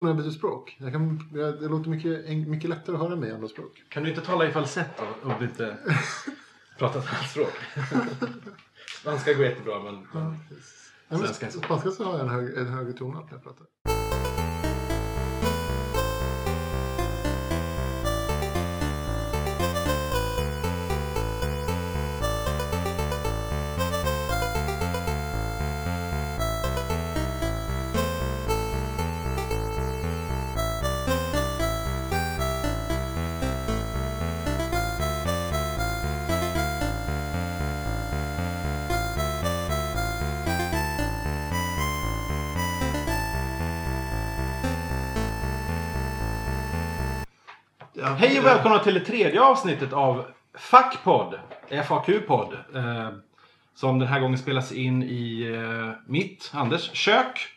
när jag byter språk. Jag kan, jag, det låter mycket, mycket lättare att höra mig i andra språk. Kan du inte tala i falsett då? Om du inte pratar ett annat språk. Spanska går jättebra men... men Svenska spanska så har jag en, hög, en högre tonart när jag pratar. Hej och välkomna till det tredje avsnittet av FAQ-podd. FAQ-podd. Eh, som den här gången spelas in i eh, mitt, Anders, kök.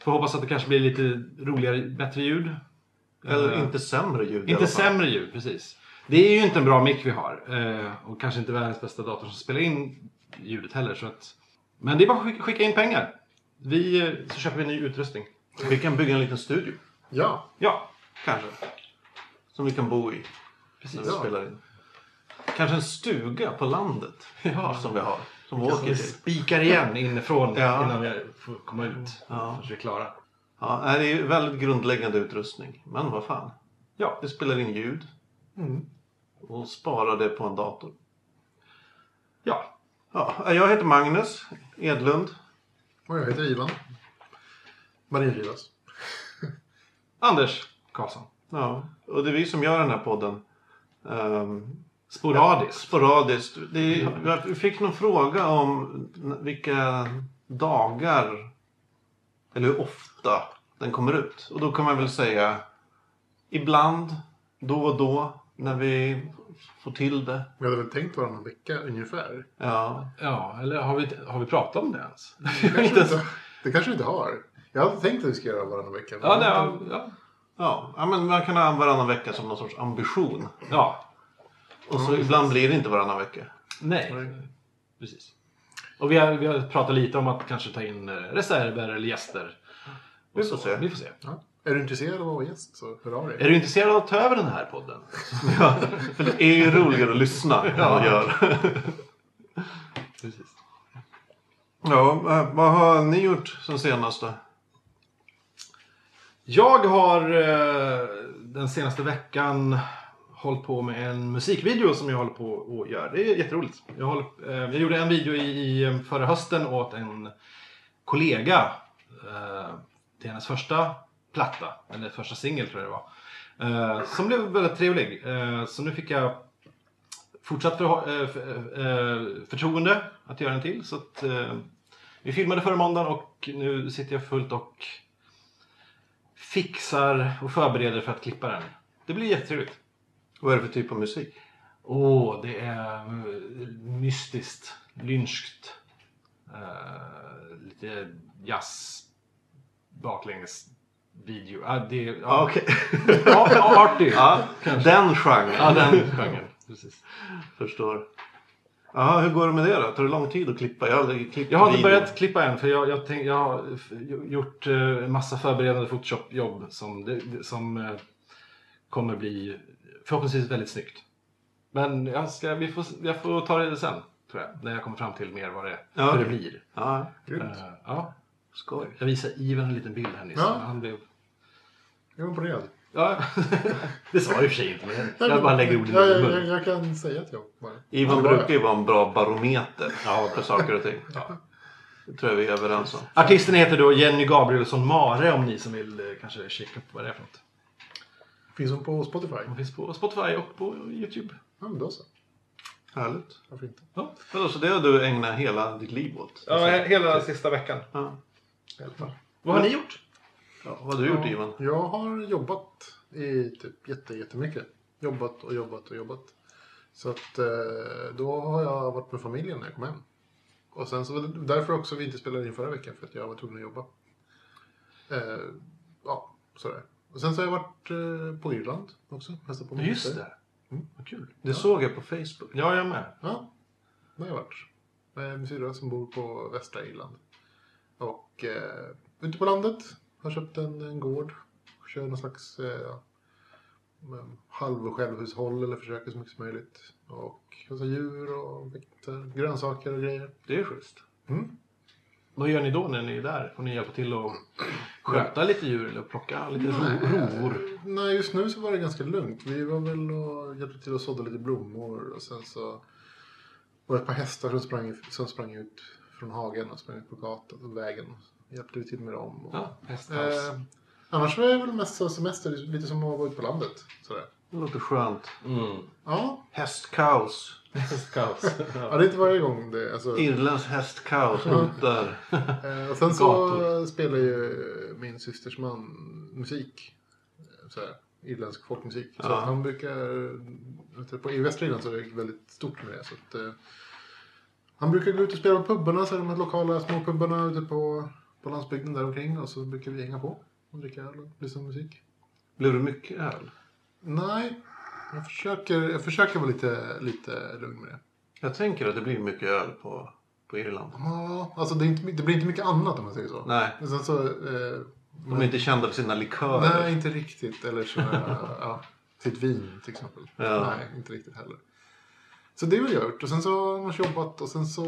Får hoppas att det kanske blir lite roligare, bättre ljud. Eller Eh, inte sämre ljud i alla Inte fall. sämre ljud, precis. Det är ju inte en bra mick vi har. Eh, och kanske inte världens bästa dator som spelar in ljudet heller. Så att... Men det är bara att skicka- skicka in pengar. Vi, eh, så köper vi ny utrustning. Vi kan bygga en liten studio. Ja, Ja, Kanske. Som vi kan bo i. precis. När vi Ja. spelar in. Kanske en stuga på landet. Ja. Som vi har. Som vi åker vi till. spikar igen inifrån Ja. innan vi får komma ut. Ja. Först vi är klara. Ja, nej, det är ju väldigt grundläggande utrustning. Men vad fan. Ja, Det spelar in ljud. Mm. Och sparar det på en dator. ja. Ja, jag heter Magnus Edlund. och jag heter Ivan. Marin Rivas. Anders Karlsson. Ja, och det är vi som gör den här podden. Um, Sporadiskt. sporadiskt. Det är, jag fick någon fråga om vilka dagar eller hur ofta den kommer ut. Och då kan man väl säga ibland, då och då, när vi får till det. Vi hade väl tänkt varannan vecka ungefär. Ja, Ja, eller har vi, har vi pratat om det ens? Det kanske, vi inte, det kanske vi inte har. Jag hade tänkt att vi ska göra varannan vecka. Ja, har ja, ja. men man kan ha varannan vecka som någon sorts ambition. ja. Och så ibland blir det inte varannan vecka. Nej. Precis. Och vi har, vi har pratat lite om att kanske ta in eh, reserver eller gäster. Vi får så. se. Vi får se. Ja. Är du intresserad av att vara gäst så hör av dig. Är du intresserad av att ta över den här podden? Ja, för det är ju roligare att lyssna än att göra. Precis. Ja, eh, vad har ni gjort sen senast då? Jag har eh, den senaste veckan hållit på med en musikvideo som jag håller på och gör. Det är jätteroligt. Jag, håller, eh, jag gjorde en video i, i eh, förra hösten åt en kollega eh, till hennes första platta, eller första singel tror jag det var. Eh, som blev väldigt trevlig. Eh, så nu fick jag fortsatt för, för, förtroende att göra en till. Så att, vi filmade förra måndagen och nu sitter jag fullt och fixar och förbereder för att klippa den. Det blir jättetrevligt. Vad är det för typ av musik? Åh, det är eh, mystiskt, lynskt. eh, lite jazz baklänges video. Ja, det, ja, Ja, okej. arty. ja, den genren. Ja, den genren. Precis. Förstår. Ja, hur går det med det då? Tar det lång tid att klippa? Jag har aldrig klippt Jag har inte video. börjat klippa än för jag, jag, tänk, jag har gjort eh, en massa förberedande Photoshop-jobb som, det, som eh, kommer bli förhoppningsvis väldigt snyggt. Men jag, ska, vi får, jag får ta det sen, tror jag. När jag kommer fram till mer vad det, Ja, hur det blir. Ja, Grymt. Eh, ja. skoj. Jag visade Ivan en liten bild här nyss. Ja. Han blev... Jag är imponerad. Ja, det sa jag i och för sig inte, men jag bara lägger orden i ja, min jag, jag, jag kan säga att jag bara... Ivan brukar ju vara en bra barometer Ja, för saker och ting. Ja. Det tror jag vi är överens om. Artisten heter då Jenny Gabrielsson Mare om ni som vill eh, kanske kika upp vad det är för något. Finns hon på Spotify? Hon finns på Spotify och på Youtube. Ja, men då så. Härligt. Varför inte? Ja. Så det har du ägnat hela ditt liv åt? Ja, hela sista veckan. Ja. I alla fall. Vad har ni gjort? Ja, vad har du gjort Ivan? Jag har jobbat i typ jätte, jättemycket. Jobbat och jobbat och jobbat. Så att eh, då har jag varit med familjen när jag kom hem. Och sen så var det därför också vi inte spelade in förra veckan för att jag var tvungen att jobba. Eh, ja, sådär. Och sen så har jag varit eh, på Irland också. Hälsat på Just det. Vad kul. Det såg jag på Facebook. Ja, jag med. Ja, det har jag varit. Med min syrra som bor på västra Irland. Och eh, ute på landet. Har köpt en, en gård kör någon slags eh, men halv självhushåll eller försöker så mycket som möjligt. Och alltså, djur och växter, grönsaker och grejer. Det är schysst. Mm. Vad gör ni då när ni är där? Får ni hjälpa till att sköta lite djur eller plocka lite ro- rovor? Nej, just nu så var det ganska lugnt. Vi var väl och hjälpte till att sådda lite blommor och sen så var det ett par hästar som sprang, som sprang ut från hagen och sprang ut på gatan vägen. Hjälpte vi till med dem. Och, Ja, eh, annars var det väl mest så semester, lite som att vara ute på landet. Sådär. Det låter skönt. Mm. Ja, Hästkaos. Hästkaos. ja, det är inte varje gång det. Alltså, Irlands hästkaos hotar. eh, och sen så Gator. spelar ju min systers man musik. eh, Sådär, irländsk folkmusik. Så Ja. att han brukar, på, i västra Irland så är det väldigt stort med det. Så att, eh, han brukar gå ut och spela på pubarna, så de här lokala små pubarna ute på, på landsbygden där omkring. Och så brukar vi hänga på och dricka öl och lyssna på musik. Blev det mycket öl? Nej, jag försöker, jag försöker vara lite, lite lugn med det. Jag tänker att det blir mycket öl på, på Irland. Ja, alltså det, inte, det blir inte mycket annat om man säger så. Nej, Men sen så... Eh, de är inte kända för sina likörer. Nej, inte riktigt. Eller så, ja, sitt vin till exempel. Ja. Nej, inte riktigt heller. Så det har jag gjort. Och sen så har man jobbat och sen så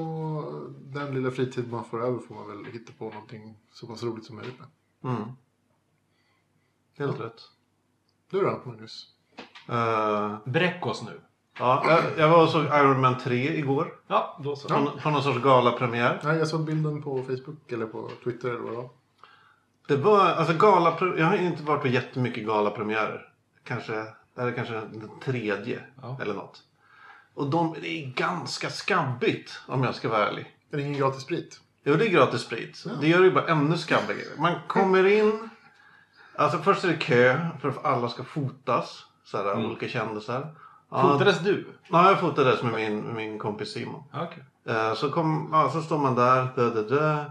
den lilla fritid man får över får man väl hitta på någonting så pass roligt som möjligt med. Mm. Helt rätt. Du då, Magnus? Eh, Bräck oss nu. ja, jag, jag var och såg Iron Man 3 igår. Ja, då så. På, på någon sorts galapremiär. Nej, jag såg bilden på Facebook eller på Twitter eller vad det var. Det var, alltså gala, jag har inte varit på jättemycket galapremiärer. Kanske, det här är kanske den tredje Ja. eller något. Och de, det är ganska skabbigt om jag ska vara ärlig. Är det ingen gratis sprit? Jo, det är gratis sprit. Det gör det ju bara ännu skabbigare. Man kommer in. Alltså först är det kö för att alla ska fotas. Så här, olika kändisar. Ja, Fotades du? Ja, jag fotades med min, med min kompis Simon. Ja, Okej. Eh, Så, kom, ja, så står man där, dö, dö, dö.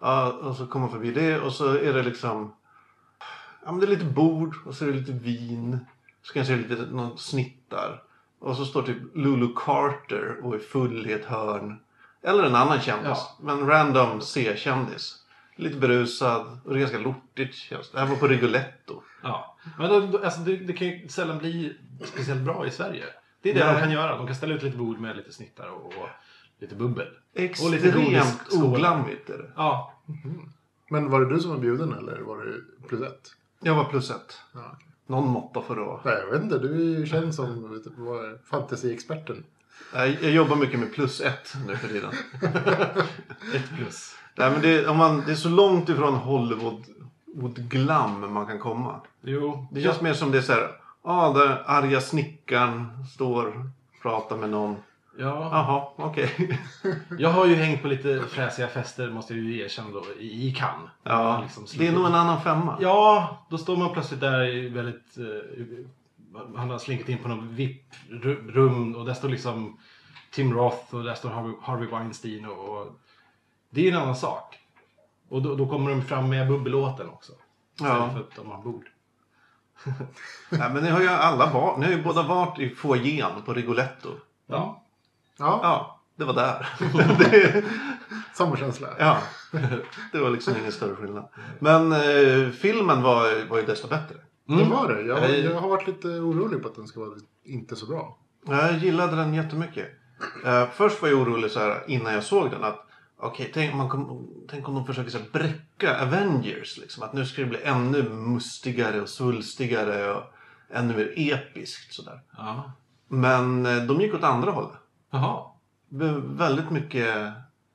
Ja, och så kommer man förbi det och så är det liksom... Ja, men det är lite bord och så är det lite vin. Så kanske det är lite någon snittar. Och så står typ Lulu Carter och är full i ett hörn. Eller en annan kändis. Ja. Men random C-kändis. Lite berusad och det är ganska lortigt känns det. Det här var på Rigoletto. Ja. Men då, då, alltså, det, det kan ju sällan bli speciellt bra i Sverige. Det är det Nej. de kan göra. De kan ställa ut lite bord med lite snittar och, och lite bubbel. Och lite Extremt godisskålar. oglammigt är det. Ja. Men var det du som var bjuden eller var det plus ett? Jag var plus ett. Ja. Någon måtta det vara. Nej, jag vet inte. Du känd som det, fantasyexperten. Jag, jobbar mycket med plus ett nu för tiden. Ett plus. Nej, men det, om man, det är så långt ifrån Hollywood Wood glam man kan komma. Jo. Det känns mer som det är så här. Ja, där arga snickaren står pratar med någon. Ja. Jaha, okej. Jag har ju hängt på lite fräsiga fester måste jag ju erkänna då i Cannes. Ja, Liksom det är nog en annan femma. Ja, då står man plötsligt där i väldigt... Eh, han har slinkit in på något VIP-rum och där står liksom Tim Roth och där står Harvey, Harvey Weinstein och, och det är ju en annan sak. Och då, då kommer de fram med bubbellåten också. Istället Ja. för att de har bord. Nej, men ni har ju alla varit, ni har ju båda varit i foajén på Rigoletto. Ja. Ja, Ja, det var där. det, samma känsla. ja, det var liksom ingen större skillnad. Men eh, filmen var, var ju desto bättre. Det var det. Jag, Eh, jag har varit lite orolig på att den ska vara inte så bra. Jag gillade den jättemycket. Uh, först var jag orolig så här, innan jag såg den att okej, tänk, man kom, tänk om de försöker så här, bräcka Avengers. Liksom, att nu ska det bli ännu mustigare och svulstigare och ännu mer episkt. Sådär. ja. Men eh, de gick åt andra hållet. Jaha. Väldigt mycket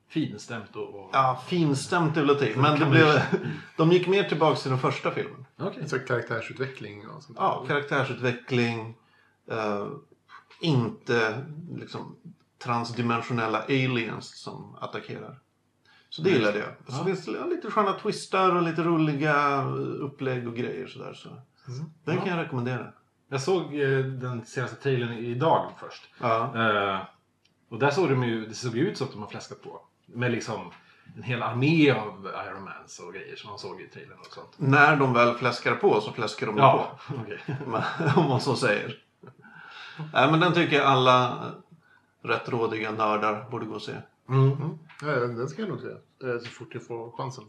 Finstämt och... ja, finstämt över tid. Men det blev, de gick mer tillbaka till den första filmen. Okej. Så karaktärsutveckling och sånt. Ja, karaktärsutveckling. eh, inte liksom transdimensionella aliens som attackerar. Så det gillade jag. Så Ja. finns det lite sköna twistar och lite roliga upplägg och grejer sådär. Så. Den kan jag rekommendera. Jag såg eh, den senaste trailern idag först. Ja. Eh, och där såg de ju, det såg ut som att de har fläskat på. Med liksom en hel armé av Iron Mans och grejer som man såg i trailern och sånt. När de väl fläskar på så fläskar de Ja, på. okej. Om man så säger. Nej, men den tycker jag alla rätt rådiga nördar borde gå och se. Mm. Mm. Ja, den ska jag nog se. eh, Så fort jag får chansen.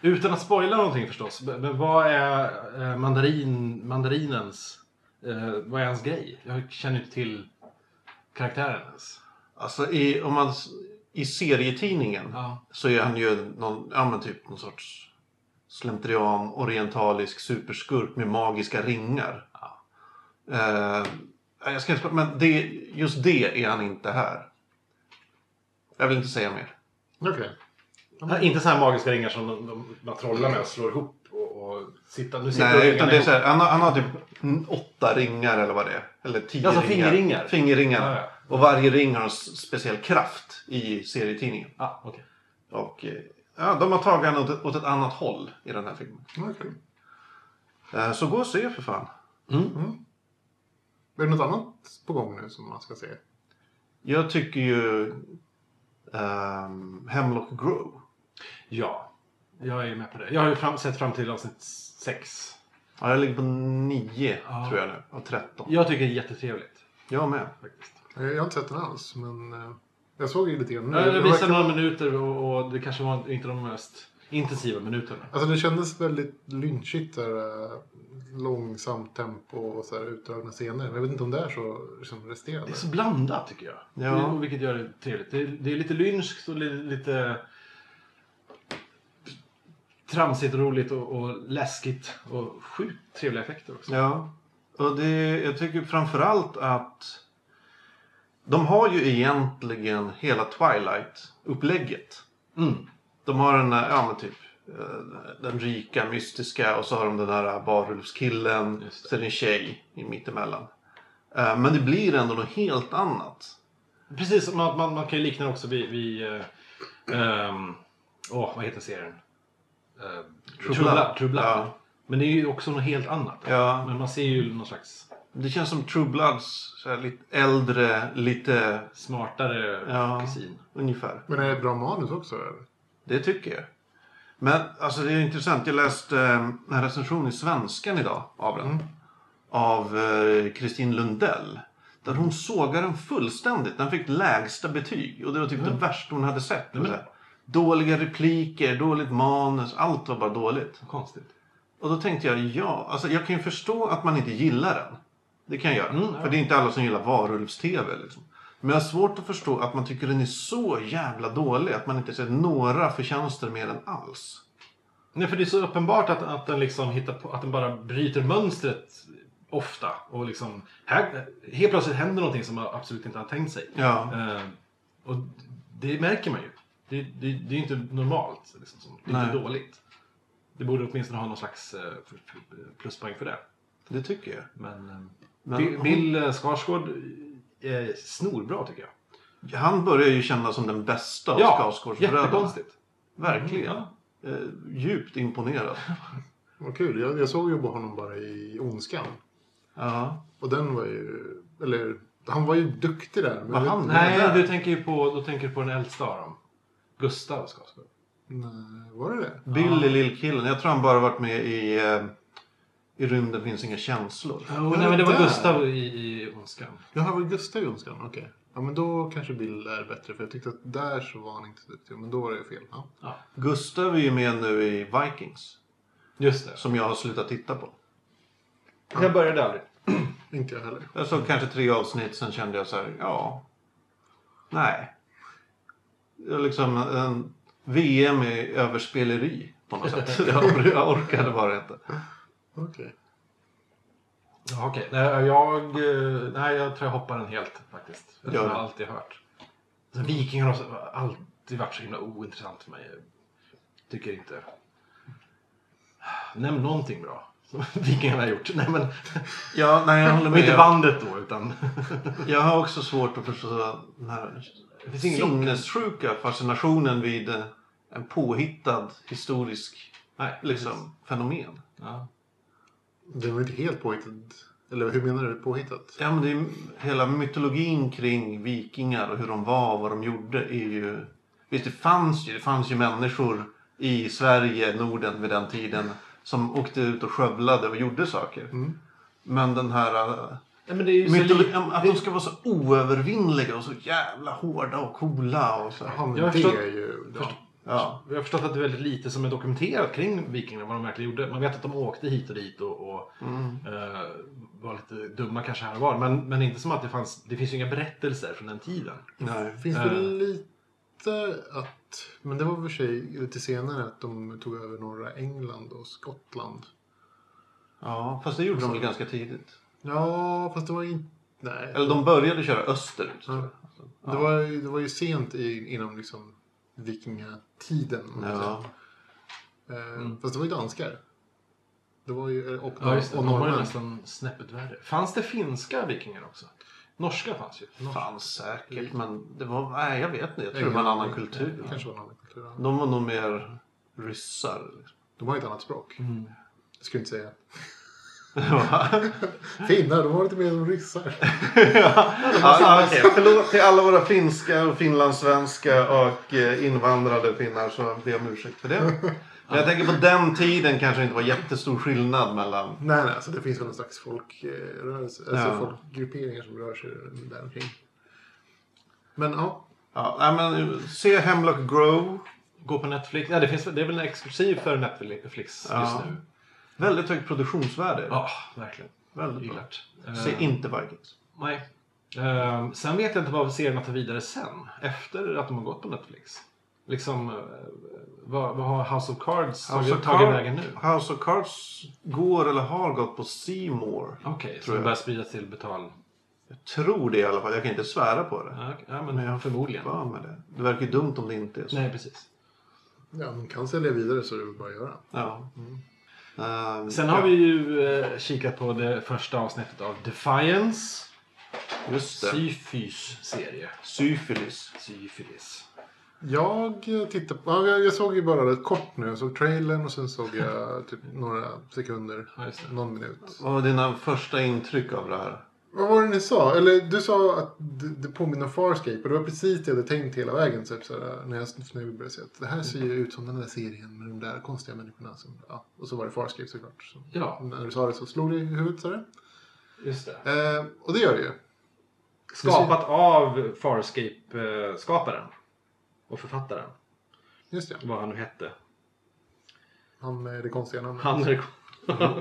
Utan att spoila någonting förstås. Men men vad är eh, mandarin, mandarinens... Eh, vad är hans grej? Jag känner inte till karaktären ens. Alltså i, om man, i serietidningen Ja. så är han ju någon, ja men typ någon sorts slentrian orientalisk superskurk med magiska ringar. Ja. Eh, jag ska inte, men det, just det är han inte här. Jag vill inte säga mer. Okej. Ja, Inte så här magiska ringar som de, de, man trollar med och slår ihop och, sitta, nu sitter Nej, utan det är så här, han, har, han har typ mm, åtta ringar eller vad det är. Eller tio Alltså ringar. fingerringar? Fingerringar. Ja, ja. Och varje ring har en speciell kraft i serietidningen. Ja, okej. Och eh, ja, de har tagit honom åt, åt ett annat håll i den här filmen. Okej. Eh, Så gå och se för fan. Mm. Är det något annat på gång nu som man ska se? Jag tycker ju ehm, Hemlock Grove. Ja, jag är med på det. Jag har ju fram, sett fram till avsnitt 6. Ja, jag ligger på nio Ja. tror jag nu. Av 13. Jag tycker det är jättetrevligt. Jag med. Faktiskt. Eh, Jag har inte sett den alls, men eh, jag såg ju lite grann nu. Jag Det visade några minuter och, och det kanske var inte de mest intensiva minuterna. Alltså det kändes väldigt lynchigt där. eh, Långsamt tempo och så här utdragna scener. Men jag vet inte om det är så liksom, resterande. Det är så blandat tycker jag. Ja. Det- Och vilket gör det trevligt. Det är, det är lite lynskt och li- lite tramsigt och roligt och, och läskigt. Och sjukt trevliga effekter också. Ja. Och det, jag tycker framförallt att de har ju egentligen hela Twilight-upplägget. Mm. De har den där, ja men typ eh, den rika, mystiska och så har de den där är det en tjej i mittemellan. Eh, Men det blir ändå något helt annat. Precis, man, man, man kan ju likna det också vid... vid eh, ehm, åh, vad heter serien? Uh, True Blood. True Blood. Ja. Men det är ju också något helt annat. Ja. Men man ser ju någon slags Det känns som True Bloods så här, lite äldre, lite smartare Ja. kusin. ungefär. Men är det bra manus också? Eller? Det tycker jag. Men alltså det är intressant. Jag läste eh, en recension i Svenskan idag av den. Av eh, Kristin Lundell. Där hon sågar den fullständigt. Den fick lägsta betyg. Och det var typ det värsta hon hade sett. Mm. Dåliga repliker, dåligt manus. Allt var bara dåligt. Konstigt. Och då tänkte jag, ja. Alltså jag kan ju förstå att man inte gillar den. Det kan jag göra. Mm, ja. För det är inte alla som gillar varulvs-tv. Liksom. Men jag har svårt att förstå att man tycker den är så jävla dålig. Att man inte ser några förtjänster med den alls. Nej, för det är så uppenbart att, att den liksom hittar på, att den bara bryter mönstret ofta. Och liksom, här, helt plötsligt händer någonting som man absolut inte har tänkt sig. Ja. Eh, och det märker man ju. Det, det, det är ju inte normalt. Liksom, som- det är inte Nej. dåligt. Det borde åtminstone ha någon slags eh, pluspoäng för det. Det tycker jag. Men, eh, Men Bill, hon- Bill eh, Skarsgård är snorbra tycker jag. Han börjar ju kännas som den bästa av Skarsgårdsbröderna. jättekonstigt. Verkligen. Ja. Eh, djupt imponerad. Vad kul. Jag, jag såg ju bara honom bara i Ondskan. Ja. Och den var ju... Eller, han var ju duktig där. Men Var han? Nej, där. du tänker ju på, då tänker du på den äldsta av dem. Gustav Skarsgård. Nej, var det det? Bill är lillkillen. Jag tror han bara varit med i eh, I rymden finns inga känslor. Oh, nej, men det var där. Gustav i, i Ondskan. Var det Gustav i Ondskan? Okej. Ja, men då kanske Bill är bättre. För jag tyckte att där så var han inte så duktig. Men då var det fel. Ja. Ja, Gustav är ju med nu i Vikings. just det. Som jag har slutat titta på. Jag började aldrig. Inte jag heller. Jag såg kanske tre avsnitt, sen kände jag så här, ja. Nej. Liksom en VM i överspeleri på något sätt. Jag, jag orkade bara inte. Okej. Ja, okej. Nej, jag, nej, jag tror jag hoppar den helt faktiskt. Det har jag alltid hört. Alltså, vikingar har alltid varit så himla ointressant för mig. Tycker inte... Nämn någonting bra. Som vikingarna har gjort. Nej, men Ja, nej, jag håller och med. inte bandet då, utan... Jag har också svårt att förstå den här Det finns ingen sinnessjuka fascinationen vid eh, en påhittad historisk Nej, liksom, fenomen. Ja. Den var inte helt påhittad. Eller hur menar du påhittat? Ja, men det är, hela mytologin kring vikingar och hur de var och vad de gjorde är ju... Visst, det fanns ju, det fanns ju människor i Sverige, Norden vid den tiden som åkte ut och skövlade och gjorde saker. Mm. Men den här... Nej, men det är ju så mytolo- li- att de ska vara så oövervinnliga och så jävla hårda och coola och så. Jaha, men Jag har det förstått- är ju... Ja. Ja. Vi har förstått att det är väldigt lite som är dokumenterat kring vikingarna, vad de verkligen gjorde. Man vet att de åkte hit och dit och, och Mm. eh, var lite dumma kanske här och var. Men, men inte som att det fanns, det finns ju inga berättelser från den tiden. Nej. Finns Eh. det lite att, men det var för sig lite senare att de tog över norra England och Skottland. Ja, fast det gjorde de väl ganska tidigt. Ja, fast det var inte, nej. Eller de började köra österut. tror jag. Det, var, ju- det var ju sent i, inom liksom vikingatiden. Ja. Eh, Fast det var ju danskar. Det var ju, och, Ja, just det. och De var ju norrmän. nästan snäppet värre. Fanns det finska vikingar också? Norska fanns ju. Norska. Fanns säkert, men det var... Nej, jag vet inte. Jag tror det var en annan kultur. Det kanske var en annan kultur. ja. De var nog mer ryssar. De har ju ett annat språk. Mm. Det skulle jag inte säga. Finnar, de var lite mer som ryssar. ja, okej. Förlåt till alla våra finska och finlandssvenska och eh, invandrade finnar så ber jag om ursäkt för det. Men jag tänker på den tiden kanske det inte var jättestor skillnad mellan... Nej, nej, alltså det finns väl en slags folkrörelse, alltså Ja. folkgrupperingar som rör sig där omkring. Men ja, Ja, nej, men se Hemlock Grove. Gå på Netflix. Ja, det, finns, det är väl en exklusiv för Netflix just Ja. nu. Väldigt högt produktionsvärde. Ja, verkligen. Väldigt bra. Se Eh, inte Vikings. Nej. Eh, sen vet jag inte vad serierna tar vidare sen. Efter att de har gått på Netflix. Liksom, eh, vad, vad har House of Cards House tagit, of, tagit Car- vägen nu? House of Cards går eller har gått på More. Okej, så Tror de jag. börjar spridas till betal... Jag tror det i alla fall. Jag kan inte svära på det. Ja, okej. ja men, Men jag har förmodligen. För med det. Det verkar ju dumt om det inte är så. Nej, precis. ja, de kan sälja vidare så är det väl bara att göra. Ja. Ehm, Sen har ja, vi ju eh, kikat på det första avsnittet av Defiance. Just det. Syfys serie. Syfilis. Syfilis. Jag tittade på, ja, jag, jag såg ju bara rätt kort nu. Jag såg trailern och sen såg jag typ några sekunder, Ja, någon minut. Vad var dina första intryck av det här? Vad var det ni sa? Eller du sa att det, det påminner om Farscape och det var precis det jag hade tänkt hela vägen. Typ, såhär, när, jag, började se att det här ser ju ut som den där serien med de där konstiga människorna. Som, ja. Och så var det Farscape såklart. Så, Ja, När du sa det så slog det i huvudet det. just det. Eh, och det gör det ju. Skapat av Farscape-skaparen. Och författaren. Just det. Vad han nu hette. Han med det konstiga namnet. Han är...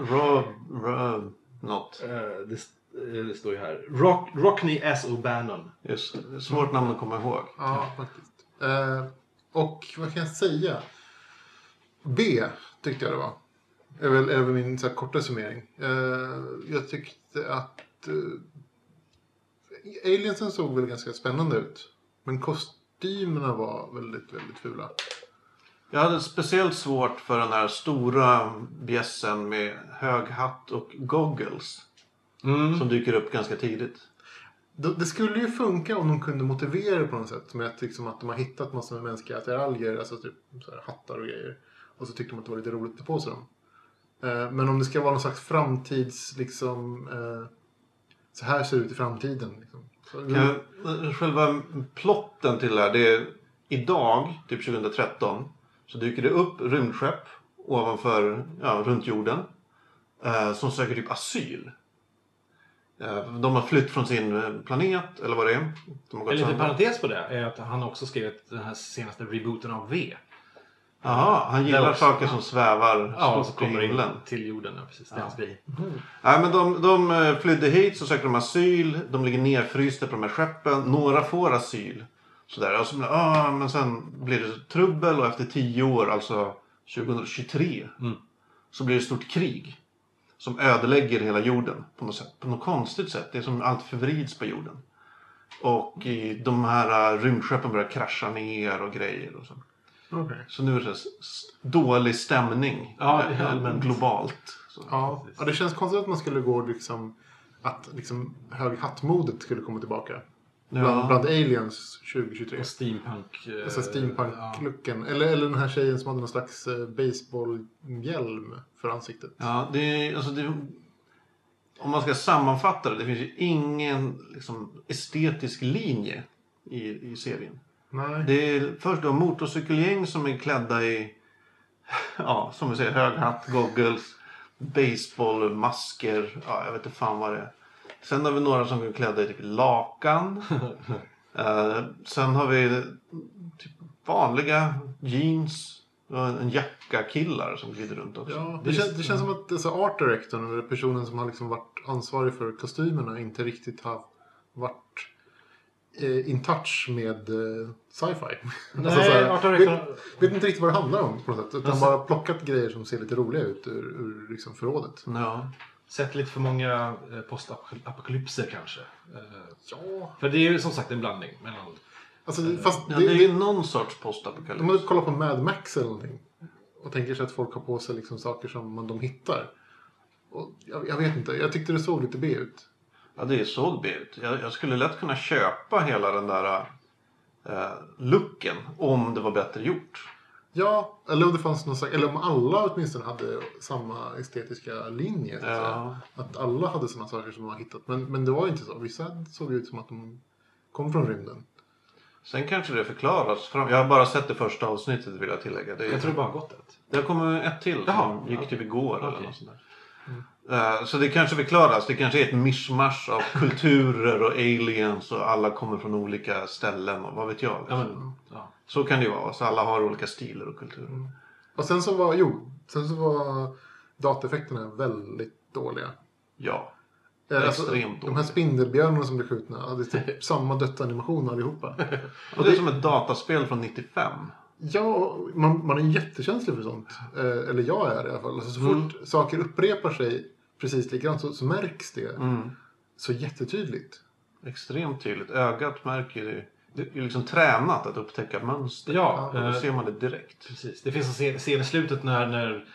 Rob, Rob, något. Eh, det, det står ju här. Rock, Rockney S. O'Bannon. Just det. det. är Svårt namn att komma ihåg. Ja, faktiskt. Eh, och vad kan jag säga? B tyckte jag det var. är väl, är väl min så här, korta summering. Eh, jag tyckte att eh, aliensen såg väl ganska spännande ut. Men kostymerna var väldigt, väldigt fula. Jag hade speciellt svårt för den här stora bjässen med hög hatt och goggles. Mm. Som dyker upp ganska tidigt. Det, skulle ju funka om de kunde motivera det på något sätt. Med att, liksom, att de har hittat massor med mänskliga attiraljer, alltså typ så här, hattar och grejer. Och så tyckte de att det var lite roligt att ta på sig dem. Eh, men om det ska vara någon slags framtids, liksom, eh, så här ser det ut i framtiden. Liksom. Så, Kan jag- Själva plotten till det här, det är idag, typ 2013, så dyker det upp rymdskepp ovanför, ja, runt jorden. Eh, som söker typ asyl. Eh, de har flytt från sin eh, planet, eller vad det är. De En liten parentes på det är att han också skrivit den här senaste rebooten av V. Jaha, han gillar också. saker som svävar Ja, stort i kommer in himlen. till jorden. Ja, precis. Det är grej. Nej, men de, de eh, flydde hit, så sökte de asyl. De ligger nerfrysta på de här skeppen. Några får asyl. Sådär. Och så, ah, men sen blir det trubbel och efter tio år, alltså 2023, Mm. så blir det ett stort krig. Som ödelägger hela jorden på något sätt. På något konstigt sätt. Det är som allt förvrids på jorden. Och de här eh, rymdskeppen börjar krascha ner och grejer. Och så. Okej. så nu är det dålig stämning. Ja, eh, allmänt. Globalt. Så. Ja. ja, det känns konstigt att man skulle gå liksom... Att liksom hög hattmodet skulle komma tillbaka. Bland, Ja. bland aliens 2023. Och steampunk. eh, Alltså ja. steampunk-looken. Eller, eller den här tjejen som hade någon slags eh, baseballhjälm för ansiktet. Ja, det är, alltså det, om man ska sammanfatta det, det finns ju ingen liksom, estetisk linje i, i serien. Nej. Det är först då motorcykelgäng som är klädda i, ja, som vi säger, hög hatt, goggles, baseball, masker, ja, jag vet inte fan vad det är. Sen har vi några som är klädda i typ lakan. Eh, sen har vi typ vanliga jeans en jacka-killar som glider runt också. Ja, det, kän, det känns som att alltså, art directorn, eller personen som har liksom varit ansvarig för kostymerna, inte riktigt har varit eh, in touch med eh, sci-fi. Nej, Alltså, så här, art directorn- vet, vet inte riktigt vad det handlar om på något sätt. Utan Alltså- bara plockat grejer som ser lite roliga ut ur, ur liksom förrådet. Ja. Sett lite för många eh, postapokalypser kanske. Eh, Ja, För det är ju som sagt en blandning mellan... alltså fast ja, det, det är det, ju någon sorts om postapokalyps. man kollar på Mad Max eller någonting. Och tänker sig att folk har på sig liksom saker som man, de hittar. Och jag, jag vet inte, jag tyckte det såg lite B ut. Ja, det såg B ut. Jag, jag skulle lätt kunna köpa hela den där eh, looken om det var bättre gjort. Ja, eller om det fanns någon eller om alla åtminstone hade samma estetiska linje. så att. Ja. Att alla hade sådana saker som de har hittat. Men, men det var inte så. Vissa såg ut som att de kom från rymden. Sen kanske det förklaras. Fram. Jag har bara sett det första avsnittet vill jag tillägga. Det, Jag tror det bara har gått ett. det har kommit ett till Jaha, som gick ja. typ igår eller Okej. något sånt där. Eh, Så det kanske förklaras. Det kanske är ett mischmasch av kulturer och aliens och alla kommer från olika ställen och vad vet jag. Ja, men, ja. Så kan det ju vara. Så alla har olika stilar och kulturer. Och sen så var, jo, sen så var dataeffekterna väldigt dåliga. Ja. Eh, Extremt De här dåliga. spindelbjörnarna som blev skjutna hade typ samma dödsanimation allihopa. Och det är som ett dataspel från 95. Ja, man, man är jättekänslig för sånt. Eh, eller jag är det i alla fall. Alltså, så fort saker upprepar sig precis likadant så, så märks det Mm. så jättetydligt. Extremt tydligt. Ögat märker det. Det är liksom tränat att upptäcka mönster. Ja, Och då eh, ser man det direkt. Precis. Det finns en scen- i slutet när, när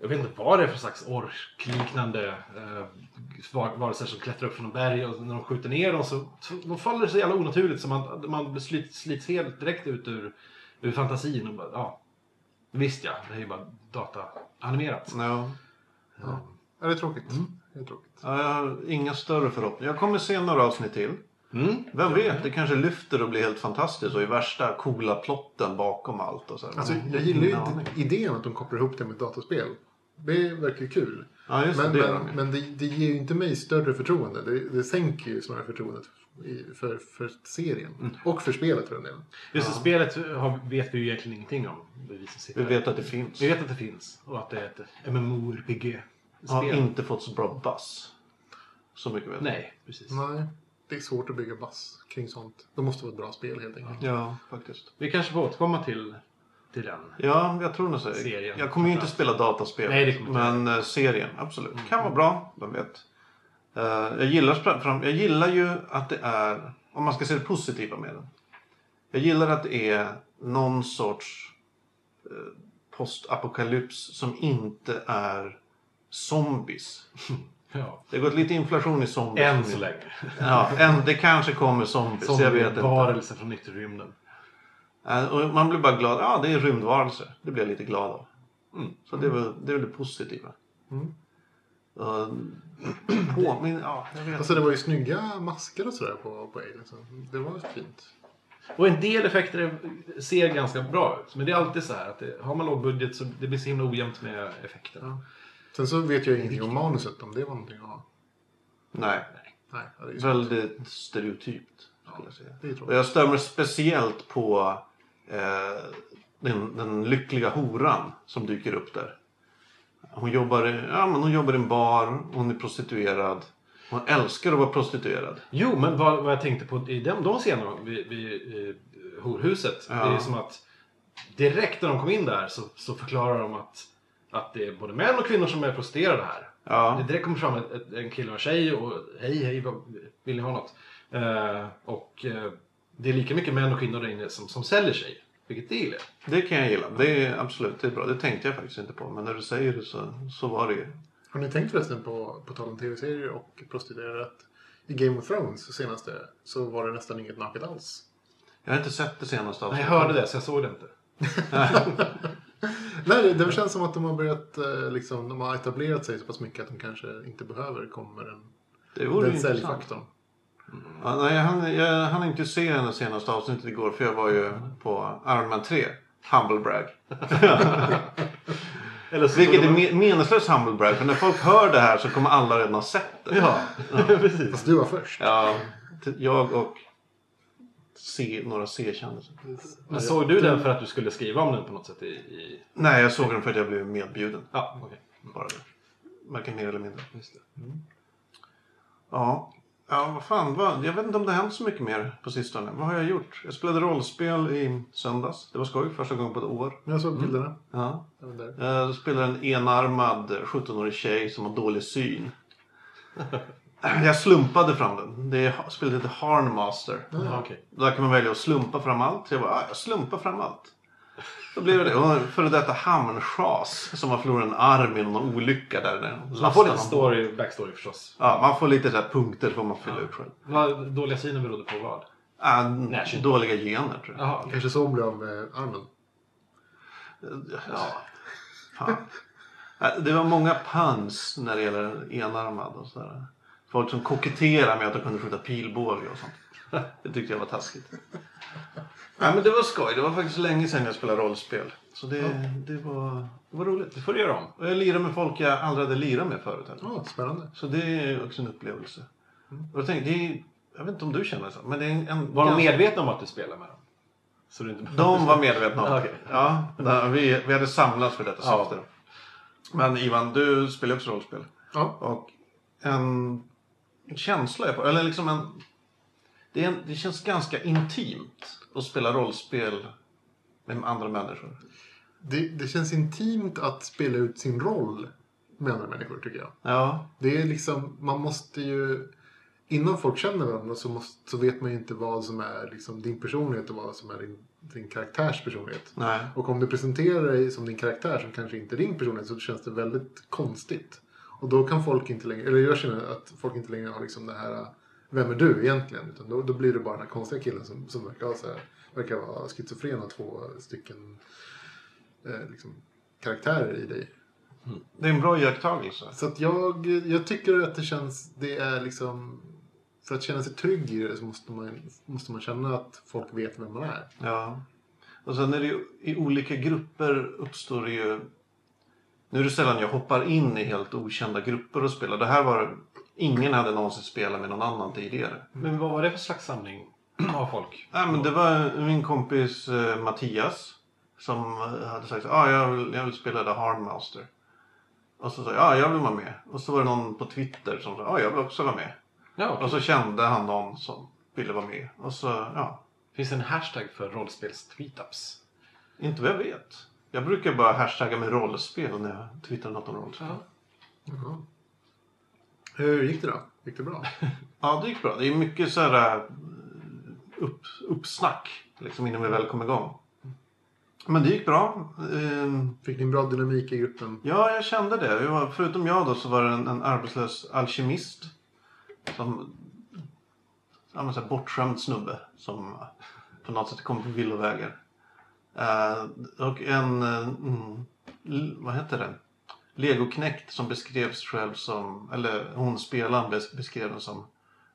jag vet inte vad det är för slags orkliknande eh, var- varelser som klättrar upp från en berg och när de skjuter ner dem så, så de faller så jävla onaturligt så man, man slits, slits helt direkt ut ur, ur fantasin. Och bara, ja, visst ja, det är ju bara dataanimerat. Ja. Ja. Ja, det är tråkigt. Det är tråkigt. Ja, Jag har inga större förhoppningar. Jag kommer se några avsnitt till. Mm. Vem vet, det kanske lyfter och blir helt fantastiskt och i värsta coola plotten bakom allt. Och så. Alltså, jag gillar ju aning. idén att de kopplar ihop det med dataspel. Det verkar ju kul. Ja. Men, det, men, de men det, det ger ju inte mig större förtroende. Det, det sänker ju snarare förtroendet i, för, för serien. Mm. Och för spelet för den delen. Just det, spelet har, vet vi ju egentligen ingenting om. Vi, vet att det finns. vi vet att det finns och att det är ett MMORPG. Har inte fått så bra buzz. Så mycket vet jag. Nej, precis. Nej, det är svårt att bygga bass kring sånt. Det måste vara ett bra spel helt enkelt. Ja, faktiskt. Vi kanske får återkomma till, till den. Ja, jag tror nog så. Serien. Jag kommer ju inte spela dataspel. Nej, det kommer inte Men eh, serien, absolut. Kan vara bra, vem vet. Eh, jag, gillar, fram, jag gillar ju att det är, om man ska se det positiva med den. Jag gillar att det är någon sorts eh, postapokalyps som inte är zombies. Ja. Det har gått lite inflation i zombies. Än så länge. Ja, än, det kanske kommer zombies. Som jag vet inte. varelse från ytterrymden. Eh, Och man blir bara glad. Ja, det är rymdvarelser. Det blir jag lite glad av. Mm. Så det är väl det, är väl det positiva. Mm. Uh, påminn... Ja, jag vet. Alltså det var ju snygga masker och sådär på, på Alien. Så det var fint. Och en del effekter ser ganska bra ut. Men det är alltid så här att det, har man låg budget så det blir så himla ojämnt med effekterna. Ja. Sen så vet jag ingenting om manuset, om det var någonting att ha. Nej, Nej, ja, det är väldigt stereotypt. Skulle jag säga. det är Och jag mig speciellt på eh, den, den lyckliga horan som dyker upp där. Hon jobbar, i, ja, men hon jobbar i en bar, hon är prostituerad. Hon älskar att vara prostituerad. Jo, men vad, vad jag tänkte på i de, de scenerna vid, vid eh, horhuset. Ja. Det är som att direkt när de kom in där så, så förklarar de att, att det är både män och kvinnor som är prostituerade här. Ja. Det direkt kommer fram ett, ett, en kille och en tjej och hej, hej, vill ni ha något? Eh, och eh, det är lika mycket män och kvinnor där inne som, som säljer sig. Vilket det gillar. Det kan jag gilla. Det är absolut det är bra. Det tänkte jag faktiskt inte på. Men när du säger det så, så var det ju. Har ni tänkt förresten på, på tal om tv-serier och prostituerade att i Game of Thrones senaste så var det nästan inget naket alls. Jag har inte sett det senaste Nej, avsnittet. jag hörde det så jag såg det inte. Nej, det, känns som att de har börjat eh, liksom, de har etablerat sig så pass mycket att de kanske inte behöver komma den, Det vore den säljfaktorn. Ja, nej, jag hann, jag hann inte se det senaste avsnittet igår för jag var ju på Iron Man 3. Humble brag. Eller så Vilket är me- meningslöst humble brag. För när folk hör det här så kommer alla redan ha sett det. Ja, precis. Fast du var först. Ja, jag och C, några C-kändisar. Men såg du den för att du skulle skriva om den på något sätt i... i... Nej, jag såg den för att jag blev medbjuden. Ja, okej. Bara det. Varken mer eller mindre. Just det. Ja. Ja, vad fan. Vad, jag vet inte om det har hänt så mycket mer på sistone. Vad har jag gjort? Jag spelade rollspel i söndags. Det var skoj. Första gången på ett år. Jag såg bilderna. Ja. Jag spelade en enarmad 17-årig tjej som har dålig syn. Jag slumpade fram den. Det är, spelet heter Harnmaster. Ja, okej. Där kan man välja att slumpa fram allt. Jag bara, ah, jag slumpar fram allt. Då blev det det. Och före detta hamnchas som har förlorat en arm i någon olycka där. där Man får lite story, backstory förstås. Ja, man får lite så här punkter får man fylla ut själv. Vad dåliga synen berodde på vad? Ah, Närsynt. dåliga gener tror jag. Okej. Kanske så blev av med armen. Ja. Fan. Det var många puns när det gäller enarmad och sådär. Folk som koketterar med att de kunde skjuta pilbåge och sånt. Det tyckte jag var taskigt. Nej, men det var skoj. Det var faktiskt länge sedan jag spelade rollspel. Så det, det, var, det var roligt. Det får du göra om. Och jag lirade med folk jag aldrig hade lirat med förut. heller. Ja, spännande. Så det är också en upplevelse. Och jag tänkte, det är, jag vet inte om du känner så, men det är en, en Var de ganska- medvetna om att du spelar med dem? Så du inte De var medvetna om Ja, det. okej. Ja, där, vi, vi hade samlats för detta Ja. syfte. Men Ivan, du spelar också rollspel. Ja. Och en känsla, jag får, eller liksom en... Det, en... det känns ganska intimt att spela rollspel med andra människor. Det, det känns intimt att spela ut sin roll med andra människor tycker jag. Ja, Det är liksom, man måste ju... Innan folk känner varandra så, måste, så vet man ju inte vad som är liksom din personlighet och vad som är din, din karaktärs personlighet. nej. Och om du presenterar dig som din karaktär som kanske inte är din personlighet så känns det väldigt konstigt. Och då kan folk inte längre, eller jag känner att folk inte längre har liksom det här Vem är du egentligen? Utan då, då blir det bara den här konstiga killen som, som verkar, så här, verkar vara schizofren och två stycken eh, liksom, karaktärer i dig. Det är en bra iakttagelse. Så att jag, jag tycker att det känns, det är liksom för att känna sig trygg i det så måste man, måste man känna att folk vet vem man är. Ja. Och sen är det ju, i olika grupper uppstår det ju... Nu är det sällan jag hoppar in i helt okända grupper och spelar. Det här var... Ingen hade någonsin spelat med någon annan tidigare. Men vad var det för slags samling av folk? Nej, men det var min kompis eh, Mattias som eh, hade sagt att ah, jag, vill, jag vill spela The Harmmaster. Och så sa jag ah, jag vill vara med. Och så var det någon på Twitter som sa ah, jag vill också vara med. Ja, Och okej. så kände han någon som ville vara med. Och så, ja, Finns det en hashtag för rollspels-tweetups? inte vad jag vet. Jag brukar bara hashtagga med rollspel när jag twittrar något om rollspel. Ja. Jaha. Hur gick det då? Gick det bra? Ja, det gick bra. Det är mycket så här eh, upp, uppsnack liksom innan vi väl kom igång. Men det gick bra. Ehm, Fick ni en bra dynamik i gruppen? Ja, jag kände det. Vi var, förutom jag då så var det en, en arbetslös alkemist. Som... Ja, men så här bortskämd snubbe. Som på något sätt kom på villovägar. Eh, och en... eh, mm, vad heter det? Legoknäckt som beskrevs själv som... Eller hon spelaren bes- beskrev den som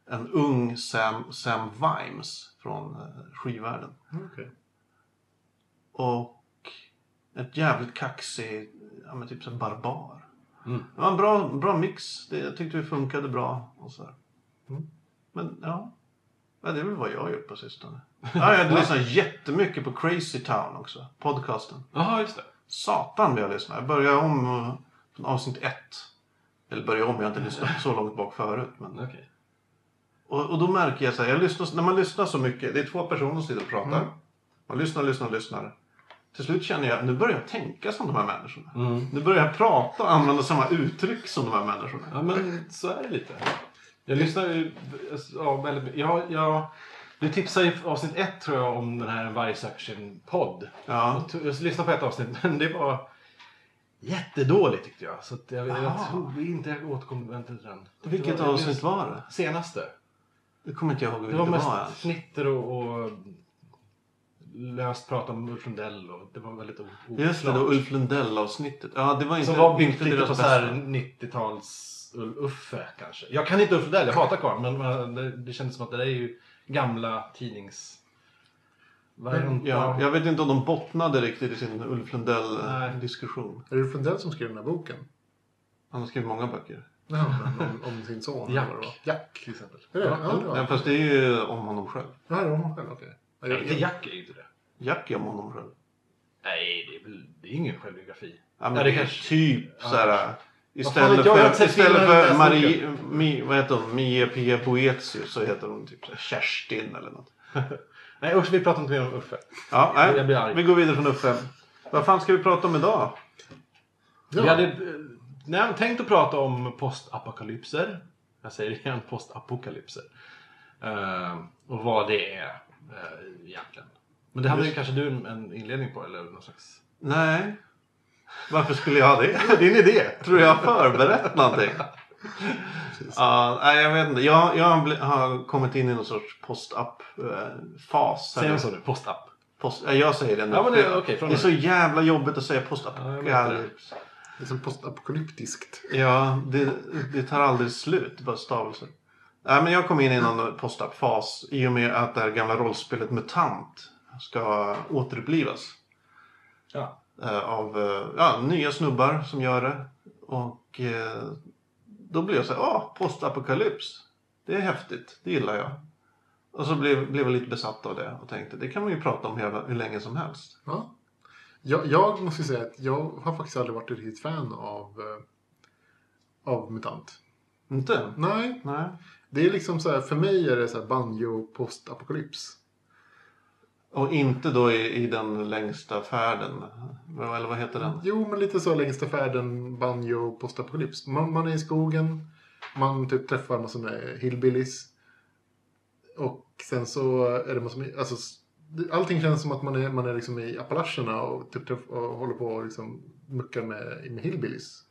en ung Sam, Sam Vimes från uh, skivvärlden. Okej. Och ett jävligt kaxig, ja men typ som barbar. Mm. Det var en bra, bra mix. Det, jag tyckte det funkade bra. Och så. här. Mm. Men ja. Ja, det är väl vad jag gjort på sistone. Ja, jag lyssnar jättemycket på Crazy Town också. Podcasten. Jaha, just det. Satan vad jag lyssnar. Jag börjar om eh, från avsnitt ett. Eller börjar om, jag har inte lyssnat så långt bak förut. Men... Okej. Och, och då märker jag så här, jag lyssnar, när man lyssnar så mycket, det är två personer som sitter och pratar. Mm. Man lyssnar, lyssnar, lyssnar. Till slut känner jag, nu börjar jag tänka som de här människorna. Mm. Nu börjar jag prata och använda samma uttryck som de här människorna. Ja, men så är det lite. Jag lyssnar ju... Ja, väldigt. Jag, jag, du tipsade i avsnitt ett tror jag om den här En varg söker sin podd. Ja. Jag, jag lyssnade på ett avsnitt men det var jättedåligt tyckte jag. Så jag, jag tror inte jag återkommer till den. Vilket var- avsnitt var det? Senaste. Det kommer inte jag ihåg Det var det mest ens. fnitter och, och löst prat om Ulf Lundell och det var väldigt o- Just det, det oklart. Ulf Lundell-avsnittet. Ja, det var inte, Som var byggt lite på så bästa. här 90-tals Uffe kanske. Jag kan inte Ulf Lundell, jag hatar karln. Men men det, det kändes som att det där är ju gamla tidnings... Är de? Ja, jag vet inte om de bottnade riktigt i sin Ulf. Lundell-diskussion. Är det Ulf Lundell som skrev den här boken? Han har skrivit många böcker. Ja, men om, om sin son. Jack. eller. Jack. Till exempel. Är det? Ja, Ja, det det. fast det är ju om honom själv. Ja, det var hon själv. Okej. Ja, Nej, inte Jack är ju inte det. Jack är om honom själv. Nej, det är, väl, det är ingen självbiografi. Ja, men Ja, det det är kanske- typ Ja, såhär... Istället jag, för, istället för Marie, Mi, vad heter hon, Mia Pia Boetius så heter hon typ Kerstin eller något. Nej usch, vi pratar inte mer om Uffe. Ja, nej, Jag blir arg. vi går vidare från Uffe. Vad fan ska vi prata om idag? Vi hade eh, nej, tänkt att prata om postapokalypser. Jag säger igen, postapokalypser. Eh, och vad det är eh, egentligen. Men det hade ju kanske du en, en inledning på eller någon slags... Nej. Varför skulle jag ha det? Din idé! Tror du jag har förberett någonting? Ja, nej, jag vet inte. Jag, jag har kommit in i någon sorts post-up-fas. Säger man så nu? Postapp? Post, ja, jag säger det nu. Ja, men det- från det är nu. så jävla jobbigt att säga Ja, post-apokalyps. Det är som postapokalyptiskt. Ja, det, det tar aldrig slut, bara stavelser. Nej, men jag kom in i någon post-up-fas i och med att det här gamla rollspelet MUTANT ska återupplivas. Ja. Eh, av eh, ja, nya snubbar som gör det. Och eh, då blev jag så här, ah, postapokalyps. Det är häftigt, det gillar jag. Och så blev, blev jag lite besatt av det och tänkte, det kan man ju prata om hur, hur länge som helst. Ja. Jag, jag måste säga att jag har faktiskt aldrig varit ett riktigt fan av, av MUTANT. Inte? Nej, Nej. det är liksom så här, för mig är det så här banjo postapokalyps. Och inte då i, i den längsta färden. Eller vad heter den? Jo, men lite så längsta färden banjo postapokalyps. Man, man är i skogen, man typ träffar massor med hillbillies. Och sen så är det massor med, alltså, allting känns som att man är, man är liksom i Appalacherna och, typ träff, och håller på och liksom muckar med, med hillbillies.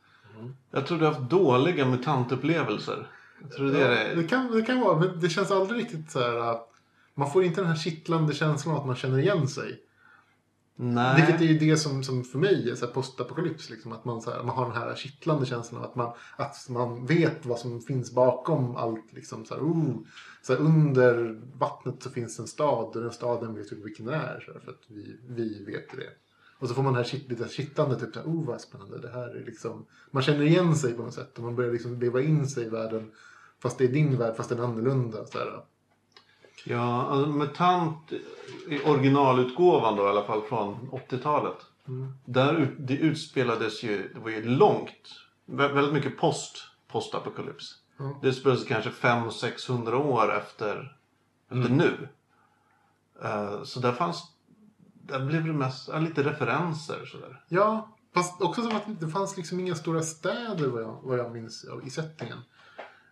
Jag tror du har haft dåliga mutantupplevelser. Jag tror det är Ja, det. det, kan, det kan vara, men det känns aldrig riktigt så här att man får inte den här kittlande känslan att man känner igen sig. Nej. Vilket är ju det som, som för mig är så postapokalyps. Liksom, att man, så här, man har den här kittlande känslan av att man, att man vet vad som finns bakom allt. Liksom, så här, oh, så här, under vattnet så finns en stad och den staden vet vi vilken det är. Så här, för att vi, vi vet det. Och så får man det här kitt, lite kittlande, typ så här, oh vad spännande. Det här är liksom, man känner igen sig på något sätt och man börjar liksom leva in sig i världen. Fast det är din värld, fast den är annorlunda. Så här. Ja, alltså MUTANT i originalutgåvan då i alla fall från 80-talet. Mm. Där det utspelades ju, det var ju långt, vä- väldigt mycket post, postapokalyps. Ja. Det utspelades kanske 500-600 år efter, efter nu. Eh, så där fanns, där blev det mest, ja, lite referenser sådär. Ja, fast också som att det fanns liksom inga stora städer vad jag, vad jag minns i settingen.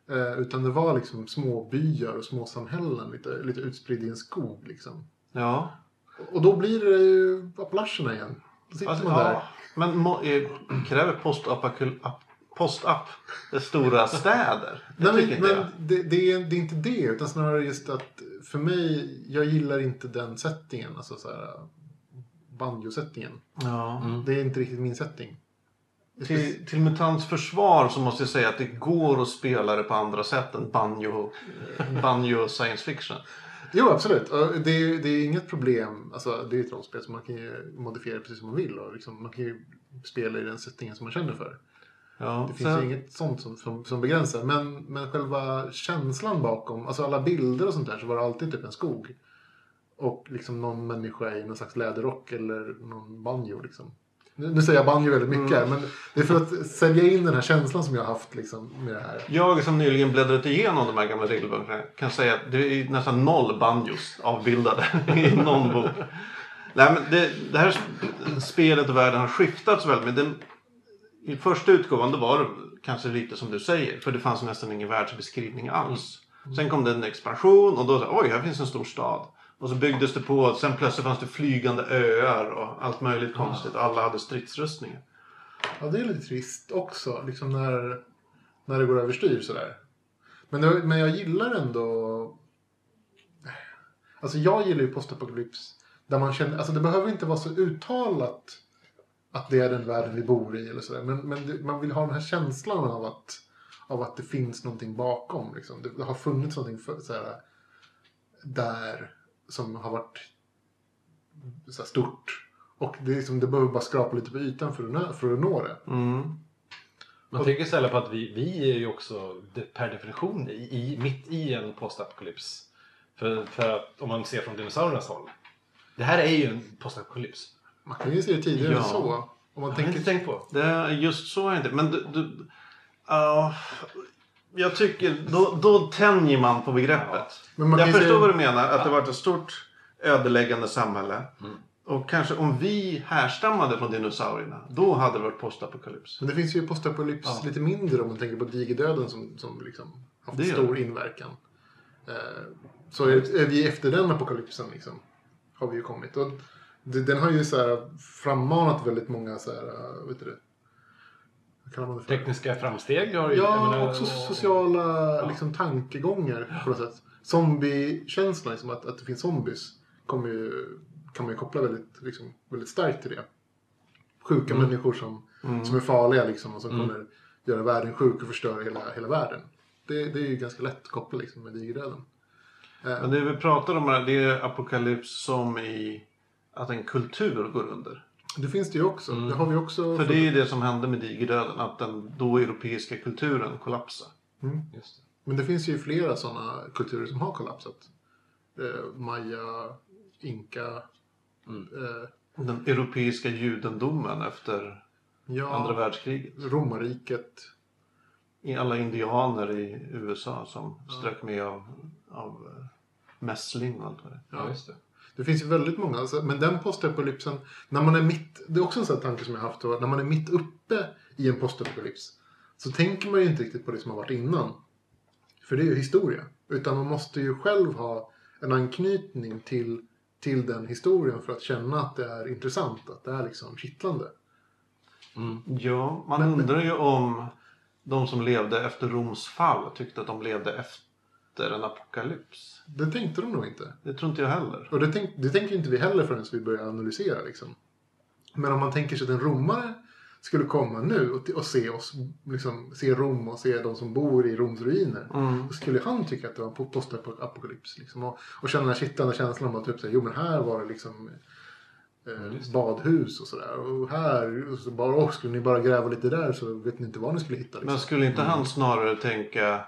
Eh, utan det var liksom små byar och små samhällen lite, lite utspridda i en skog. Liksom. Ja. Och då blir det ju Appalacherna igen. Då sitter Alltså, man där. ja. Men må, eh, kräver postapakul- ap- post-up stora städer? Det Nej, men men det, det, är, det är inte det, utan snarare just att för mig, jag gillar inte den settingen. Alltså så här, banjo-settingen. Ja. Mm. Det är inte riktigt min setting. Till, till Mutants försvar så måste jag säga att det går att spela det på andra sätt än banjo, eh, banjo science fiction. Jo, absolut. Det är, det är inget problem. Alltså, det är ett rollspel så man kan ju modifiera precis som man vill. Och liksom, man kan ju spela i den settingen som man känner för. Ja, Det finns sen- ju inget sånt som, som, som begränsar. Men, men själva känslan bakom, alltså alla bilder och sånt där, så var det alltid typ en skog. Och liksom någon människa i någon slags läderrock eller någon banjo. Liksom. Nu, säger jag banjo väldigt mycket här, men det är för att sälja in den här känslan som jag har haft liksom, med det här. Jag som nyligen bläddrat igenom de här gamla regelböckerna kan säga att det är nästan noll banjos avbildade i någon bok. Nej, men det, det här spelet och världen har skiftat så väldigt. Men den, I första utgåvan var det kanske lite som du säger. För det fanns nästan ingen världsbeskrivning alls. Sen kom det en expansion och då oj, här finns en stor stad. Och så byggdes det på. Sen plötsligt fanns det flygande öar och allt möjligt konstigt. Alla hade stridsrustningar. Ja, det är lite trist också. Liksom när, när det går överstyr sådär. Men, det, men jag gillar ändå... Alltså jag gillar ju postapokalyps. Där man känner, alltså det behöver inte vara så uttalat att det är den världen vi bor i eller sådär. Men, men det, man vill ha den här känslan av att, av att det finns någonting bakom. Liksom. Det, det har funnits någonting för, såhär, där som har varit så här stort. Och det, är liksom, det behöver bara skrapa lite på ytan för att, nå, för att nå det. Mm. Man Och- tänker istället på att vi, vi är ju också per definition i, i, mitt i en postapokalyps. För, för att om man ser från dinosauriernas håll. Det här är ju en postapokalyps. Man kan ju se det tidigare Ja. än så. Om man Jag har tänker inte tänkt på. Det just så är inte. Men du... du ja, jag tycker, då, då tänjer man på begreppet. Man jag ju förstår vad du menar. Att det varit ett stort ödeläggande samhälle. Mm. Och kanske om vi härstammade från dinosaurierna. Då hade det varit postapokalyps. Men det finns ju postapokalyps Ja. lite mindre om man tänker på digerdöden som, som liksom haft stor det. inverkan. Eh, så är, är vi efter den apokalypsen liksom, har vi ju kommit. Och den har ju så här frammanat väldigt många så här, eh, vet du det? Vad kallar man det för? Tekniska framsteg har ju... Ja, menar, också sociala Ja. liksom, tankegångar på något sätt. Zombie-känslan, liksom, att, att det finns zombies, ju, kan man ju koppla väldigt, liksom, väldigt starkt till det. Sjuka Mm. människor som, Mm. som är farliga liksom, och som Mm. kommer göra världen sjuk och förstöra hela, hela världen. Det, det är ju ganska lätt att koppla liksom, med digerdöden. Eh, Men det vi pratar om här, det är apokalyps som i att en kultur går under. Det finns det ju också. Mm. Det har vi också. För det är ju det som hände med digerdöden. Att den då europeiska kulturen kollapsade. Mm. Just det. Men det finns ju flera sådana kulturer som har kollapsat. Eh, Maya, Inka. Mm. Eh, Den europeiska judendomen efter ja, andra världskriget. romarriket. Alla indianer i USA som strök med av, av eh, mässling och allt vad det Ja. just det. Det finns ju väldigt många. Alltså, men den postapokalypsen, när man är mitt, det är också en sån tanke som jag haft. då, När man är mitt uppe i en postapokalyps så tänker man ju inte riktigt på det som har varit innan. För det är ju historia. Utan man måste ju själv ha en anknytning till, till den historien för att känna att det är intressant, att det är liksom kittlande. Mm. Ja, man Men- undrar ju om de som levde efter Roms fall tyckte att de levde efter en apokalyps. Det tänkte de nog inte. Det tror inte jag heller. Och det, tänk, det tänker inte vi heller förrän vi börjar analysera. Liksom. Men om man tänker sig att en romare skulle komma nu och, och se oss, liksom, se Rom och se de som bor i Roms ruiner. Mm. Då skulle han tycka att det var en postapokalyps. Liksom, och, och känna den här kittlande känslan av att typ, säga, jo men här var det liksom eh, badhus och sådär. Och här, och så bara, och skulle ni bara gräva lite där så vet ni inte vad ni skulle hitta. Liksom. Men skulle inte han snarare tänka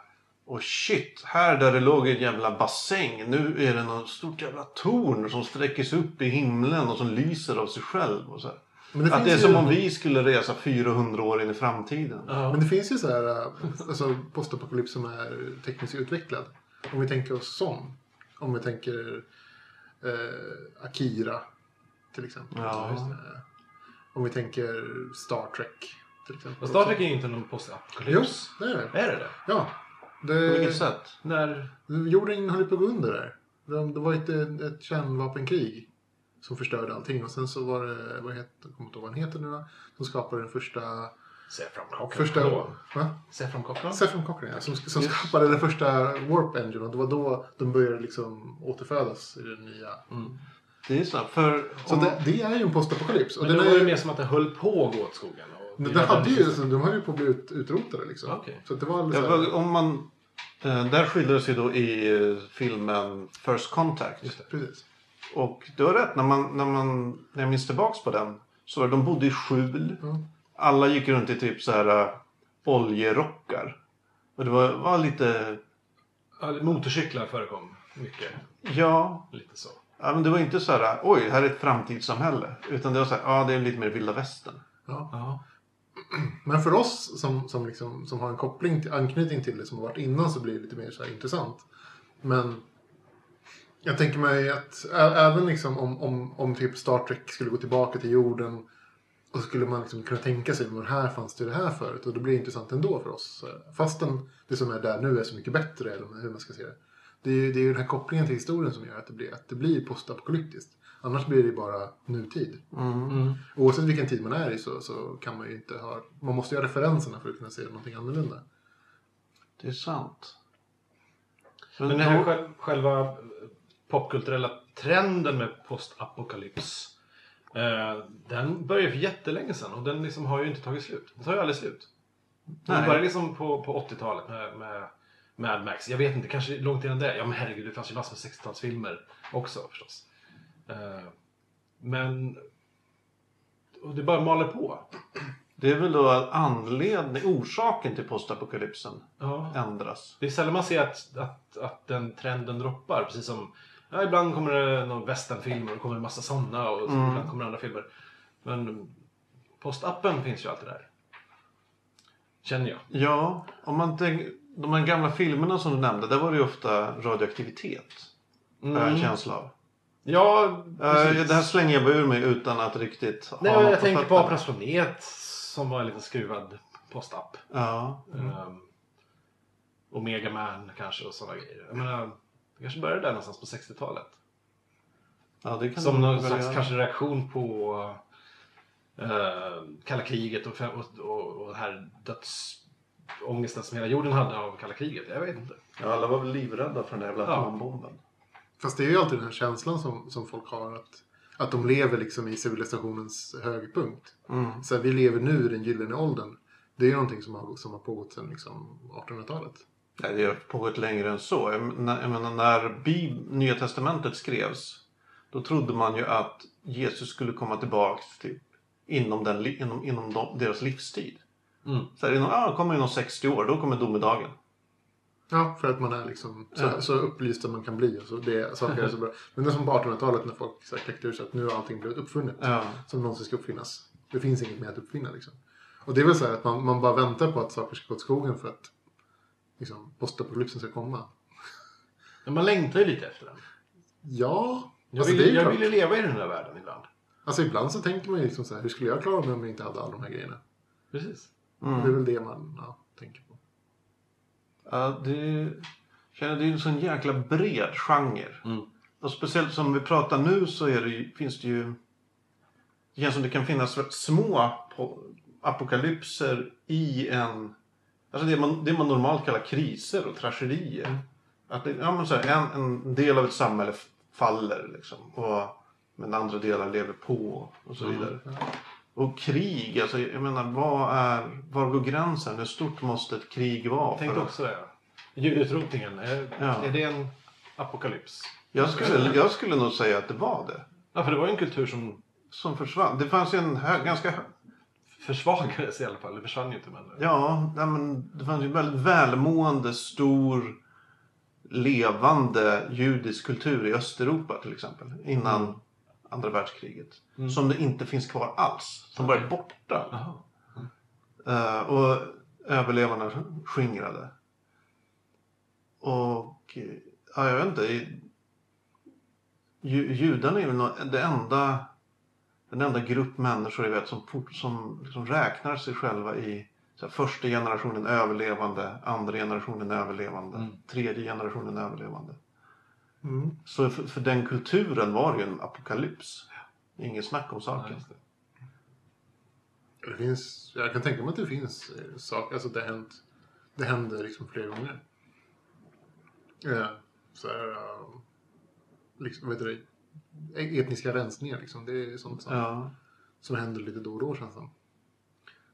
Åh shit, här där det låg en jävla bassäng. Nu är det något stort jävla torn som sträcker sig upp i himlen och som lyser av sig själv. Och så här. Men det Att det är som ju- om vi skulle resa 400 år in i framtiden. Ja. Men det finns ju så här äh, alltså, postapokalyps som är tekniskt utvecklad. Om vi tänker oss sån. Om vi tänker eh, Akira till exempel. Ja. Om vi tänker Star Trek till exempel. Men Star Trek är ju inte någon Jo, postapokalyps. det är det. Är det det? Ja. På vilket Det, sätt? När... jorden höll på att gå under där. Det, det var ett, ett kärnvapenkrig som förstörde allting. Och sen så var det, vad heter, jag kommer inte ihåg vad han heter nu som skapade den första... Säfram Cochrane? Saffron Cochrane, ja, som, som skapade den första Warp Engine och det var då de började liksom återfödas i den nya. Mm. Det är så. För Så om, det, det är ju en postapokalyps. Men då var det är, mer som att det höll på att gå åt skogen. Det hade ju, de höll ju på att bli ut, utrotade liksom. Okej. Så det var ja, för om man, eh, där skildras ju då i eh, filmen First Contact. Just det. Precis. Och du har rätt, när, man, när, man, när jag minns tillbaks på den. Så var det, de bodde i skjul. Ja. Alla gick runt i typ så här äh, oljerockar. Och det var, var lite, Ja, motorcyklar förekom mycket. ja, Lite så. ja, men det var inte så här, oj, här är ett framtidssamhälle. Utan det var så här, ja, det är lite mer vilda västern. Ja. Ja. Men för oss som, som, liksom, som har en koppling till, anknytning till det som har varit innan så blir det lite mer så här intressant. Men jag tänker mig att även liksom om, om, om typ Star Trek skulle gå tillbaka till jorden och så skulle man liksom kunna tänka sig men här fanns det det här förut och det blir intressant ändå för oss. Fastän det som är där nu är så mycket bättre eller hur man ska se det. Det är ju det är ju den här kopplingen till historien som gör att det blir, att det blir postapokalyptiskt. Annars blir det bara nutid. Mm. Mm. Oavsett vilken tid man är i så, så kan man ju inte ha... Man måste ju ha referenserna för att kunna se någonting annorlunda. Det är sant. Men den här själv, själva popkulturella trenden med postapokalyps. Eh, den började för jättelänge sedan och den liksom har ju inte tagit slut. Den tar ju aldrig slut. Den Nej. började liksom på, på 80-talet med, med Mad Max. Jag vet inte, kanske långt innan det. Ja men herregud, det fanns ju massor med 60-talsfilmer också förstås. Eh, men... Och det bara maler på. Det är väl då att anledning, orsaken till postapokalypsen Ja. ändras. Det är sällan man ser att, att, att den trenden droppar. Precis som ja, ibland kommer det någon westernfilm och det kommer en massa sådana och Mm. ibland kommer andra filmer. Men postappen finns ju alltid där. Känner jag. Ja, om man tänker, de här gamla filmerna som du nämnde, där var det ju ofta radioaktivitet. Har jag en känsla av. Ja, Eh, precis. det här slänger jag bara ur mig utan att riktigt ha Nej, något jag tänker på. Apernas planet som var en liten skruvad postapp. Ja. Um, Omega Man kanske och sådana grejer. Jag menar, det kanske började där någonstans på 60-talet. ja, det kan Som någon slags göra. kanske reaktion på uh, kalla kriget och, och, och, och den här dödsångesten som hela jorden hade av kalla kriget. Jag vet inte. Ja, alla var väl livrädda för den där jävla Ja. Fast det är ju alltid den här känslan som, som folk har att, att de lever liksom i civilisationens högpunkt. Mm. Så här, vi lever nu i den gyllene åldern. Det är ju någonting som har, som har pågått sedan liksom 1800-talet. Nej, det har pågått längre än så. Jag menar, när Bib- Nya Testamentet skrevs då trodde man ju att Jesus skulle komma tillbaks typ, inom, den, inom, inom de, deras livstid. Mm. Så här, inom, ah, kommer inom 60 år, då kommer domedagen. Ja, för att man är liksom så, Ja. så upplyst man kan bli. Och så det, saker är så bra. Men det är som på 1800-talet när folk så här kläckte ur sig att nu har allting blivit uppfunnet. Ja. Som någonsin ska uppfinnas. Det finns inget mer att uppfinna liksom. Och det är väl så här att man, man bara väntar på att saker ska gå åt skogen för att liksom, postapokalypsen ska komma. Men man längtar ju lite efter den. Ja, Jag alltså, vill, jag klart. vill ju leva i den där världen ibland. Alltså ibland så tänker man ju liksom så här, hur skulle jag klara mig om jag inte hade alla de här grejerna? Precis. Det är Mm. väl det man ja, tänker på. Ja, det, känner, det är en sån jäkla bred genre. Mm. Och speciellt som vi pratar nu så det finns det ju... Det känns som det kan finnas små po- apokalypser i en... Alltså det man, det man normalt kallar kriser och tragedier. Att det, ja, men så här, en, en del av ett samhälle faller liksom. Och, men andra delar lever på och så vidare. Och krig, alltså jag menar vad är... Var går gränsen? Hur stort måste ett krig vara? Jag tänkte också det. Djurutrotningen, är, Ja. är det en apokalyps? Jag skulle, jag skulle nog säga att det var det. Ja, för det var ju en kultur som Som försvann. Det fanns ju en hö, ganska... försvagades i alla fall. Det försvann ju inte men... Ja, nej, men det fanns ju en väldigt välmående, stor, levande judisk kultur i Östeuropa till exempel. Innan andra världskriget. Som det inte finns kvar alls. Som bara är borta. Jaha. Eh, och överlevarna skingrade. Och ja, jag vet inte. Ju, judarna är väl det enda, den enda grupp människor jag vet som, som liksom räknar sig själva i här, första generationen överlevande, andra generationen överlevande, Mm. tredje generationen överlevande. Mm. Så för, för den kulturen var det ju en apokalyps. Inget snack om saken. just det. Det finns, jag kan tänka mig att det finns eh, saker, alltså det, hänt, det händer liksom flera gånger. Eh, så här, eh, liksom, vad heter det, E- etniska rensningar liksom. Det är sånt som, Ja. som händer lite då och då känns det.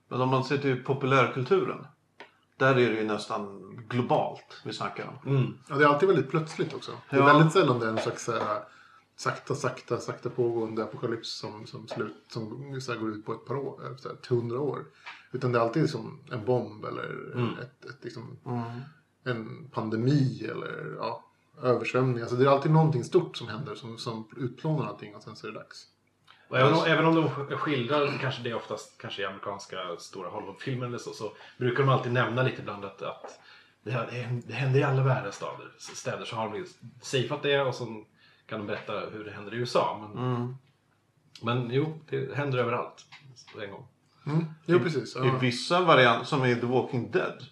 Men om man ser till populärkulturen. Där är det ju nästan globalt vi snackar om. Mm. Ja, det är alltid väldigt plötsligt också. Det är Ja. väldigt sällan det är en slags här, sakta, sakta, sakta pågående apokalyps som, som, slut, som så här, går ut på ett par år, eh, så här, 100 år. Utan det är alltid som en bomb eller Mm. ett, ett, liksom, Mm. en pandemi eller ja, översvämning. Alltså det är alltid någonting stort som händer som, som utplånar allting och sen så är det dags. Och även, om, även om de skildrar kanske det oftast kanske i amerikanska stora Hollywoodfilmer eller så, så brukar de alltid nämna lite ibland att, att det, här- det händer i alla världens städer. städer så har de safeat det och så kan de berätta hur det händer i USA. Men, Mm. men jo, det händer överallt en gång. Mm. Jo, precis. I Ja. vissa varianter, som i The Walking Dead.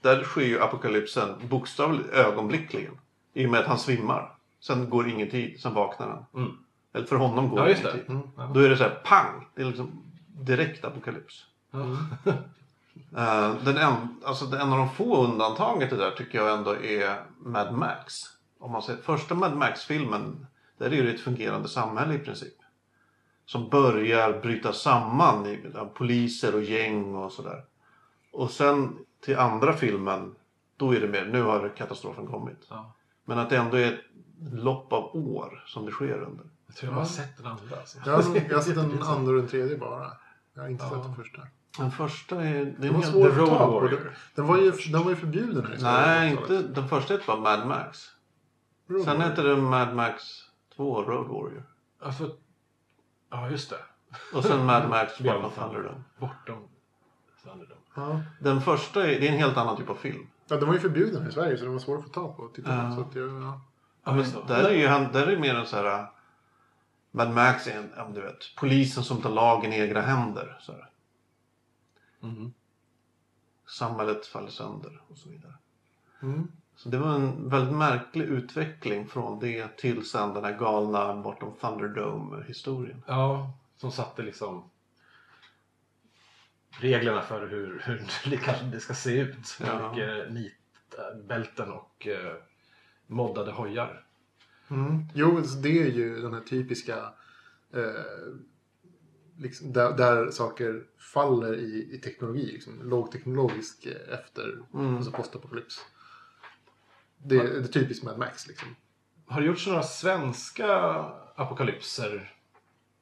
Där sker ju apokalypsen bokstavligt ögonblickligen. I och med att han svimmar. Sen går ingen tid, sen vaknar han. Mm. Eller för honom går Ja, just det. Mm. Ja. Då är det så här pang! Det är liksom direkt apokalyps. Eh, den en, alltså det en av de få undantagen till det där tycker jag ändå är Mad Max. Om man ser, första Mad Max-filmen, där är det ett fungerande samhälle i princip. Som börjar bryta samman i ja, poliser och gäng och sådär. Och sen till andra filmen, då är det mer, nu har katastrofen kommit. Ja. Men att det ändå är ett lopp av år som det sker under. Jag tror jag bara sett den andra. Alltså. Jag, har, jag har sett den andra och den tredje bara. Jag har inte Ja. sett den första. Den första är... Det är Den var svår The att Road. Warrior. Den- Den var ju, den var ju förbjuden här i Sverige Nej, på 80-talet. inte. Den första heter bara Mad Max. Road Sen heter det Mad Max 2 Road Warrior. Alltså, ja, just det. Och sen Mad Max Bortom Thunderdome. Bortom Thunderdome. Ja. Den första är, det är en helt annan typ av film. ja, den var ju förbjuden i Sverige så den var svår att få tag på. Titta Ja. Så att jag, ja. Ja, det. Där är ju han, där är mer en så här... Mad Max är en, ja, du vet, polisen som tar lagen i egna händer. Så här. Mhm. Samhället faller sönder och så vidare. Mm. Så det var en väldigt märklig utveckling från det till sen den här galna bortom Thunderdome-historien. Ja, som satte liksom reglerna för hur, hur det kanske det ska se ut. Ja. mycket nitbälten och eh, moddade hojar. Mm. Jo, det är ju den här typiska eh, liksom, där, där saker faller i, i teknologi. Liksom, lågteknologisk eh, efter Mm. alltså postapokalyps. Det, det är typiskt Mad Max liksom. Har det gjorts några svenska apokalypser?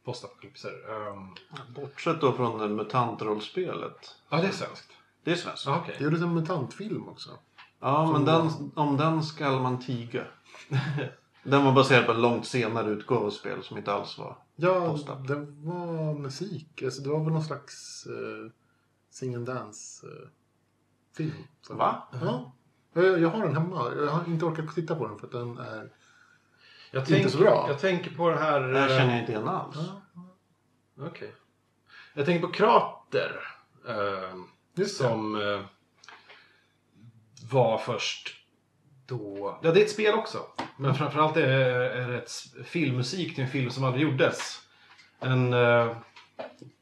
Postapokalypser? Um, Bortsett då från mutantrollspelet. ja, det är svenskt. Det är svenskt. Ja, okej. Det gjordes en mutantfilm också. Ja, men Som den, om den skall man tiga. Den var baserad på en långt senare utgåva av spel som inte alls var. Ja, Postap. det var musik. Alltså, det var väl någon slags uh, sing and dance eh, Va? Ja. Jag, jag har den hemma. Jag har inte orkat titta på den för att den är... Jag Inte tänker, så bra. Jag tänker på den här... Det här eh, känner jag inte igen alls. Ja, Okej. Jag tänker på Krater. Eh, just det. som eh, var först då... Ja, det är ett spel också. Men framförallt är, är det ett filmmusik till en film som aldrig gjordes. En eh,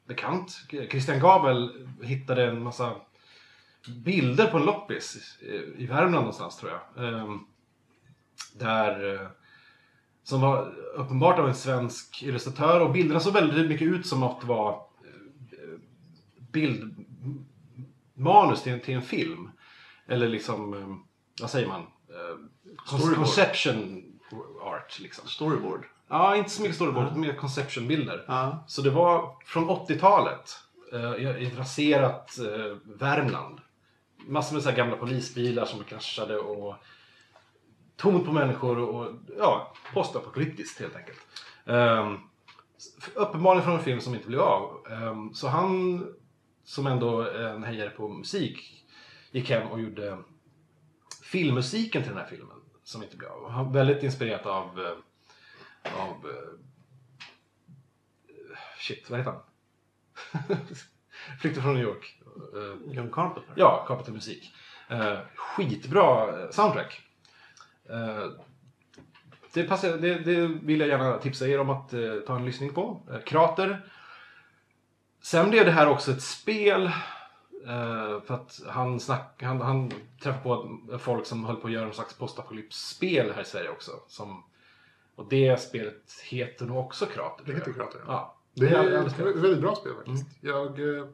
bekant, Christian Gabel, hittade en massa bilder på en loppis i, i Värmland någonstans tror jag. Eh, där... Eh, som var uppenbart av en svensk illustratör och bilderna såg väldigt mycket ut som att det var eh, bildmanus till en, till en film. Eller liksom, eh, vad säger man? Eh, Storyboard. Conception art liksom. Storyboard. Ja, inte så mycket storyboard, utan mer conception-bilder. Ja. Så det var från 80-talet. eh, I ett raserat eh, Värmland. Massor med så här gamla polisbilar som kraschade och tomt på människor och, ja, postapokalyptiskt helt enkelt. Um, uppenbarligen från en film som inte blev av. Ehm, så han, som ändå är en hejare på musik, gick hem och gjorde filmmusiken till den här filmen som inte blev av. Väldigt inspirerat av, eh, av eh, shit, vad heter han? Flykten från New York. Eh, John Carpenter. Ja, Carpenter musik. Skitbra soundtrack. Det, passar, det, det vill jag gärna tipsa er om att ta en lyssning på. Krater. Sen blev det här också ett spel. Eh, för att han, snack, han, han träffade på folk som höll på att göra en slags postapokalypsspel här i Sverige också. Som, och det spelet heter nog också Krater. Det heter. Krater. Ja. Ja. Det är ett väldigt bra spel faktiskt. Jag eh,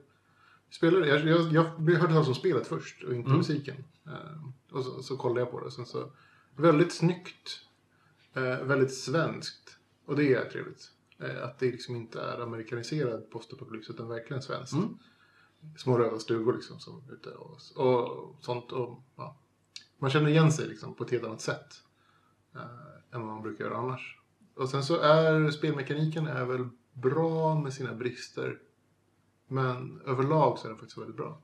spelade, jag, jag, jag hörde talas om spelet först och inte Mm. musiken. Eh, och så, så kollade jag på det. Sen så, väldigt snyggt. Eh, väldigt svenskt. Och det är trevligt. Att det liksom inte är amerikaniserad postapokalyps utan verkligen svenskt. Mm. Små röda stugor liksom som ute och, och sånt. Och, ja. Man känner igen sig liksom på ett helt annat sätt. Eh, än vad man brukar göra annars. Och sen så är spelmekaniken är väl bra med sina brister. Men överlag så är den faktiskt väldigt bra.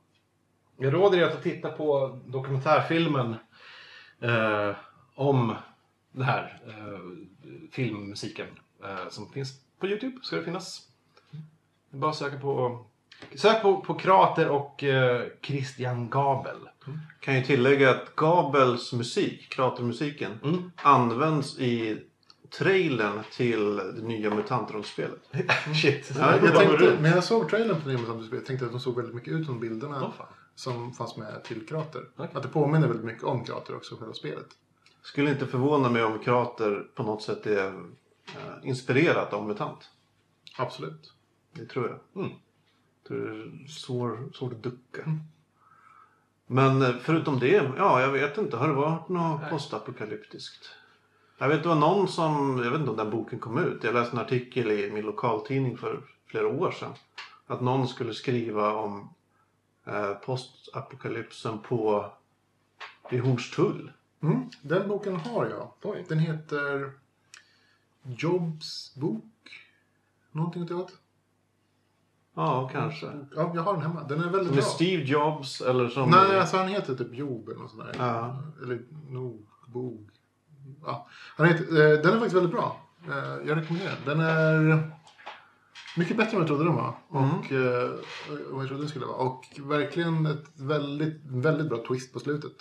Jag råder er att titta på dokumentärfilmen eh, om den här eh, filmmusiken eh, som finns på Youtube. Ska det finnas. Är Bara söka på Sök på, på Krater och eh, Christian Gabel. Kan ju tillägga att Gabels musik, kratermusiken, Mm. används i trailern till det nya mutantrollspelet. Shit. Ja, jag det tänkte, när jag såg trailern på Nemo Samtidigt jag tänkte att de såg väldigt mycket ut som bilderna Åh, fan. som fanns med till Krater. Okej. Att det påminner väldigt mycket om Krater också, själva spelet. Skulle inte förvåna mig om Krater på något sätt är eh, inspirerat av MUTANT. Absolut. Det tror jag. Mm. Svårt att ducka. Men eh, förutom det, ja jag vet inte. Har det varit något postapokalyptiskt? Jag vet det var någon som, jag vet inte om den boken kom ut. Jag läste en artikel i min lokaltidning för flera år sedan. Att någon skulle skriva om eh, postapokalypsen på i Hornstull. Mm, den boken har jag. Oj. Den heter Jobs bok. Någonting åt det. Ja, kanske. Ja, jag har den hemma. Den är väldigt Som är bra. Steve Jobs eller som... Nej, alltså han heter typ Job eller något sånt där. Ja. Eller Nog, Bog. Ja. Han heter, eh, den är faktiskt väldigt bra. Eh, jag rekommenderar den. Den är mycket bättre än jag trodde den var. Och eh, vad jag trodde den skulle vara. Och verkligen ett väldigt, väldigt bra twist på slutet.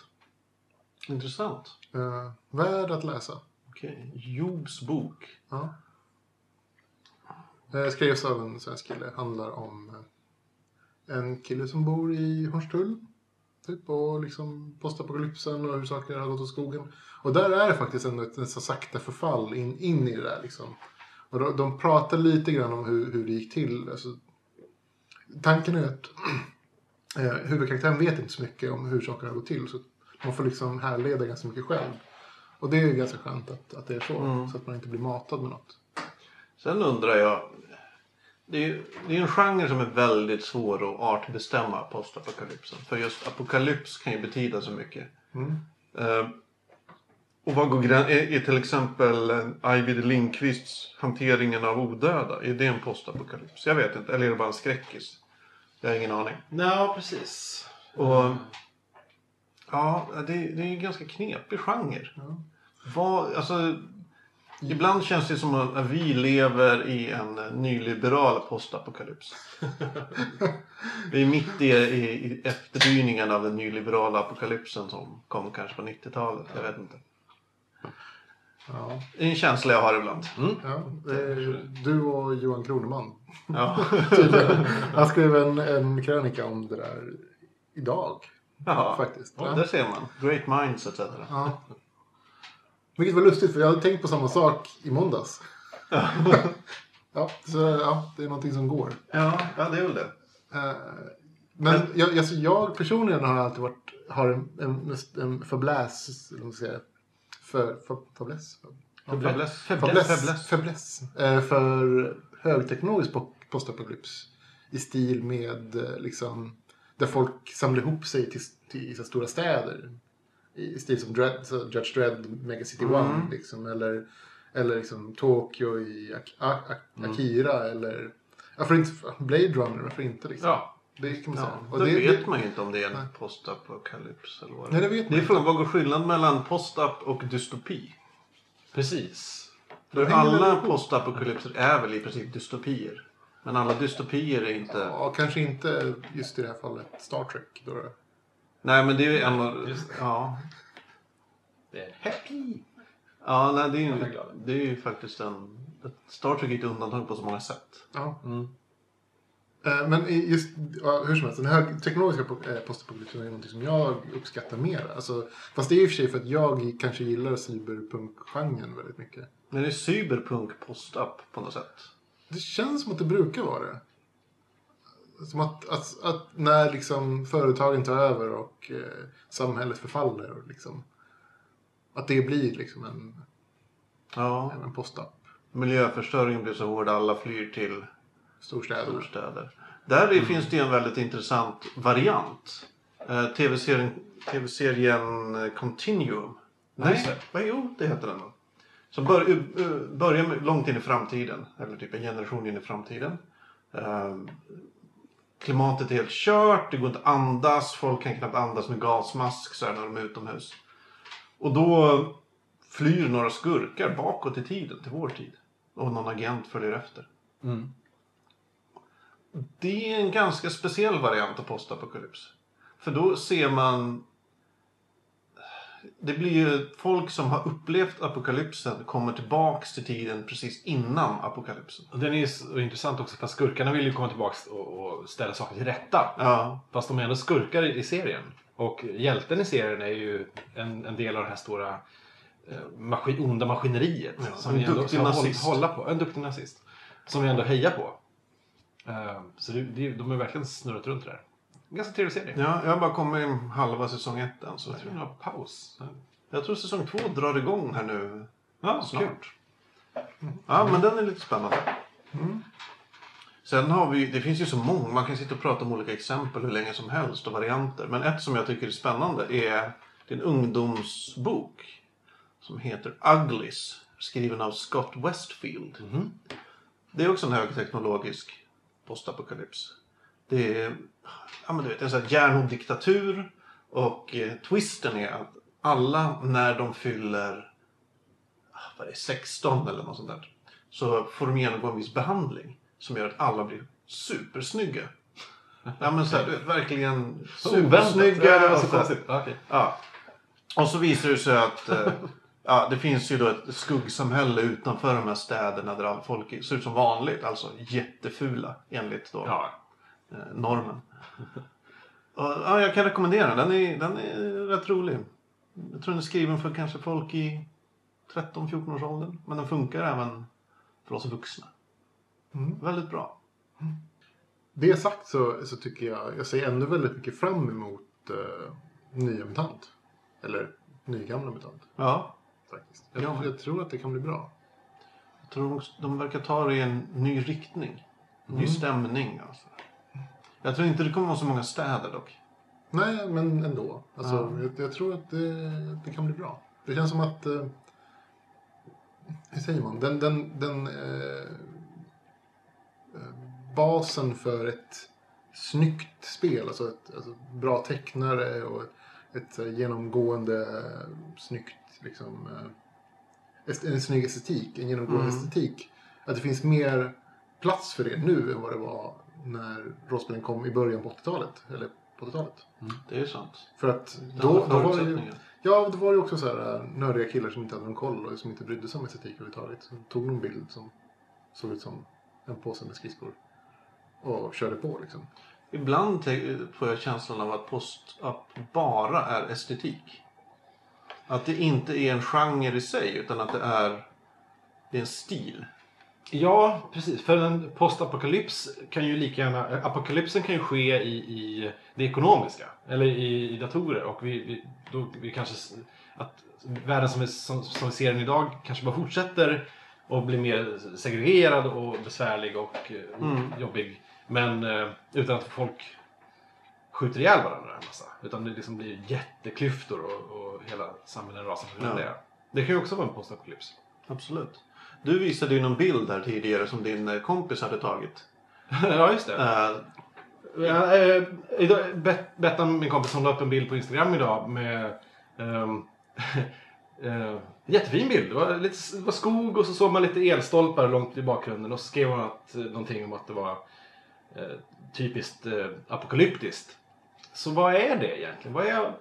Intressant. Eh, värd att läsa. Okej. Jobs bok. Ja. Eh, skrevs av en svensk kille. Handlar om en kille som bor i Hornstull. Typ, och liksom postapokalypsen och hur saker har gått åt skogen. Och där är det faktiskt ändå ett, så sakta förfall in, in i det där. Liksom. Och de, de pratar lite grann om hur, hur det gick till. Alltså, tanken är att eh, huvudkaraktären vet inte så mycket om hur saker har gått till. Så man får liksom härleda ganska mycket själv. Och det är ju ganska skönt att, att det är så. Mm. Så att man inte blir matad med något. Sen undrar jag. Det är ju det är en genre som är väldigt svår att artbestämma postapokalypsen. För just apokalyps kan ju betyda så mycket. Mm. Eh, och vad går grän- är, är till exempel Ajvide Lindqvists hanteringen av odöda, är det en postapokalyps? Jag vet inte, eller är det bara en skräckis? Jag har ingen aning. Ja, precis. Och ja, det, det är ju en ganska knepig genre. Ja. Vad, alltså, ibland känns det som att vi lever i en nyliberal postapokalyps. vi är mitt i, i, i efterdyningen av den nyliberala apokalypsen som kom kanske på 90-talet. Jag vet inte. Ja. Det är en känsla jag har ibland. Ja, det är du och Johan Kroneman. Ja. Han skrev en, en krönika om det där idag. Jaha. Faktiskt. Ja, Ja. där ser man. Great minds etc. Ja. Vilket var lustigt för jag hade tänkt på samma sak i måndags. ja, så ja, det är någonting som går. Ja, ja, det är väl det. Eh, Men jag, alltså jag personligen har alltid varit, har en, en, en fäbless, eller vad ska jag säga, för, för, fäbless? Fäbless. Fäbless. Fäbless. Eh, för högteknologisk po- postapokalyps. I stil med eh, liksom, där folk samlar ihop sig till, till så stora städer. Stil som Dredd, så Judge Dredd, Mega City Mm. One. Liksom, eller eller liksom Tokyo i Ak- A- A- Akira. Eller varför inte Blade Runner, varför inte? Liksom. Ja. Det kan man Ja, säga. då Och det, vet det, man ju inte om det är en postapokalyps eller vad Nej, det vet man Det är inte. frågan, vad går skillnaden mellan postap och dystopi? Precis. För alla postapokalypser är väl i princip dystopier. Men alla dystopier är inte... ja, kanske inte just i det här fallet Star Trek. Då. då. Nej men det är ju en av... Just det. Ja. Det är happy. Ja, nej, det är ju, det är ju faktiskt en... Star Trek är ett undantag på så många sätt. Ja. Mm. Eh, Men just, ja, hur som helst, den här teknologiska eh, postapokalypsen är någonting som jag uppskattar mer. Alltså, fast det är i och för sig för att jag kanske gillar cyberpunk-genren väldigt mycket. Men det är cyberpunk postap på något sätt. Det känns som att det brukar vara det. Som att, att, att när liksom företagen tar över och eh, samhället förfaller. Och liksom, att det blir liksom en, Ja. en postapp. Miljöförstöringen blir så hård, alla flyr till Storstäder. storstäder. Där mm. finns det en väldigt intressant variant. Eh, TV-serien, TV-serien eh, Continuum. Nej, vad, jo det heter den. Som bör, uh, börjar långt in i framtiden. Eller typ en generation in i framtiden. Eh, klimatet är helt kört, det går inte att andas. Folk kan knappt andas med gasmask så här när de är utomhus. Och då flyr några skurkar bakåt i tiden, till vår tid. Och någon agent följer efter. Mm. Det är en ganska speciell variant av postapokalyps. För då ser man... Det blir ju folk som har upplevt apokalypsen kommer tillbaks till tiden precis innan apokalypsen. Och den är så intressant också för skurkarna vill ju komma tillbaka och, och ställa saker till rätta. Ja, Fast de är ändå skurkar i, i serien. Och hjälten i serien är ju en, en del av det här stora eh, maskin, onda maskineriet. Ja, som en vi ändå duktig ska hålla, nazist. hålla på. En duktig nazist. Som vi ändå hejar på. Eh, så det, det, de har verkligen snurrat runt det där. Ganska trevlig serie. ja jag har bara kommit i halva säsong ett än. Så Jag tror det var paus. jag tror säsong två drar igång här nu Ja, snart. Ja, men den är lite spännande. Mm. Sen har vi, det finns ju så många, man kan sitta och prata om olika exempel hur länge som helst och varianter. Men ett som jag tycker är spännande är, det är en ungdomsbok som heter Uglies, skriven av Scott Westfield. Mhm. Det är också en högteknologisk postapokalyps. Det är ja, men du vet, en sån här järnhård diktatur och eh, twisten är att alla när de fyller ah, vad är det, 16 eller något sånt där så får de genomgå en viss behandling som gör att alla blir supersnygga. Ja men så här, du vet, verkligen supersnygga. Det var så konstigt. Ja. Och så visar det sig att eh, ja, det finns ju då ett skuggsamhälle utanför de här städerna där all folk ser ut som vanligt. Alltså jättefula enligt då, Ja. eh, normen. Ja, jag kan rekommendera den. Är, den är rätt rolig. Jag tror den är skriven för kanske folk i 13-14 års åldern. Men den funkar även för oss vuxna. Mm. Väldigt bra. Det sagt så, så tycker jag, jag ser ändå väldigt mycket fram emot uh, nya MUTANT. Eller nygamla MUTANT Ja, faktiskt. Jag, Ja. jag tror att det kan bli bra. jag tror de, de verkar ta det i en ny riktning. En ny Mm. stämning. Alltså. Jag tror inte det kommer vara så många städer dock. Nej, men ändå. Alltså, Ja. jag, jag tror att det, det kan bli bra. Det känns som att... Uh, hur säger man? Den, den, den eh, eh, basen för ett snyggt spel, alltså ett alltså, bra tecknare och ett här, genomgående eh, snyggt liksom, eh, en snygg estetik, en genomgående Mm. estetik. Att det finns mer plats för det nu än vad det var när rollspelen kom i början på 80-talet. Eller på 80-talet. Det är sant. För att Det då, då var det ju, ja, då var det också så här äh, nördiga killar som inte hade någon koll och som inte brydde sig om estetik överhuvudtaget. Som tog någon bild som såg ut som en påse med skridskor. Och körde på liksom. Ibland får jag känslan av att post-up bara är estetik. Att det inte är en genre i sig utan att det är, det är en stil. Ja, precis. För en postapokalyps kan ju lika gärna... Apokalypsen kan ju ske i, i det ekonomiska. Eller i, i datorer. Och vi, vi, då, vi kanske... Att världen som vi, som, som vi ser den idag kanske bara fortsätter och blir mer segregerad och besvärlig och eh, Mm. jobbig. Men eh, utan att folk skjuter ihjäl varandra en massa. Utan det liksom blir jätteklyftor och, och hela samhällen rasar för Ja. det. Det kan ju också vara en postapokalyps. Absolut. Du visade ju någon bild här tidigare som din eh, kompis hade tagit. ja, just det. Eh, Ja, eh, Bet- Bettan, min kompis, hon la upp en bild på Instagram idag med ehm, eh, jättefin bild. Det var, lite, det var skog och så såg man lite elstolpar långt i bakgrunden och så skrev hon att, eh, någonting om att det var eh, typiskt eh, apokalyptiskt. Så vad är det egentligen? Vad är,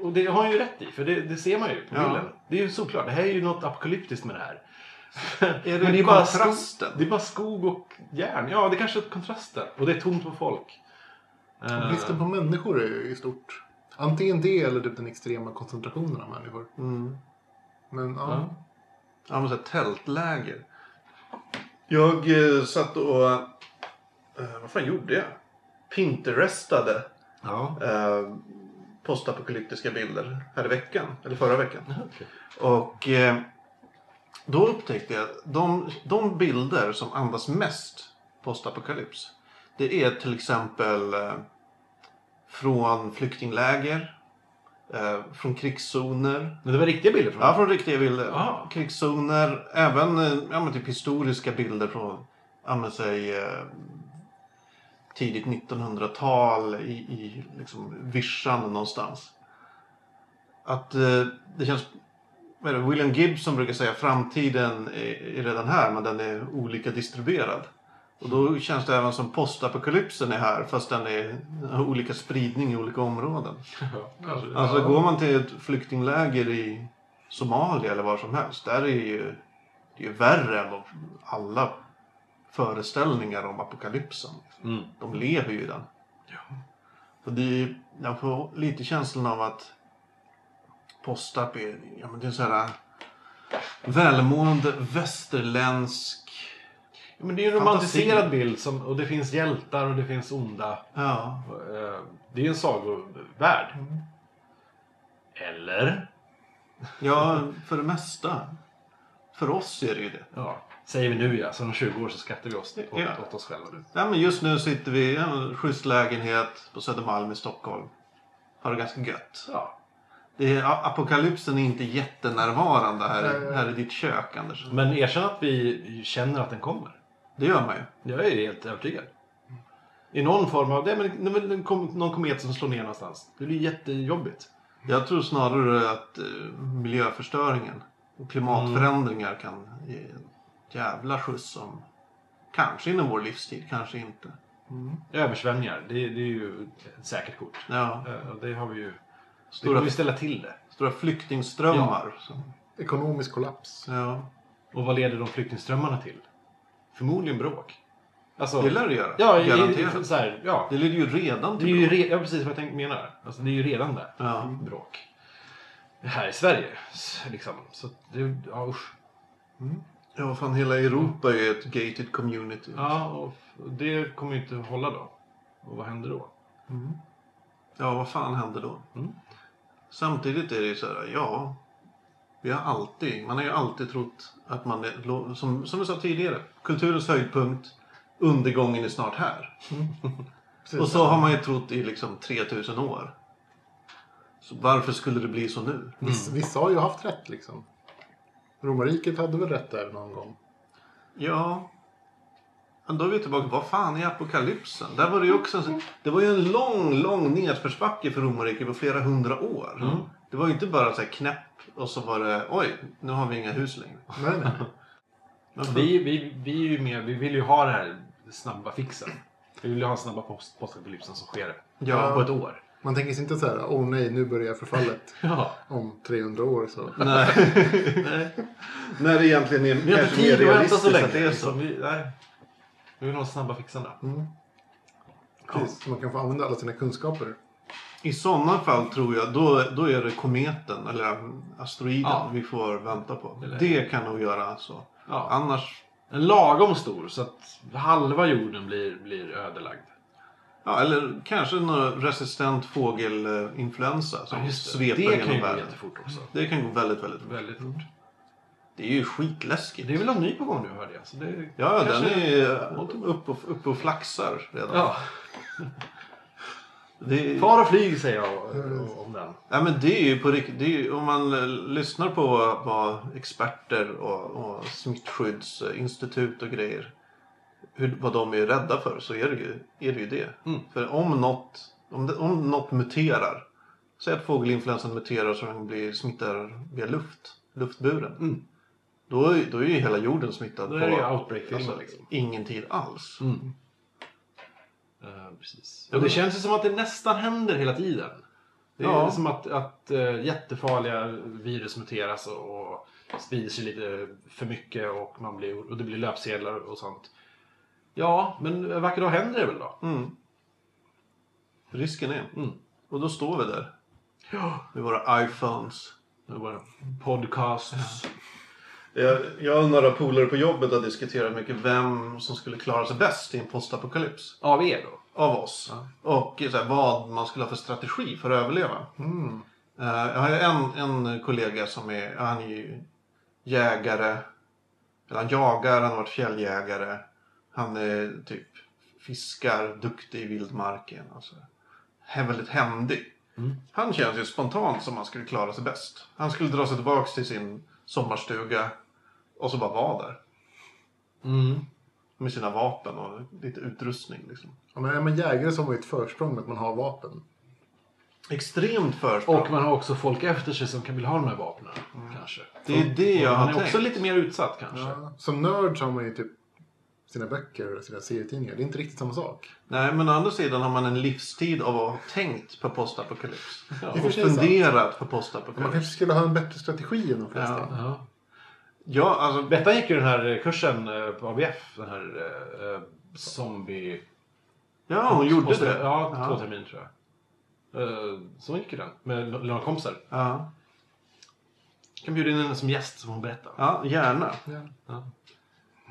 och det har hon ju rätt i, för det, det ser man ju på Ja. bilden. Det är ju såklart, det här är ju något apokalyptiskt med det här. är det, Men det är bara kontrasten? Det är bara skog och järn. Ja, det kanske är kontrasten. Och det är tomt på folk. Eh, Bristen på människor är ju i stort. Antingen det eller typ den extrema koncentrationen av människor. Mm. Men ja. Ja. Ja, men så här, tältläger. Jag eh, satt och... Eh, vad fan gjorde jag? Pinterestade Ja. eh, postapokalyptiska bilder här i veckan. Eller förra veckan. okej. Och eh, då upptäckte jag att de, de bilder som andas mest postapokalyps. Det är till exempel eh, från flyktingläger. Eh, från krigszoner. Men det var riktiga bilder från Ja, från riktiga bilder. Ah. Krigszoner. Även eh, ja, men typ historiska bilder från ja, säg, tidigt 1900-tal i, i liksom, vischan någonstans. Att det känns... Vad är det? William Gibson brukar säga framtiden är, är redan här men den är olika distribuerad. Och då känns det även som postapokalypsen är här fast den är har olika spridning i olika områden. Kanske. Alltså Ja. går man till ett flyktingläger i Somalia eller var som helst. Där är ju, det är ju värre än alla föreställningar om apokalypsen. Mm. De lever ju i den. Så det är, jag får lite känslan av att Postap är, ja, men det är en sån här välmående västerländsk... Ja, men det är en Fantasi. romantiserad bild som, och det finns hjältar och det finns onda. Ja. Eh, Det är ju en sagovärld. Eller? ja, för det mesta. För oss är det ju det. Ja, säger vi nu ja. Så om 20 år så skrattar vi oss åt, Ja. åt oss själva. Ja, men just nu sitter vi i en schysst lägenhet på Södermalm i Stockholm. Har det ganska gött. Ja. Det är, apokalypsen är inte jättenärvarande här, Nej. här i ditt kök, Anders. Men erkänn att vi känner att den kommer. Det gör man ju. Jag är helt övertygad. I någon form av... Det är men, någon komet som slår ner någonstans. Det blir jättejobbigt. Jag tror snarare att eh, miljöförstöringen och klimatförändringar kan ge en jävla skjuts om kanske inom vår livstid, kanske inte. Översvämningar, det, det är ju ett säkert kort. Ja, Eh, och Det har vi ju... Det stora, kommer vi ställa till det. stora flyktingströmmar. Så, Ekonomisk kollaps. ja. Och vad leder de flyktingströmmarna till? Förmodligen bråk. Alltså, Det lär det göra. ja, garanterat. så här, ja. Det leder ju redan Det är till ju re, ja, precis vad jag menar. Alltså, det är ju redan där. Ja. Bråk. Här i Sverige. Liksom. Så det, ja, usch. Ja, fan hela Europa är ett gated community. Ja, och det kommer ju inte hålla då. Och vad händer då? Ja, vad fan händer då? Mm. Samtidigt är det ju så här, ja. Vi har alltid, man har ju alltid trott att man är, som, som vi sa tidigare, kulturens höjdpunkt, undergången är snart här. Precis. Och så har man ju trott i liksom 3000 år. Så varför skulle det bli så nu? Vissa, vissa har ju haft rätt liksom. Romarriket hade väl rätt där någon gång. Ja. Men då är vi tillbaka, vad fan är apokalypsen? Där var det ju också det var ju en lång, lång nedförsbacke för romarriket på flera hundra år. Mm. Det var ju inte bara så här knäpp och så var det, oj, nu har vi inga hus längre. Nej, nej. Men Vi, vi, vi, är ju med, vi vill ju ha det här snabba fixen. Vi vill ju ha en snabba post, postapokalypsen som sker Ja. på ett år. Man tänker sig inte så här, åh nej, nu börjar förfallet Ja. om 300 år. Så. Nej. Nej. När det egentligen är Vi kanske mer vänta så realistiskt länge. att det är liksom. så. Vi, nej. Vi vill ha snabba fixarna. Mm. Precis, så man kan få använda alla sina kunskaper. I sådana fall tror jag, då, då är det kometen eller asteroiden Ja. vi får vänta på. Eller- Det kan nog göra så. Ja. Annars, En lagom stor så att halva jorden blir, blir ödelagd. ja, eller kanske någon resistent fågelinfluensa som Ja, just det. sveper det kan ju genom gå världen. jättefort också. Det kan gå väldigt, väldigt fort. Väldigt fort. Det är ju skitläskigt. Det är väl någon ny på gång nu hörde jag. Så det Ja, kanske- den är uppe och, upp och flaxar redan. Ja, Det är, far och flyg säger jag om- om den. ja, men det är ju på riktigt. Ju, om man eh, lyssnar på vad experter och, och smittskyddsinstitut och grejer. Hur, vad de är rädda för så är det ju, är det, ju det. Mm. För om något, om, det, om något muterar. Säg att fågelinfluensan muterar så den blir smittar via luft. Luftburen. Mm. Då, är- då är ju hela jorden smittad Då är det ju outbreak alltså, liksom. ingen tid alls. Mm. Eh, precis. Och det känns ju som att det nästan händer hela tiden. Det är Ja. som att, att uh, jättefarliga virus muteras och, och sprider sig lite för mycket och, man blir, och det blir löpsedlar och sånt. Ja, men en vacker dag händer det väl då? Mm. Risken är. Mm. Och då står vi där Ja. med våra iPhones. Det var podcasts. Jag, jag och några polare på jobbet har diskuterat mycket vem som skulle klara sig bäst i en postapokalyps. Av er då? Av oss. Och så här, vad man skulle ha för strategi för att överleva. Mm. Eh, jag har en, en kollega som är, ja, han är ju jägare. Eller han jagar, han har varit fjälljägare. Han är typ fiskar, duktig i vildmarken. Alltså, är väldigt händig. Mm. Han känns ju spontant som han skulle klara sig bäst. Han skulle dra sig tillbaks till sin sommarstuga och så bara vara där. Mm. Med sina vapen och lite utrustning. Liksom. Ja, men är man jägare så har man ett försprång med att man har vapen. Extremt försprång. Och man har också folk efter sig som kan vilja ha de här vapnen. Kanske. Det är det jag man har är tänkt. också lite mer utsatt kanske. Ja. Som nörd så har man ju typ sina böcker och sina serietidningar. Det är inte riktigt samma sak. Nej, men å andra sidan har man en livstid av att ha tänkt på postapokalyps. Ja. Och funderat på Man postapokalyps. kanske skulle ha en bättre strategi än de flesta. Ja. Ja. Ja, alltså. Bettan gick ju den här kursen eh, på ABF. Den här eh, zombie... Ja, hon gjorde det. Ja, Ja. två terminer tror jag. Eh, Så hon gick ju den med några kompisar. Ja, kan bjuda in henne som gäst som hon berättar. ja gärna. Ja.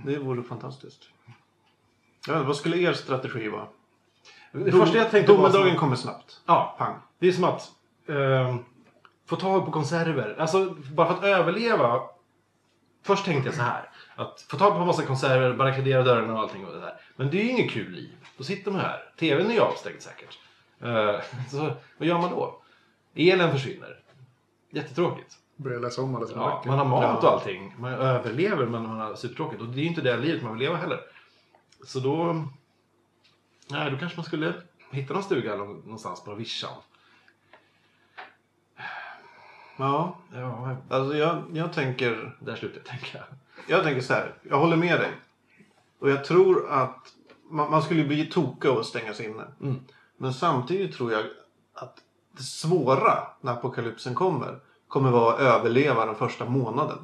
Det vore fantastiskt. Jag vet, vad skulle er strategi vara? Det första jag tänkte. Domedagen kommer snabbt. Ja, Pang. det är som att ehm, få tag på konserver. Alltså, bara för att överleva Först tänkte jag så här. Att få tag på en massa konserver, barrikadera dörrarna och allting och det där. Men det är ju inget kul liv. Då sitter man här. TVn är ju avstängd säkert. Eh, så vad gör man då? Elen försvinner. Jättetråkigt. Börja läsa om alla sina Ja, böcker. man har mat och allting. Man överlever men man har supertråkigt. Och det är ju inte det livet man vill leva heller. Så då... Nej, då kanske man skulle hitta någon stuga nå- någonstans på vischan. Ja, Ja, alltså jag, jag tänker... där slutar jag tänka. Jag tänker så här, jag håller med dig. Och jag tror att man, man skulle bli toka och stängas inne. Mm. Men samtidigt tror jag att det svåra när apokalypsen kommer, kommer vara att överleva den första månaden.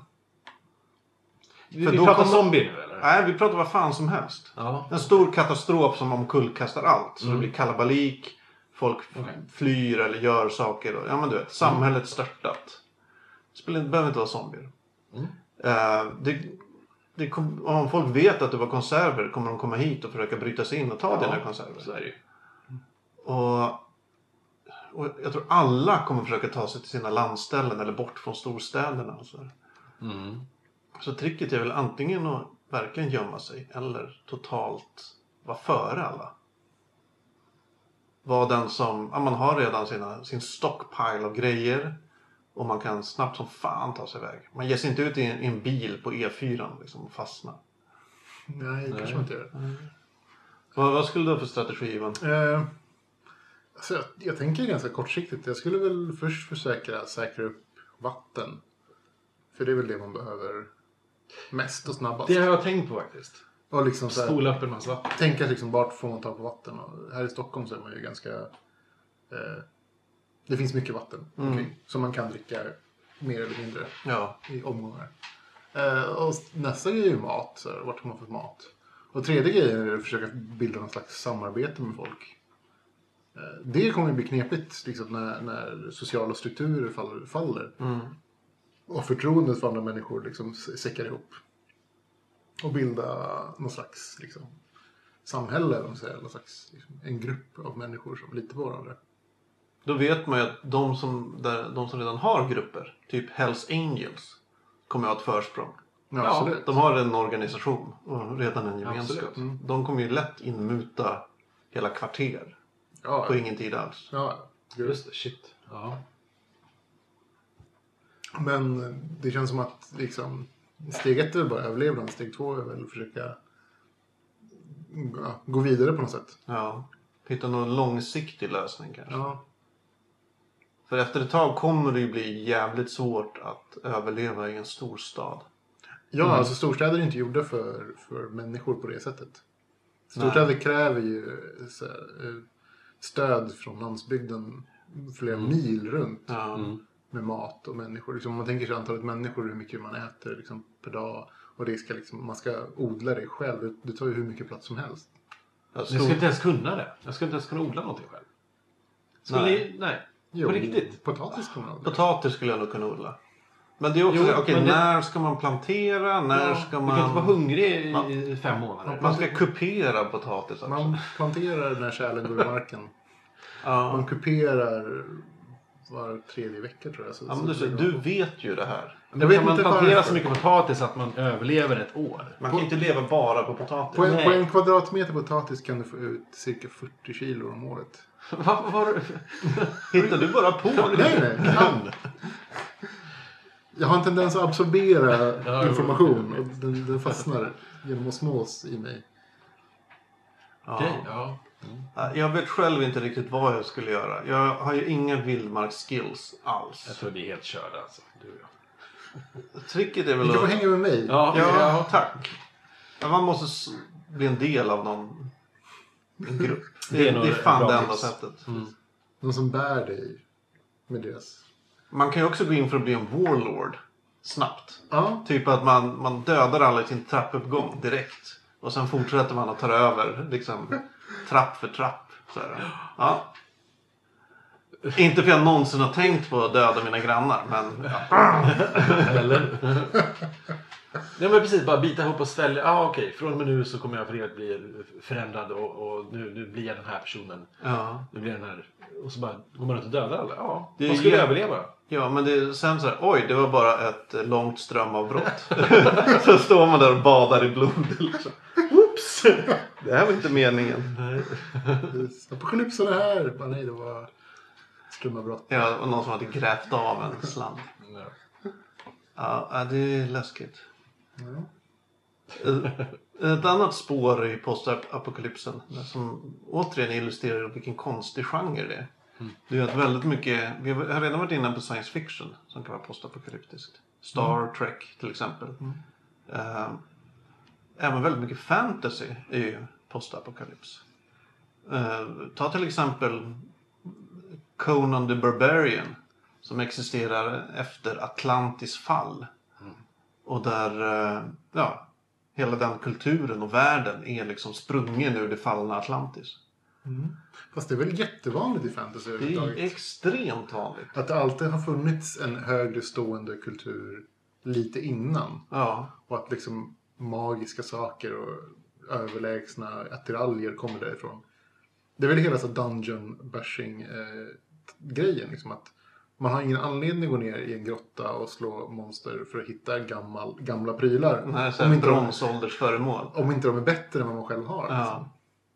Vi, För vi då pratar kommer- zombie nu eller? Nej, vi pratar vad fan som helst. Ja. En stor katastrof som omkullkastar allt. Så Mm. det blir kalabalik, folk Okej. flyr eller gör saker. Och, ja men du vet, samhället störtat. Det behöver inte vara zombier. Mm. Eh, det, det kom, om folk vet att det var konserver kommer de komma hit och försöka bryta sig in och ta Ja, dina konserver. Så är det ju. Och, och jag tror alla kommer försöka ta sig till sina landställen eller bort från storstäderna. Så. Mm. så tricket är väl antingen att verkligen gömma sig eller totalt vara före alla. Vara den som, ja, man har redan sina, sin stockpile av grejer och man kan snabbt som fan ta sig iväg. Man ger sig inte ut i en, i en bil på E4 liksom, och fastna. Nej, det kanske Nej. man inte gör. Vad, vad skulle du ha för strategi Ivan? Eh, alltså jag, jag tänker ganska kortsiktigt. Jag skulle väl först försöka säkra upp vatten. För det är väl det man behöver mest och snabbast. Det har jag tänkt på faktiskt. Och liksom så här, Spola upp en massa vatten. tänka liksom vart får man tag på vatten. Och här i Stockholm så är man ju ganska... Eh, det finns mycket vatten Mm. omkring. Som man kan dricka mer eller mindre Ja, i omgångar. Eh, och nästa grej är ju mat. Så här, vart får man få mat? Och tredje grejen är att försöka bilda någon slags samarbete med folk. Eh, det kommer ju bli knepigt liksom, när, när sociala strukturer faller. faller. mm. Och förtroendet för andra människor liksom säckar ihop. Och bilda någon slags liksom, samhälle, om säger, någon slags, liksom, en grupp av människor som litar på varandra. Då vet man ju att de som, där, de som redan har grupper, typ Hells Angels, kommer att ha ett försprång. Ja, absolut. De har en organisation och redan en gemenskap. Mm. De kommer ju lätt inmuta hela kvarter Ja, på ingen tid alls. ja. Just det, shit. Ja. Men det känns som att liksom, steg ett är bara överlevnad, steg två är väl att försöka ja, gå vidare på något sätt. Ja. Hitta någon långsiktig lösning kanske. Ja, För efter ett tag kommer det ju bli jävligt svårt att överleva i en storstad. ja alltså storstäder är inte gjorda för, för människor på det sättet. Storstäder kräver ju så, här, eh, stöd från landsbygden flera mil runt. Mm. med mat och människor. Liksom, om man tänker sig antalet människor, hur mycket man äter liksom, per dag. Och det ska liksom, man ska odla det själv. Det, det tar ju hur mycket plats som helst. Ja, Jag stor... ska inte ens kunna det. Jag ska inte ens kunna odla någonting själv. Skulle Nej. ni... Nej. Jo, På riktigt? Potatis kan man odla. Potatis skulle jag nog kunna odla. Men det är också Jo, så men det- när ska man plantera? När Ja, ska Du kan inte vara man... hungrig i, Man- i fem månader. Man ska kupera potatis också. Man planterar när kärlen går i marken. Ja. Man kuperar var tredje vecka tror jag. Så, Ja, men så du, du vet ju det här. Men Jag vet kan man inte plantera varför. så mycket potatis att man överlever ett år? Man kan inte leva bara på potatis. på, en, på en kvadratmeter potatis kan du få ut cirka 40 kilo om året. Vad var Hittar du bara på? Nej, nej. Kan. Jag har en tendens att absorbera information och den, den fastnar genom osmos i mig. Ja. Okej, ja. Ja, Jag vet själv inte riktigt vad jag skulle göra. Jag har ju inga vildmarksskills Jag alls. tror vi är helt körda alltså. Du och jag. Tricket är väl kan få hänga med mig. Ja, Ja, ja. tack. Ja, man måste s- bli en del av någon en grupp. Det, Det är är, nog det är fan bra det enda tips. sättet. Mm. Någon som bär dig med deras... Man kan ju också gå in för att bli en warlord snabbt. Ja, Typ att man, man dödar alla i sin trappuppgång direkt. Och sen fortsätter man att ta över liksom, trapp för trapp. Så här. Ja. Inte för jag någonsin har tänkt på att döda mina grannar. Men ja. Eller? Nej men precis, bara bita ihop och svälja. Ja ah, okej, från och med nu så kommer jag för evigt bli förändrad och, och nu, nu blir jag den här personen. Ja. Nu blir den här... Och så bara går man runt och dödar alla. Ja, man skulle överleva. Ja, men det är sen så här, oj, det var bara ett eh, långt strömavbrott. så står man där och badar i blod. Liksom. Oops! Det här var inte meningen. Apokalypsen är här! Bara, nej, det var strömavbrott. Ja, det var någon som hade grävt av en slant. Ja, det är läskigt. Ja. Eh, Ett annat spår i postapokalypsen som återigen illustrerar vilken konstig genre det är. Det är att väldigt mycket, vi har redan varit inne på science fiction som kan vara postapokalyptiskt. Star Trek till exempel. Eh, även väldigt mycket fantasy är ju postapokalyps. Eh, ta till exempel Conan the Barbarian som existerar efter Atlantis fall. Och där eh, ja, hela den kulturen och världen är liksom sprungen ur det fallna Atlantis. Fast det är väl jättevanligt i fantasy Det är extremt vanligt. Att det alltid har funnits en högre stående kultur lite innan. Ja, Och att liksom magiska saker och överlägsna attiraljer kommer därifrån. Det är väl hela så dungeon bashing eh, grejen. Liksom att man har ingen anledning att gå ner i en grotta och slå monster för att hitta gammal, gamla prylar. så om, inte de, bronsåldersföremål. om inte de är bättre än vad man själv har. Ja. Liksom.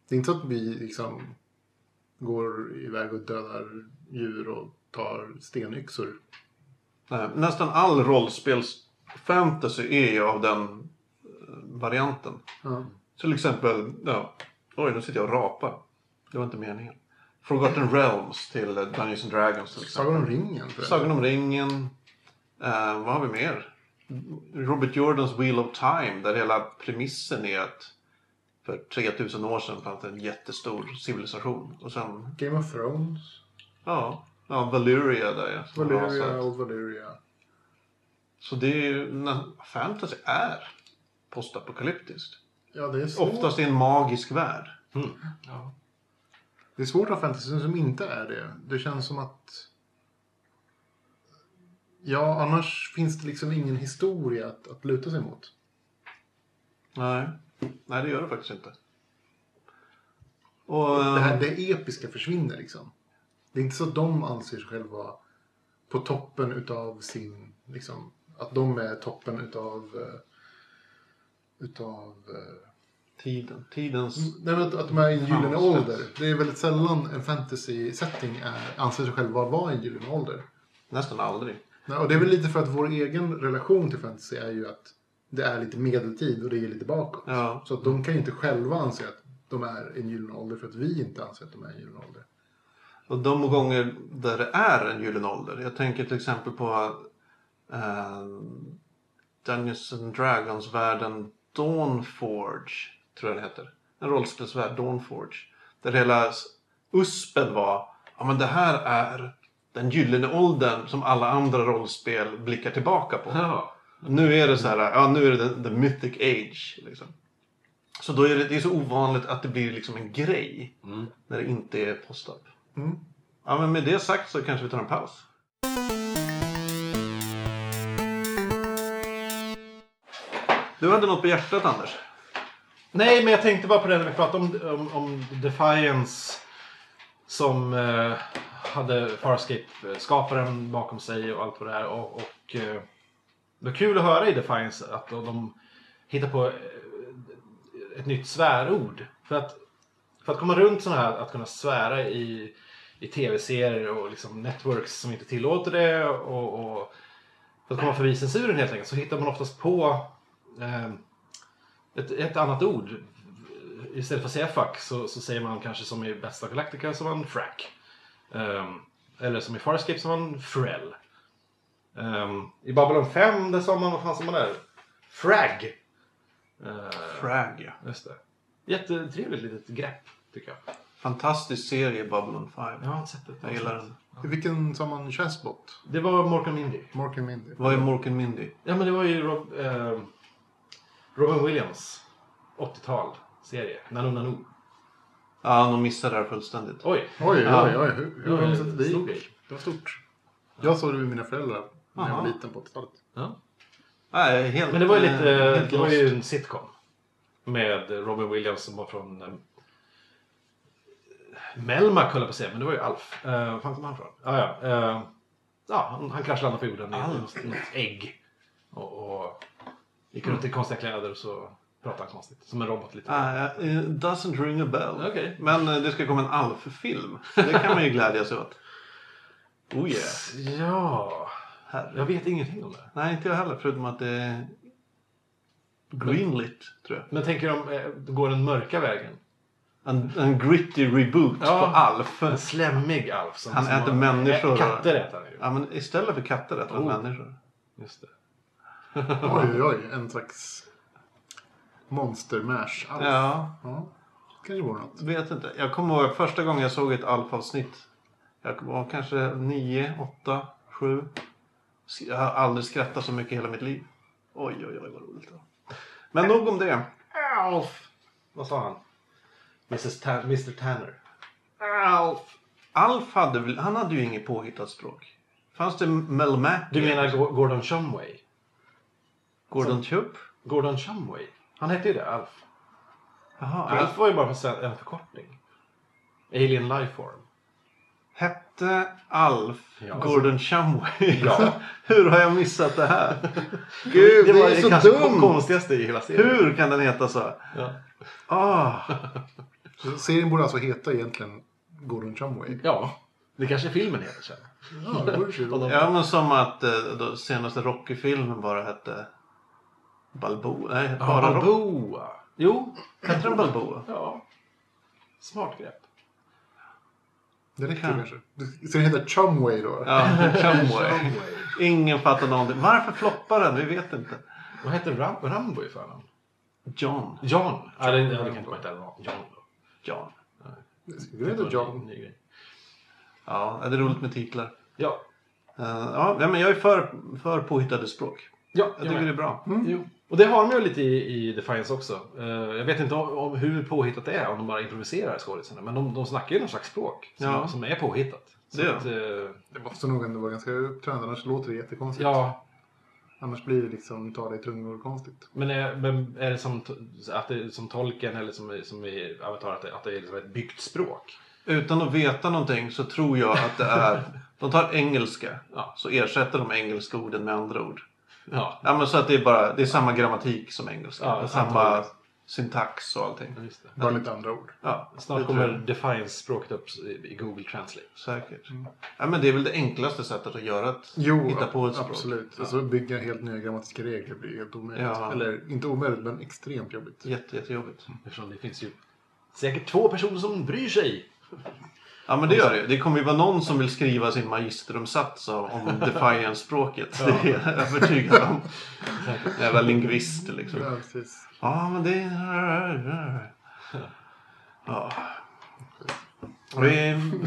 Det är inte så att vi liksom går iväg och dödar djur och tar stenyxor. Nej, Nästan all rollspelsfantasy är ju av den eh, varianten. Ja. Till exempel, ja, oj nu sitter jag och rapar. Det var inte meningen. Forgotten Realms till eh, Dungeons and Dragons till exempel. Sagan om ringen. Sagan om ringen. Eh, vad har vi mer? Robert Jordans Wheel of Time där hela premissen är att för 3000 år sedan fanns det en jättestor civilisation. Och sen, Game of Thrones. ja, ja Valyria där ja. Valyria. Old Valyria. Så det är ju, fantasy är postapokalyptiskt. Ja, det är svårt. Oftast i en magisk värld. Mm. Ja. Det är svårt att ha fantasy som inte är det. Det känns som att... Ja, annars finns det liksom ingen historia att, att luta sig mot. Nej. Nej, det gör det faktiskt inte. Och, Det, här, eh, det episka försvinner liksom. Det är inte så att de anser sig själva på toppen utav sin... Liksom, att de är toppen utav... eh, utav eh, tiden. Tidens... Nej, men att, att de är i en gyllene ålder. det. Är väldigt sällan en fantasy-setting anser sig själv vara i en gyllene ålder. Nästan aldrig. Nej, och det är väl lite för att vår egen relation till fantasy är ju att det är lite medeltid och det är lite bakåt. Ja. Så att de kan ju inte själva anse att de är i en gyllene ålder för att vi inte anser att de är en gyllene ålder. Och de gånger där det är en gyllene ålder. Jag tänker till exempel på eh, Dungeons and Dragons-världen Dawnforge. Tror jag det heter. En rollspelsvärld, Dawnforge. Där hela USPen var, ja men det här är den gyllene åldern som alla andra rollspel blickar tillbaka på. Ja. Nu är det så här, ja nu är det the, the mythic age. Liksom. Så då är det, det är så ovanligt att det blir liksom en grej. Mm. När det inte är post-up. Mm. Ja men med det sagt så kanske vi tar en paus. Du hade något på hjärtat Anders? Nej, men jag tänkte bara på det när vi pratade om, om, om Defiance. Som eh, hade Farscape-skaparen bakom sig och allt vad det är. Och, och eh, det var kul att höra i Defiance att de, hittar på eh, ett nytt svärord. För att, för att komma runt sådana här, att kunna svära i, i tv-serier och liksom networks som inte tillåter det. Och, och för att komma förbi censuren helt enkelt så hittar man oftast på eh, ett, ett annat ord. Istället för att säga fuck så, så säger man kanske som i Bästa Galactica som man frack. Eh, eller som i Farscape som man frell. Ehm, I Babylon 5 där sa man, vad fan sa man där? Frag. Uh, Frag ja. just det. Jättetrevligt litet grepp tycker jag. Fantastisk serie Babylon 5. Jag har inte sett det. Jag gillar den. I vilken sa man Chessbot? Det var Morgan Mindy. Mork and Mindy. Vad är Mork and Mindy? Ja men det var ju Rob, ehm, Robin Williams 80-tal serie. Nanu Nanu. Ja, de missade det här fullständigt. Oj. Oj, Ja. oj, oj. Hur, hur har de sett grej. Det var stort. Jag såg det med mina föräldrar när jag var liten på 80-talet. Ja. Nej, helt, Men det var ju eh, lite, helt det var ju en sitcom. Med Robin Williams som var från um, Melmac höll jag på att säga, men det var ju Alf. Uh, vad fan kom han från? Ah, ja. eh, ja, han, han kraschlandade på jorden i något, något ägg. Och, och gick runt i konstiga kläder och så pratade han konstigt. Som en robot lite. It doesn't ring a bell. Okej. Men eh, det ska komma en Alf-film. Det kan man ju glädjas åt. Oh yeah. Ja, Herre. jag vet ingenting om det. Nej, inte jag heller. Förutom att det är greenlit, tror jag. Men tänker de, eh, går den mörka vägen? En, en gritty reboot Ja. på Alf. En slemmig Alf. Som, Han som äter har- människor Katter äter han ju. Ja, men istället för katter äter han Oh. människor. Just det. Oj, oj, oj. En slags monster-mash. Alf. Ja, ja. Kanske vore något. vet inte. Jag kommer ihåg första gången jag såg ett Alf-avsnitt. Jag var kanske nio, åtta, sju. Jag har aldrig skrattat så mycket i hela mitt liv. Oj, oj, oj vad roligt det var. Men nog om det. Alf! Vad sa han? Mrs. Ta- Mr Tanner. Alf! Alf hade väl, han hade ju inget påhittat språk. Fanns det Mel Mac? Du menar Go- Gordon Shumway? Gordon Chubb? Gordon Shumway? Han hette ju det, Alf. Jaha, Alf var ju bara en förkortning. Alien Lifeform. Hette Alf Ja, Gordon Shumway? Ja. Hur har jag missat det här? Gud, det, var är det så kanske dumt! konstigaste i hela serien. Hur kan den heta så? Ja. Ah, Så serien borde alltså heta egentligen Gordon Shumway. ja. Det kanske filmen heter sen. Ja, det ja, men som att eh, då senaste Rocky-filmen bara hette Balboa. Nej, bara Rocky. Balboa. Jo. Hette den Balboa? Ja. Smart grepp. Det räcker Kan- kanske. Så den heter Chumway då? Ja, Shumway. Ingen fattar någonting. Varför floppar den? Vi vet inte. Vad heter Ram Rambo i förnamn? John. John. Ja, det, ja, det kan inte vara John då. John. Det heter John. Ny, ny. Ja, det är roligt med titlar. Ja. Eh, ja, men jag är för, för påhittade språk. Ja, Jag tycker det är bra. Jo. Och det har de ju lite i, i Defiance också. Eh, jag vet inte om, om hur påhittat det är, om de bara improviserar skådisarna. Men de, de snackar ju någon slags språk som, Ja. som är påhittat. Så Det att, eh, Det måste nog ändå vara ganska uppträdande, annars låter det jättekonstigt. ja, Annars blir det liksom, ta dig tungor konstigt. men är, men är det som, att det som tolken eller som, som i Avatar att det, att det är liksom ett byggt språk? Utan att veta någonting så tror jag att det är... De tar engelska. Ja. Så ersätter de engelska orden med andra ord. Ja, Ja, men så att det är bara... Det är samma grammatik som engelska. Ja, samma antagligen. syntax och allting. just det. Bara lite andra ord. Ja, Snart kommer. Defiance-språket upp i, Google Translate. Säkert. Ja, men det är väl det enklaste sättet att göra ett... Jo, hitta på ett språk. absolut. Ja. Alltså bygga helt nya grammatiska regler blir helt omöjligt. Ja. Eller inte omöjligt, men extremt jobbigt. Jätte, jättejobbigt. Eftersom det finns ju säkert två personer som bryr sig. Ja men det gör det. Det kommer ju vara någon som vill skriva sin magisteruppsats om Defiance-språket. Det är jag övertygad om. Jävla lingvist liksom. Ja, precis. Ja men det. Ja.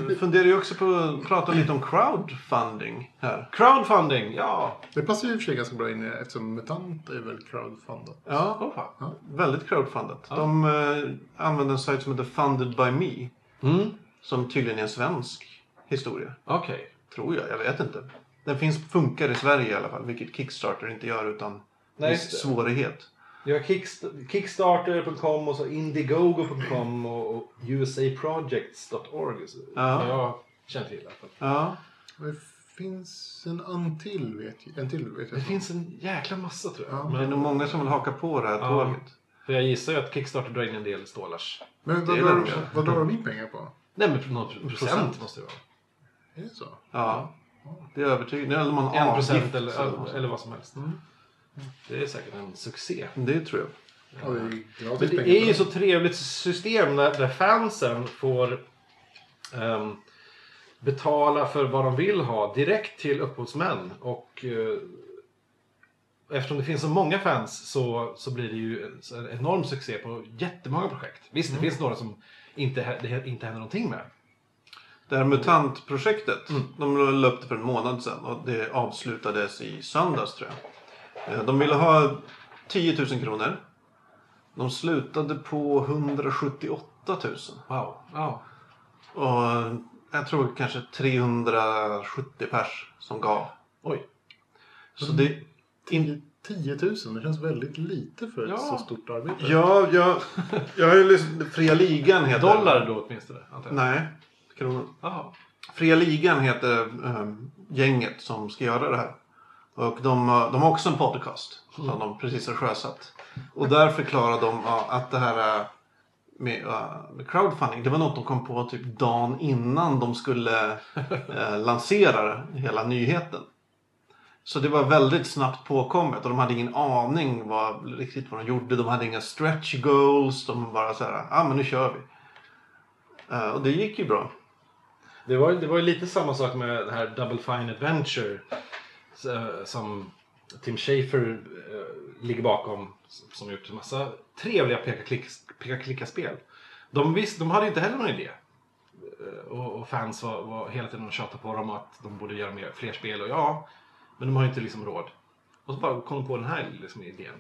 Vi funderar ju också på att prata lite om crowdfunding här. Crowdfunding, ja. Det passar ju i och för sig ganska bra in eftersom MUTANT är väl crowdfundat. Ja, Åh fan. väldigt crowdfundat. De eh, använder en sajt som heter Funded by Me. Mm. Som tydligen är en svensk historia. Okej. Tror jag, jag vet inte. Den finns, funkar i Sverige i alla fall, vilket Kickstarter inte gör utan Nej, viss det. svårighet. Kickst- Kickstarter.com och så Indiegogo.com och, USAProjects.org. Ja. Jag känner till i alla fall. Ja, Det finns en antill, vet jag. En till vet jag. Det finns en jäkla massa tror jag. Ja, det är nog många som vill haka på det här Ja. tåget. För jag gissar ju att Kickstarter drar in en del stålars. Men vad drar de in pengar på? Nej men något procent, Procent. måste det vara. Är det så? Ja, det är övertygande. Eller man En procent eller, eller vad som helst. Det är säkert en succé. Det tror jag. Ja, det är Men det är ju så trevligt system där, där fansen får ehm, betala för vad de vill ha direkt till upphovsmän. Och eh, eftersom det finns så många fans så, så blir det ju en, en enorm succé på jättemånga projekt. Visst, det finns några som inte, det inte händer någonting med. Det här MUTANT-projektet, Mm. de det för en månad sedan och det avslutades i söndags tror jag. Eh, De ville ha 10 000 kronor. De slutade på 178 000. Wow. Ja. Och jag tror kanske 370 pers som gav. Oj. Så det... In... 10 000, det känns väldigt lite för ett Ja. så stort arbete. Ja, jag, jag har ju lyssnat... Fria Ligan heter Dollar då åtminstone? Antar jag. Nej, kronor. Fria Ligan heter eh, gänget som ska göra det här. Och de, har- de har också en podcast som de precis har sjösatt. Och där förklarar de att det här eh, med, eh, med crowdfunding, det var något de kom på typ dagen innan de skulle eh, lansera hela nyheten. Så det var väldigt snabbt påkommet och de hade ingen aning vad, riktigt vad de gjorde. De hade inga stretch goals. De bara så här, ja ah, men nu kör vi. Uh, och det gick ju bra. Det var, det var ju lite samma sak med det här Double Fine Adventure eh, som Tim Schafer eh, ligger bakom som gjort en massa trevliga peka-klicka-spel. De, visst, de hade inte heller någon idé. Och, och fans var, var hela tiden och tjatade på dem att de borde göra mer, fler spel och ja, men de har ju inte liksom råd. Och så bara kom de på den här liksom, idén.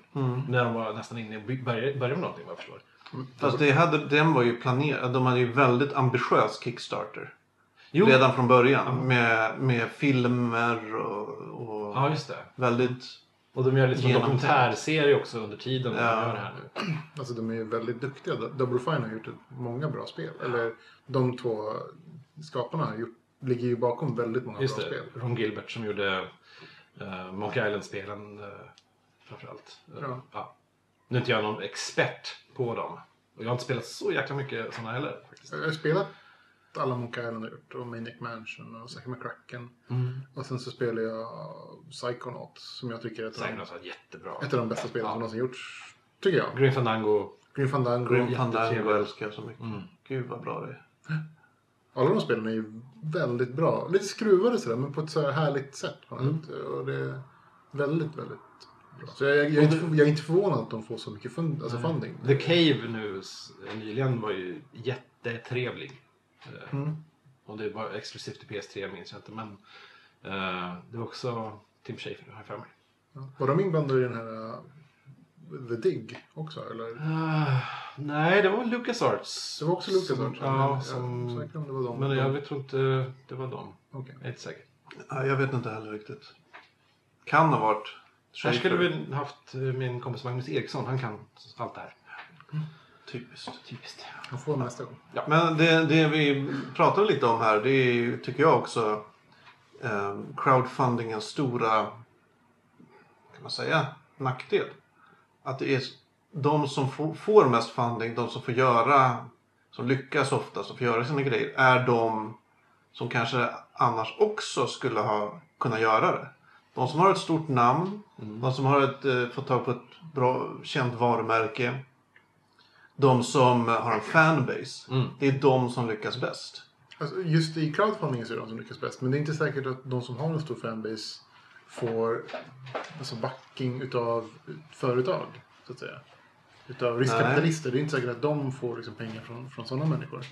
När de var nästan inne i började, började med någonting vad jag förstår. Fast det hade, den var ju planerad. De hade ju väldigt ambitiös Kickstarter. Jo. Redan från början. Med, med filmer och, och Ja, just det. väldigt... Och de gör liksom en dokumentärserie också under tiden när Ja. de gör det här nu. Alltså de är ju väldigt duktiga. Double Fine har gjort många bra spel. Eller de två skaparna har gjort, ligger ju bakom väldigt många Just bra det, spel. Ron Gilbert som gjorde uh, Monkey Island-spelen uh, framförallt. Uh, Ja. Nu är inte jag någon expert på dem. Och jag har inte spelat så jäkla mycket sådana heller. Faktiskt. Jag har spelat alla Monkey Island har gjort. Och Maniac Mansion och Zack McCracken. Och sen så spelar jag Psychonauts som jag tycker är ett, av de, Psychonauts var jättebra. ett av de bästa spelen Ja. som någonsin gjorts. Tycker jag. Green Fandango. Green Fandango. Grim Fandango älskar jag så mycket. Mm. Gud vad bra det är. Alla de spelen är ju väldigt bra. Lite skruvade sådär, men på ett så här härligt sätt. Sätt. Och det är väldigt, väldigt bra. Så jag, jag, jag, är, inte, jag är inte förvånad att de får så mycket fund, alltså funding. The Cave nu nyligen var ju jättetrevlig. Eh, Mm. Och det var exklusivt till PS3 minns jag inte. Men eh, det var också Tim Schafer har jag för mig. Ja. Var de inblandade i den här uh, The Dig också? Eller? Eh, nej, det var LucasArts. Det var också Lucas Arts? Ja, Jag som... säker om det var dem. Men jag tror inte det var dem. Okej. Jag är inte säker. Ja, jag vet inte heller riktigt. Kan ha varit. Här skulle vi haft eh, min kompis Magnus Eriksson. Han kan allt det här. Typiskt. Typiskt. Jag får nästa gång. Men det, det vi pratar lite om här, det är tycker jag också, eh, crowdfundingens stora, kan man säga, nackdel. Att det är de som får, får mest funding, de som får göra, som lyckas ofta, som får göra sina grejer, är de som kanske annars också skulle ha kunnat göra det. De som har ett stort namn, de som har ett, eh, fått tag på ett bra känt varumärke. De som har en fanbase. Mm. Det är de som lyckas bäst. Alltså, just i crowdfunding så är det de som lyckas bäst. Men det är inte säkert att de som har en stor fanbase får alltså backing utav företag. Så att säga. Utav riskkapitalister. Det är inte säkert att de får liksom pengar från, från sådana människor.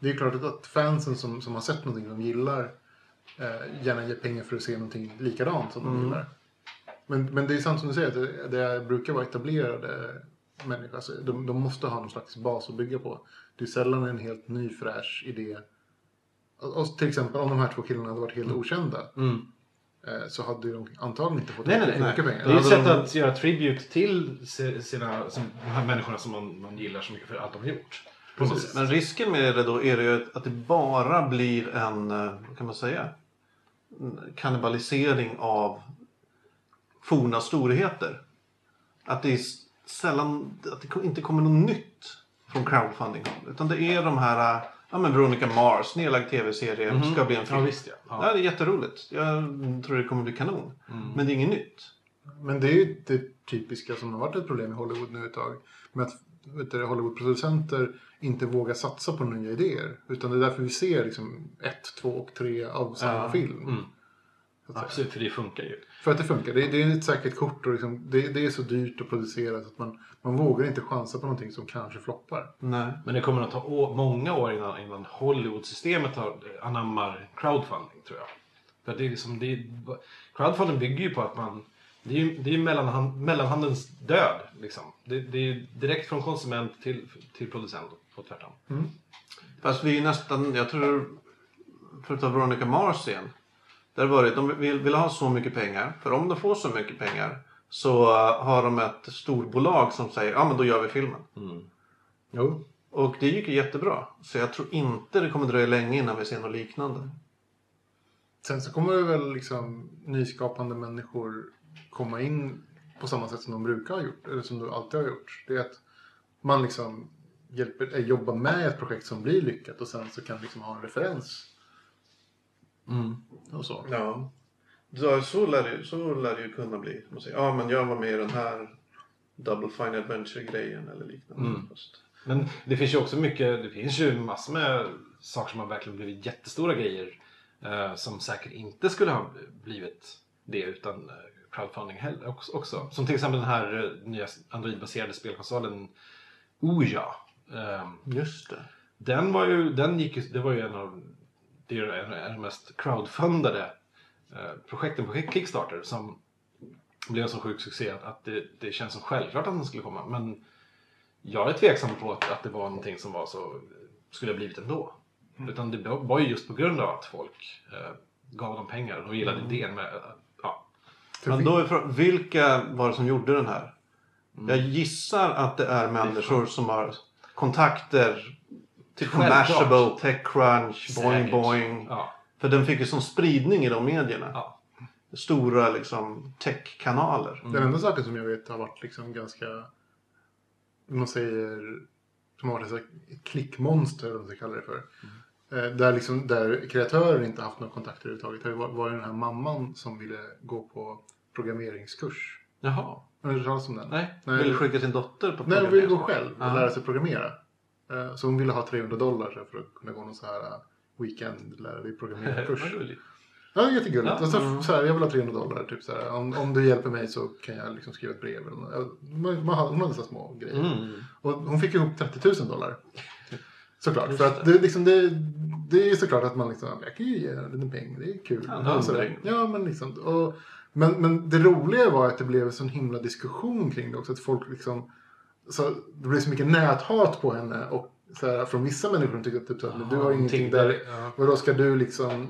Det är klart att, att fansen som, som har sett någonting de gillar eh, gärna ger pengar för att se någonting likadant som de gillar. Men, men det är sant som du säger, att det, det brukar vara etablerade människor. Alltså, de, de måste ha någon slags bas att bygga på. Det är sällan en helt ny fräsch idé. Och, och till exempel om de här två killarna hade varit helt okända. Mm. Eh, så hade de antagligen inte fått Nej, nej, nej. mycket pengar. Det är ju ett sätt de- att göra tribute till sina, som, de här människorna som man, man gillar så mycket för allt de har gjort. Men risken med det då är det ju att det bara blir en, eh, vad kan man säga, kannibalisering av forna storheter. Att det är sällan, att det inte kommer något nytt från crowdfunding. Utan det är de här, eh, ja men Veronica Mars, nedlagd tv-serie, ska bli en film. Ja, visst ja. Ja, ja. det är jätteroligt. Jag tror det kommer bli kanon. Men det är inget nytt. Men det är ju det typiska som har varit ett problem i Hollywood nu ett tag. Med att Hollywoodproducenter inte vågar satsa på nya idéer. Utan det är därför vi ser liksom ett, två och tre av samma Ja. film. Mm. Absolut, för det funkar ju. För att det funkar. Det, det är ett säkert kort och liksom, det, det är så dyrt att producera så att man, man vågar inte chansa på någonting som kanske floppar. Nej. Men det kommer att ta å- många år innan, innan Hollywood-systemet har, anammar crowdfunding, tror jag. För det är liksom, det är, crowdfunding bygger ju på att man... Det är ju det är ju mellanhand, mellanhandens död. Liksom. Det, det är ju direkt från konsument till, till producent och tvärtom. Fast vi är nästan, jag tror, för att ta Veronica Mars igen. Där var det, de vill, vill ha så mycket pengar. För om de får så mycket pengar så uh, har de ett storbolag som säger ja men då gör vi filmen. Jo. Och det gick ju jättebra. Så jag tror inte det kommer dröja länge innan vi ser något liknande. Sen så kommer det väl liksom nyskapande människor komma in på samma sätt som de brukar ha gjort, eller som de alltid har gjort. Det är att man liksom hjälper, äh, jobbar med ett projekt som blir lyckat och sen så kan liksom ha en referens Mm. och så. Ja. Så, så, lär det, så lär det ju kunna bli. Man säger, ja men jag var med i den här Double Fine Adventure-grejen eller liknande. Mm. Fast, Men det finns ju också mycket, det finns ju massor med saker som har verkligen blivit jättestora grejer eh, som säkert inte skulle ha blivit det utan eh, crowdfunding heller också, också. Som till exempel den här eh, nya Android-baserade spelkonsolen Ouya. Eh, Just det. den var ju, den gick ju, det var ju en av, det är ju en av de mest crowdfundade eh, projekten på Kickstarter som blev en så sjuk succé att, det, det känns som självklart att den skulle komma. Men jag är tveksam på att, att det var någonting som var så, skulle ha blivit ändå. Utan det var ju just på grund av att folk eh, gav dem pengar och gillade idén med, eh, ja. Men då är frågan, vilka var det som gjorde den här? Jag gissar att det är människor som har kontakter till Självklart. Mashable, Techcrunch, Boing Säkert. Boing. ja, För den fick ju sån spridning i de medierna. ja. Stora liksom tech-kanaler. Den enda saken som jag vet har varit liksom ganska, man säger, som har varit ett klickmonster eller vad man ska kalla det för. Eh, Där, liksom, där kreatörer inte haft någon kontakt överhuvudtaget. Det var, var den här mamman som ville gå på programmeringskurs. Jaha. Har du hört talas om den? Nej. Nej, Vill skicka sin dotter på Nej, hon ville gå programmering. själv och lära sig programmera. Eh, Så hon ville ha 300 dollar för att kunna gå någon så här eh, weekend lära dig gulligt. Ja, jättegulligt. Ja, och så, mm. så här, jag vill ha 300 dollar. Typ så här, om, om du hjälper mig så kan jag liksom skriva ett brev. Eller något. Ja, man, hon hade så små grejer. Mm. Och hon fick ihop 30 000 dollar. Såklart. För att det, liksom, det, det är såklart att man liksom, jag kan ju ge henne lite pengar, det är kul. Ja, Och så där. handling. ja men liksom. Och, men, men det roliga var att det blev en sån himla diskussion kring det också. Att folk liksom, så det blev så mycket näthat på henne. Och så här, från vissa människor tyckte typ så men du har ingenting där. Ja. Och då ska du liksom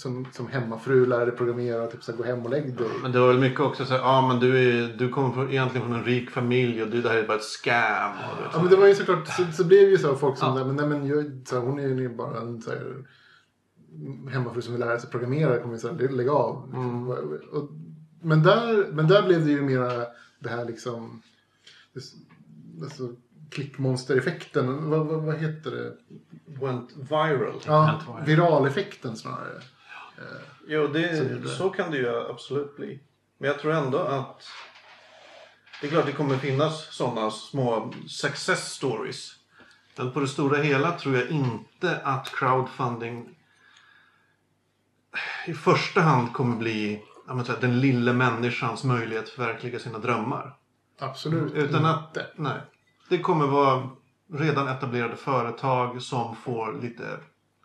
som, som hemmafru lära dig programmera typ så här, gå hem och lägg dig. Men det var väl mycket också så här, ja men du, är, du kommer från, egentligen från en rik familj och du, det här är bara ett scam. Och Ja men det var ju såklart, så, så blev ju så folk som, Ja. nej men, nej, men jag, så här, hon är ju bara en så här, hemmafru som vill lära sig programmera, kommer ju så här, lägga av. Mm. Och, men, där, men där blev det ju mera det här liksom, alltså, klickmonstereffekten, vad, vad, vad heter det? Went viral. Ja, viraleffekten snarare. Jo, Så det, så kan det ju absolut bli. Men jag tror ändå att det är klart det kommer finnas sådana små success stories. Men på det stora hela tror jag inte att crowdfunding i första hand kommer bli den lilla människans möjlighet att förverkliga sina drömmar. Absolut Utan att, inte. nej. Det kommer vara redan etablerade företag som får lite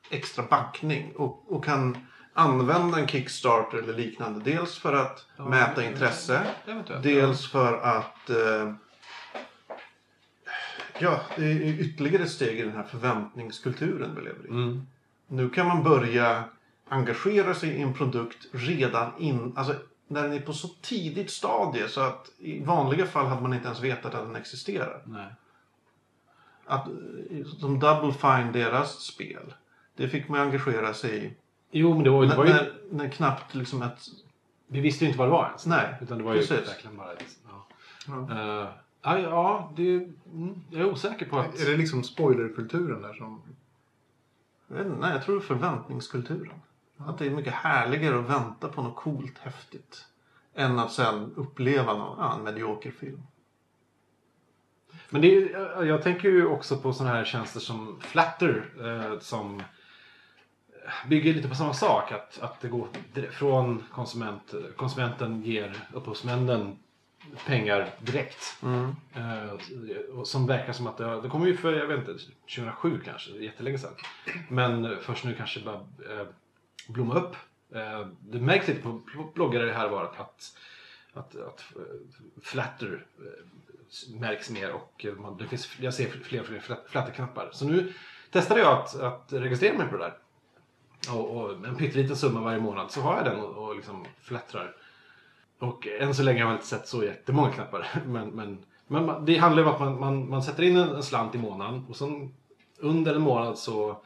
extra backning och, och kan använda en Kickstarter eller liknande. Dels för att Ja, mäta ja, intresse. Eventuellt. Dels för att eh, Ja, det är ytterligare ett steg i den här förväntningskulturen vi lever i. Mm. Nu kan man börja engagera sig i en produkt redan in, alltså när den är på så tidigt stadie så att i vanliga fall hade man inte ens vetat att den existerar. Nej. Att, eh, som Double Fine, deras spel, det fick man engagera sig i. Jo, men det var, det var ju... när, när knappt liksom ett... Vi visste ju inte vad det var ens. Nej, Utan det var ju precis. verkligen bara... ett- Ja. Ja. Eh, ja, ja det, mm, jag är osäker på att... Är det liksom spoilerkulturen där som... jag vet inte, Nej, jag tror förväntningskulturen. Att det är mycket härligare att vänta på något coolt, häftigt. Än att sen uppleva någon, ja, en medioker film. Men det är, jag- tänker ju också på sådana här tjänster som Flatter eh, som bygger lite på samma sak. Att, att det går från konsument, konsumenten ger upphovsmännen pengar direkt. Mm. Eh, som verkar som att det, det kommer ju för, jag vet inte, 2007 kanske, jättelänge sedan. Men först nu kanske bara eh, blomma upp. Eh, det märks lite på bloggare här var att, att, att, att Flatter eh, märks mer och man, det finns, jag ser fler och fler flatterknappar. Flatter-knappar. Så nu testade jag att, att registrera mig på det där. Och, och en pytteliten summa varje månad så har jag den och, och liksom flattrar. Och än så länge har jag inte sett så jättemånga knappar. Men, men, men det handlar ju om att man, man, man sätter in en, en slant i månaden och sen under en månad så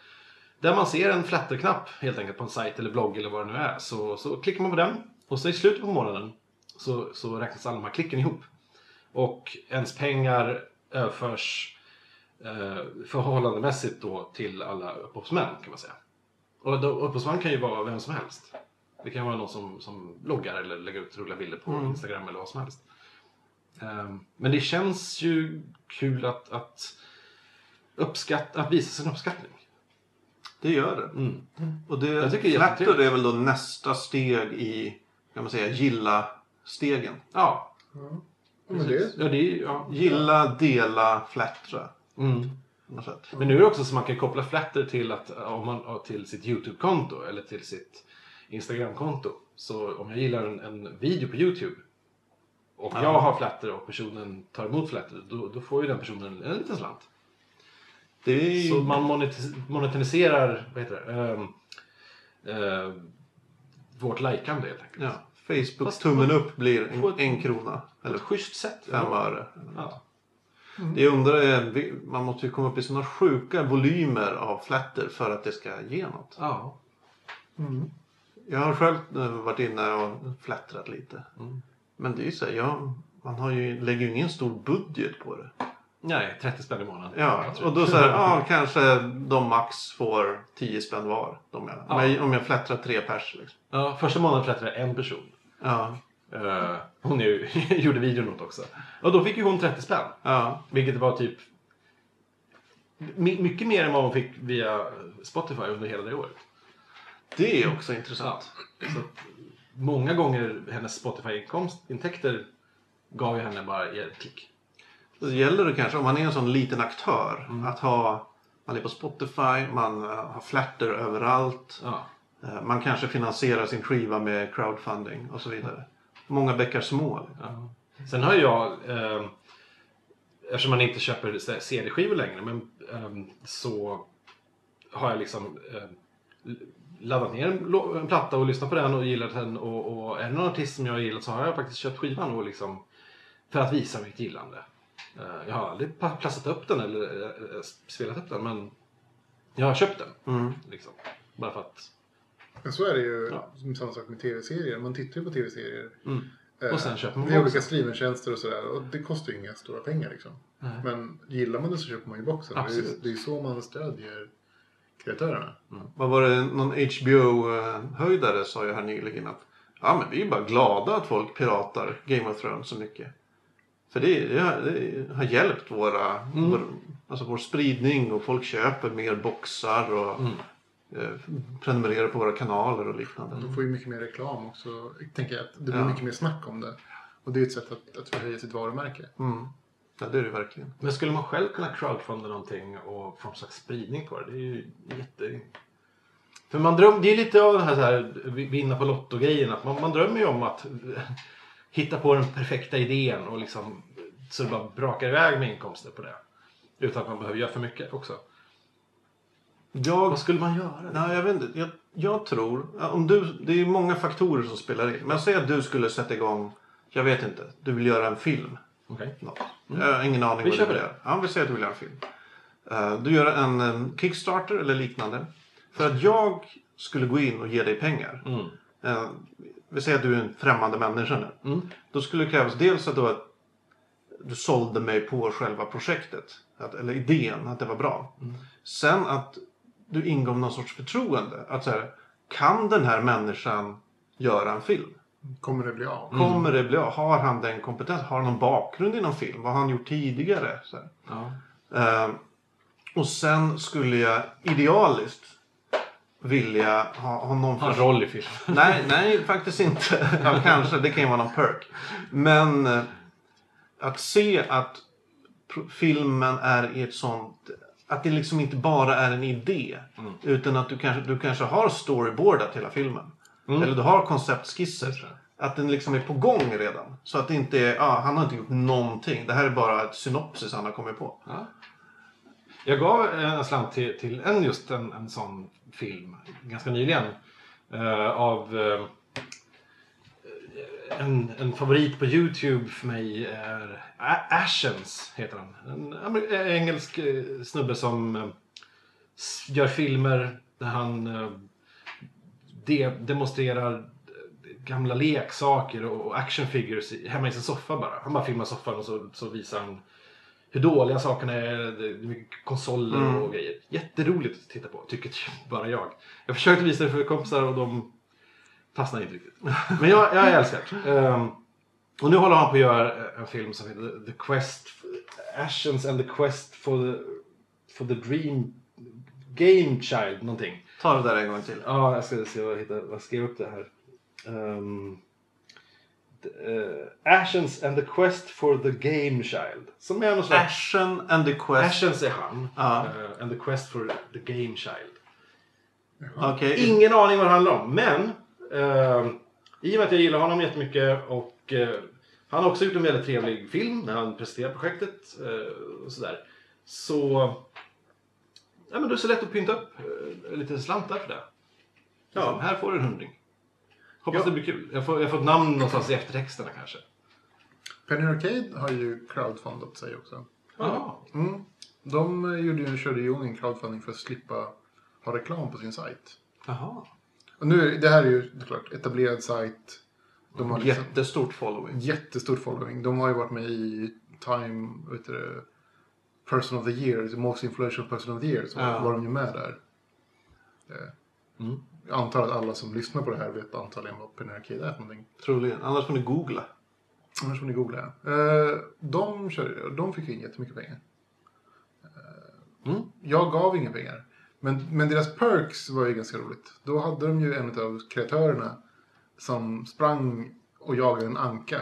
där man ser en flatterknapp helt enkelt på en sajt eller blogg eller vad det nu är. Så, så klickar man på den och så i slutet på månaden så, så räknas alla de här klicken ihop. Och ens pengar överförs eh, förhållandemässigt då till alla upphovsmän kan man säga. Och då, upphovsman kan ju vara vem som helst. Det kan vara någon som, som bloggar eller lägger ut roliga bilder på Instagram eller vad som helst. Ehm, men det känns ju kul att, att, uppskatta, att visa sin uppskattning. Det gör det. Mm. Och det, Jag tycker det är väl då nästa steg i, kan man säga, gilla-stegen. Ja, Ja, men det, ja, det är, ja. Gilla, dela, flattra. Mm. Men nu är det också så man kan koppla Flatter till, att, om man, till sitt YouTube-konto eller till sitt Instagram-konto. Så om jag gillar en, en video på YouTube och Ja. jag har Flatter och personen tar emot Flatter, då, då får ju den personen en liten slant. Det är ju... Så man monetis- monetariserar vad heter det, ehm, eh, vårt lajkande helt enkelt. Ja, Facebook Fast tummen på- upp blir en, ett- en krona. Eller ett schysst sätt. fem öre. Ja. Det jag undrar är, man måste ju komma upp i sådana sjuka volymer av flatter för att det ska ge något. Ja. mm. Jag har själv eh, varit inne och flattrat lite. Mm. Men det är ju så här, ja, man har ju, lägger ju ingen stor budget på det. Nej, 30 spänn i månaden. Ja, och då så här, ja, kanske de max får 10 spänn var. De Ja. om, jag, om jag flattrar tre pers. Liksom. Ja, första månaden flättade jag en person. Ja, Eh, hon ju, gjorde videon åt också. Och då fick ju hon 30 spänn. ja, Vilket var typ my- mycket mer än vad hon fick via Spotify under hela det året. det är också Ja. intressant. Så att många gånger hennes Spotify-intäkter gav ju henne bara ett klick. Då gäller det kanske, om man är en sån liten aktör, Mm. att ha man är på Spotify, man eh, har flatter överallt. Ja. Eh, Man kanske finansierar sin skiva med crowdfunding och så vidare. Många bäckar små. liksom. Ja. Sen har jag, eh, eftersom man inte köper så CD-skivor längre, men, eh, så har jag liksom eh, laddat ner en, en platta och lyssnat på den och gillat den. Och, och är det någon artist som jag har gillat så har jag faktiskt köpt skivan och liksom, för att visa mitt gillande. Eh, jag har aldrig plastat upp den eller eh, spelat upp den, men jag har köpt den. Mm. Liksom. Bara för att... Men så är det ju Ja. som samma sak med tv-serier. Man tittar ju på tv-serier. Mm. eh, Och sen köper man Via olika boxen. streamingtjänster och sådär. Och det kostar ju inga stora pengar liksom. Nej. Men gillar man det så köper man ju boxen. Det är, Absolut. det är så man stödjer kreatörerna. Vad var det, någon HBO-höjdare sa ju här nyligen att ja, men vi är bara glada att folk piratar Game of Thrones så mycket. För det, det, har, det har hjälpt våra, Mm. vår, alltså vår spridning och folk köper mer boxar och Mm. eh, prenumererar på våra kanaler och liknande. De får ju mycket mer reklam också. Tänker jag att det blir Ja. mycket mer snack om det. Och det är ett sätt att, att förhöja sitt varumärke. Mm. Ja, det är det verkligen. Men skulle man själv kunna crowdfunda någonting och få någon slags spridning på det? Det är ju jätte... För man dröm... det är lite av den här, så här vinna på Lotto-grejen. Att man, man drömmer ju om att hitta på den perfekta idén och liksom så det bara brakar iväg med inkomster på det. Utan att man behöver göra för mycket också. Jag Vad skulle man göra? Nej, jag vet inte. Jag, jag tror... Om du, det är många faktorer som spelar in. Men säg att du skulle sätta igång... Jag vet inte. Du vill göra en film. Okej. Något. Jag har ingen aning Vi vad du vill göra. Ja, vi säger att du vill göra en film. Eh, du gör en, Kickstarter eller liknande. För att jag skulle gå in och ge dig pengar. Mm. Eh, vi säger att du är en främmande människa nu. Mm. Då skulle det krävas dels att du, du sålde mig på själva projektet. Att, eller idén, att det var bra. Mm. Sen att du ingav någon sorts förtroende. Att så här, kan den här människan göra en film? Kommer det bli av? Mm. Kommer det bli av? Har han den kompetens? Har han någon bakgrund inom film? Vad har han gjort tidigare? Så här. Ja. Eh, och sen skulle jag idealiskt vilja ha, ha någon Ha en roll i filmen. Nej, nej faktiskt inte. Ja, kanske, det kan ju vara någon perk. Men eh, att se att filmen är i ett sånt... Att det liksom inte bara är en idé. Mm. Utan att du kanske, du kanske har storyboardat hela filmen. Mm. Eller du har konceptskisser. Att den liksom är på gång redan. Så att det inte är, ah, han har inte gjort någonting. Det här är bara ett synopsis han har kommit på. Ja. Jag gav en slant till, till en just en, en sån film ganska nyligen. eh, av eh, en, en favorit på Youtube för mig är Ashens heter han. En eh, engelsk eh, snubbe som eh, gör filmer Där han eh, de, demonstrerar gamla leksaker och actionfigures action figures hemma i sin soffa bara. Han bara filmar soffan och så, så visar han hur dåliga sakerna är. Det är mycket konsoler Mm. och grejer. Jätteroligt att titta på, tycker bara jag. Jag försökte visa det för kompisar och de fastnade inte riktigt. Men jag, jag älskar det. Ehm, och nu håller han på att göra en film som heter The Quest, Ashes and the Quest for the, for the Dream Game Child någonting. Ta det där en gång till. Ja, jag ska se vad jag hittar. Jag skrev upp det här. Um, Ashes and the Quest for the Game Child. Som är någon slags... Ashen and the Quest. Ashes är han. Ja. Eh, and the Quest for the Game Child. Okej. Ingen aning vad det handlar om. Men eh, i och med att jag gillar honom jättemycket och eh, han har också gjort en väldigt trevlig film när han presenterar projektet eh, och sådär. Så ja, men då är det så lätt att pynta upp eh, lite slantar för det. Ja, här får du en hundring. Hoppas Ja. det blir kul. Jag får, jag får ett namn någonstans i eftertexterna kanske. Penny Arcade har ju crowdfundat sig också. Ja. Mm. De gjorde ju, körde ju en crowdfunding för att slippa ha reklam på sin sajt. Jaha. Och nu, det här är ju såklart etablerad sajt. De har liksom Jättestort following. jättestor following. De har ju varit med i Time, vet du, det, Person of the Year, Most Influential Person of the Year. Så Ja. var de ju med där. Eh, Mm. Jag antar att alla som lyssnar på det här vet antagligen vad Penny Arcade är för någonting. Troligen. Annars får ni googla. Annars får ni googla. Eh, de, körde, de fick in jättemycket pengar. Eh, Mm. Jag gav inga pengar. Men, men deras perks var ju ganska roligt. Då hade de ju en av kreatörerna som sprang och jagade en anka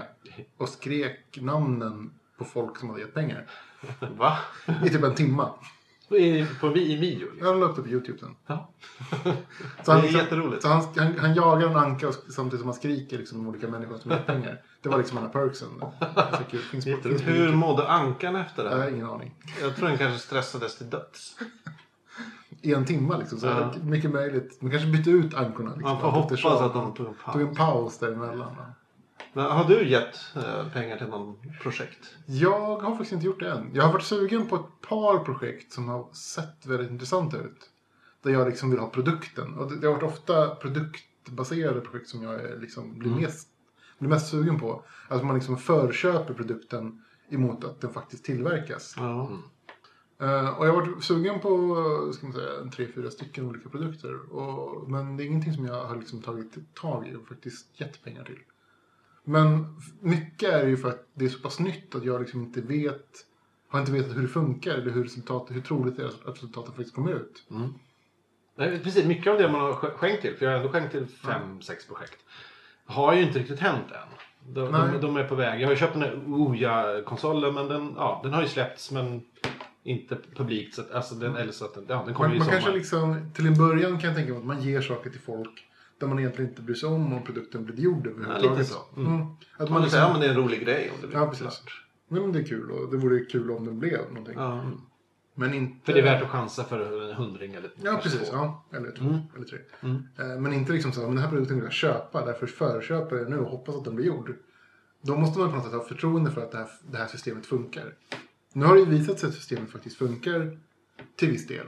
och skrek namnen på folk som hade gett pengar. Va? I typ en timma. I, på, I video. liksom. Jag la upp det på YouTube sen. Ja. Så Det är jätteroligt. Så han, han, han jagar en anka samtidigt som han skriker liksom, olika människor som gett pengar. Det var liksom av perksen. Så kul. Finns på, finns på Hur mådde ankan efter det Jag har ingen aning. Jag tror den kanske stressades till döds. I en timma liksom. Så Ja. mycket möjligt. Man kanske bytte ut ankorna. Liksom, Man får hoppas att de tog en tog en paus. paus däremellan. va. Men har du gett eh, pengar till någon projekt? Jag har faktiskt inte gjort det än. Jag har varit sugen på ett par projekt som har sett väldigt intressanta ut. Där jag liksom vill ha produkten. Och det, har varit ofta produktbaserade projekt som jag liksom blir, Mm. mest, blir mest sugen på. Att man liksom förköper produkten emot att den faktiskt tillverkas. Ja. Eh, och jag har varit sugen på ska man säga, tre, fyra stycken olika produkter. Och, men det är ingenting som jag har liksom tagit tag i och faktiskt gett pengar till. Men mycket är ju för att det är så pass nytt att jag liksom inte vet har inte vetat hur det funkar eller hur, resultatet, hur troligt det är att resultatet faktiskt kommer ut. Nej, precis, mycket av det man har sk- skänkt till, för jag har ändå skänkt till fem, sex projekt, har ju inte riktigt hänt än. De, de, de är på väg. Jag har ju köpt den här Ouya-konsolen, men den, ja, den har ju släppts, men inte publikt. Så att, alltså, den, eller så att ja, den kommer Man, ju man sommar. kanske liksom, till en början kan jag tänka mig att man ger saker till folk där man egentligen inte bryr sig om om produkten blev gjord överhuvudtaget. lite så. Mm. Mm. Att Man man säger liksom, ja, men det är en rolig grej om det blir Ja, precis. klart. Nej, men det är kul och det vore kul om den blev någonting. Ja. Men inte... För det är värt att chansa för en hundring eller Ja, precis. två. Ja, eller två, Mm. eller tre. Mm. Eh, Men inte liksom så men den här produkten vill jag köpa, därför förköper jag nu och hoppas att den blir gjord. Då måste man på något sätt ha förtroende för att det här, det här systemet funkar. Nu har det ju visat sig att systemet faktiskt funkar till viss del.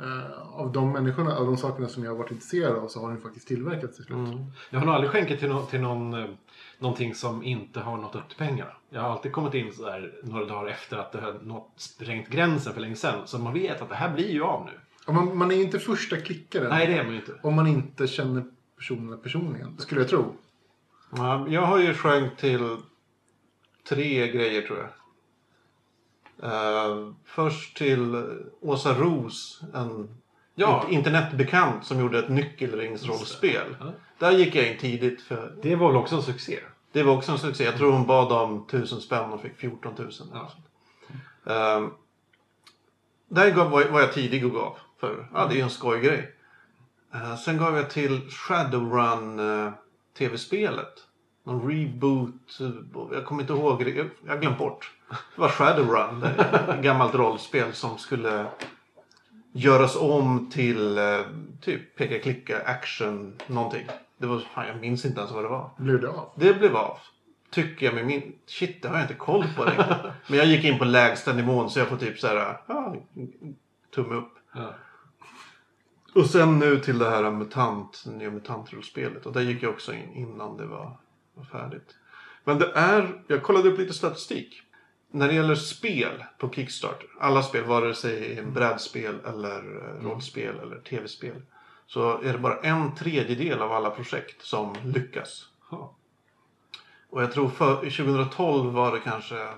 Eh, av de människorna, av de sakerna som jag har varit intresserad av så har den faktiskt tillverkats till slut. Mm. Jag har nog aldrig skänkt till, no till någon, eh, någonting som inte har nått upp till pengarna. Jag har alltid kommit in så där några dagar efter att det har nått, sprängt gränsen för länge sedan. Så man vet att det här blir ju av nu. Och man, man är ju inte första klickaren Nej, det är man ju inte. om man inte känner personerna personligen, skulle jag tro. Ja, jag har ju skänkt till tre grejer tror jag. Eh, först till Åsa Ros, en Ja. int- internetbekant som gjorde ett nyckelringsrollspel. Ja. Där gick jag in tidigt för Det var väl också en succé? det var också en succé. Jag tror hon bad om 1000 spänn och fick 14 000. Ja. Um, där var, jag tidig och gav. För ja, det är ju en skojgrej. Uh, sen gav jag till Shadowrun uh, tv-spelet. Någon reboot. eh, Jag kommer inte ihåg. det. Jag har glömt bort. Det var Shadowrun. Det ett gammalt rollspel som skulle göras om till uh, typ peka-klicka action någonting. Det var, fan, jag minns inte ens vad det var. Blev det av? Det blev av. Tycker jag med min... Shit, det har jag inte koll på riktigt. Men jag gick in på lägsta nivån så jag får typ så här... Ja, tumme upp. Ja. Och sen nu till det här MUTANT, det nya MUTANT-rullspelet. Och där gick jag också in innan det var, var färdigt. Men det är, jag kollade upp lite statistik. När det gäller spel på Kickstarter, alla spel, vare sig brädspel eller eh, rollspel eller tv-spel. Så är det bara en tredjedel av alla projekt som lyckas. Och jag tror för 2012 var det kanske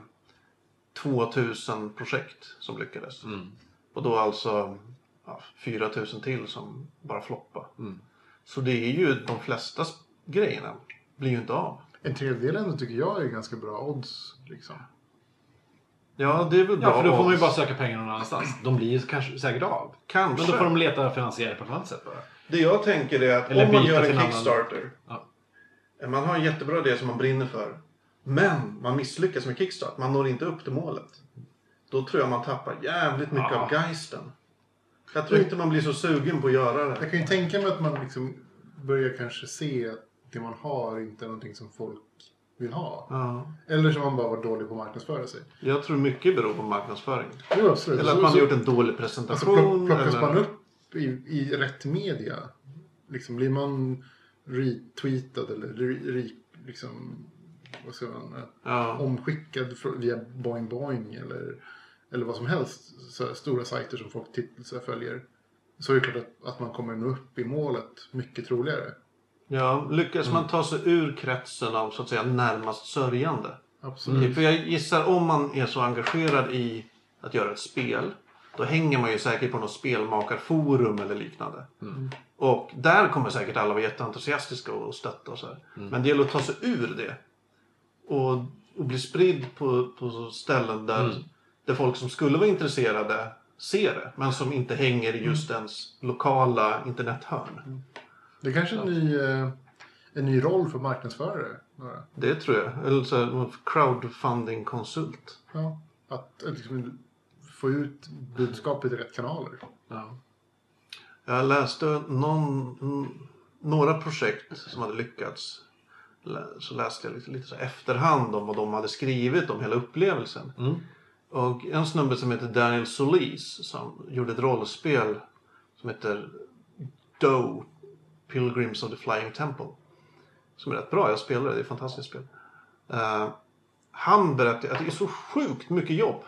2000 projekt som lyckades. Mm. Och då alltså ja, 4000 till som bara floppade. Mm. Så det är ju de flesta grejerna blir ju inte av. En tredjedel ändå tycker jag är ganska bra odds. Liksom. Ja, det är väl bra. Ja, för då får man ju bara söka pengar någon annanstans. De blir ju kanske säkert av. Kanske. Men då får de leta finansiering på ett annat sätt bara. Det jag tänker är att Eller om man gör en en annan- Kickstarter. Ja. Man har en jättebra idé som man brinner för. Men man misslyckas med Kickstart. Man når inte upp till målet. Då tror jag man tappar jävligt mycket Ja. av geisten. Jag tror inte man blir så sugen på att göra det. Jag kan ju tänka mig att man liksom börjar kanske se att det man har inte är någonting som folk vill ha. Ja. Eller så har man bara varit dålig på att marknadsföra sig. Jag tror mycket beror på marknadsföring. Jo, absolut. Eller att man har så- gjort en dålig Alltså presentation. plock, plockas eller... man upp i, i rätt media? Liksom blir man retweetad eller re, re, liksom, vad ska man, Ja. omskickad via Boing Boing eller, eller vad som helst. Så stora sajter som folk titt- så följer. Så är det klart att, att man kommer nå upp i målet mycket troligare. Ja, lyckas Mm. man ta sig ur kretsen av så att säga närmast sörjande. Absolut. För jag gissar om man är så engagerad i att göra ett spel. Då hänger man ju säkert på något spelmakarforum eller liknande. Och där kommer säkert alla vara jätteentusiastiska och stötta och så här. Men det gäller att ta sig ur det. Och, och bli spridd på, på ställen där, där folk som skulle vara intresserade ser det. Men som inte hänger i just ens lokala internethörn. Det är kanske är en ny, eh, en ny roll för marknadsförare. Det tror jag. Eller så här, crowdfunding-konsult. Ja, att att liksom, få ut budskapet i rätt kanaler. Ja. Jag läste någon, några projekt som hade lyckats. Så läste jag lite, lite så efterhand om vad de hade skrivit om hela upplevelsen. Mm. Och en snubbe som heter Daniel Solis som gjorde ett rollspel som heter Doe, Pilgrims of the Flying Temple. Som är rätt bra, jag spelar det, det är ett fantastiskt spel. Eh, han berättade att det är så sjukt mycket jobb.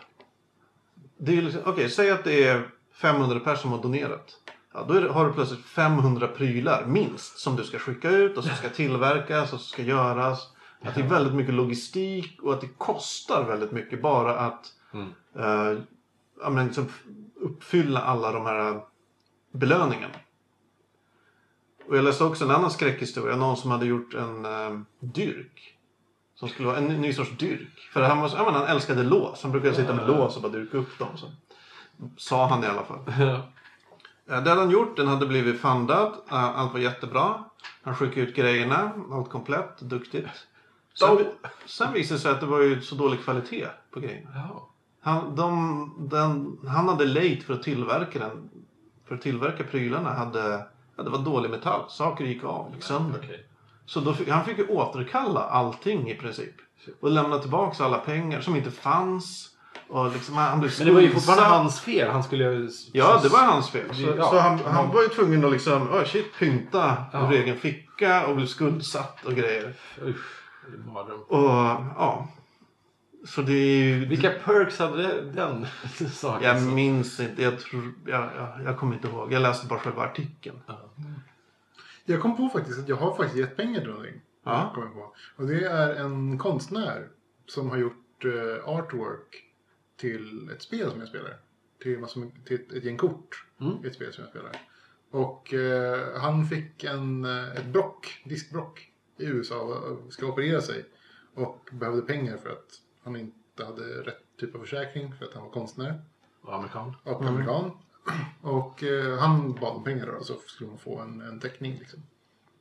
Det är liksom, Okej, säg att det är 500 personer som har donerat. Ja, då det, har du plötsligt 500 prylar minst som du ska skicka ut och som ska tillverkas och som ska göras. Att det är väldigt mycket logistik och att det kostar väldigt mycket bara att Mm. eh, liksom uppfylla alla de här belöningarna. Och jag läste också en annan skräckhistoria. Någon som hade gjort en eh, dyrk. Som skulle vara en ny sorts dyrk. För han, var, så- ja, men han älskade lås. Han brukade sitta med lås och bara dyrka upp dem. Så. Sa han i alla fall. Ja, det hade han gjort. Den hade blivit fundad. Eh, Allt var jättebra. Han skickade ut grejerna. Allt komplett. Duktigt. Sen, sen visade det sig att det var ju så dålig kvalitet på grejerna. Han, de, den, han hade lejt för att tillverka den. För att tillverka prylarna hade... Ja, det var dålig metall. Saker gick av, gick sönder. Okej. Så då fick, han fick ju återkalla allting i princip. Och lämna tillbaka alla pengar som inte fanns. Och liksom, han blev Men det var ju fortfarande hans fel. Han skulle ju... Ja, det var hans fel. Så, Ja. så han, han var ju tvungen att liksom, oh shit, pynta Ja. ur egen ficka och blev skuldsatt och grejer. Usch, det mardröm. Och ja. Så det är ju... Vilka perks hade den saken? Jag minns inte, jag, tror, jag, jag, jag kommer inte ihåg. Jag läste bara själva artikeln. Jag kom på faktiskt att jag har faktiskt gett pengar till någonting. Ja. Kom jag på. Och det är en konstnär som har gjort eh, artwork till ett spel som jag spelar. Till, massor till ett, ett gäng kort Mm. i ett spel som jag spelar. Och eh, han fick en, eh, ett brock, diskbrock i USA och ska operera sig. Och behövde pengar för att han inte hade rätt typ av försäkring för att han var konstnär Och amerikan. och amerikan. Och eh, han bad om pengar då, så skulle man få en, en teckning. Liksom.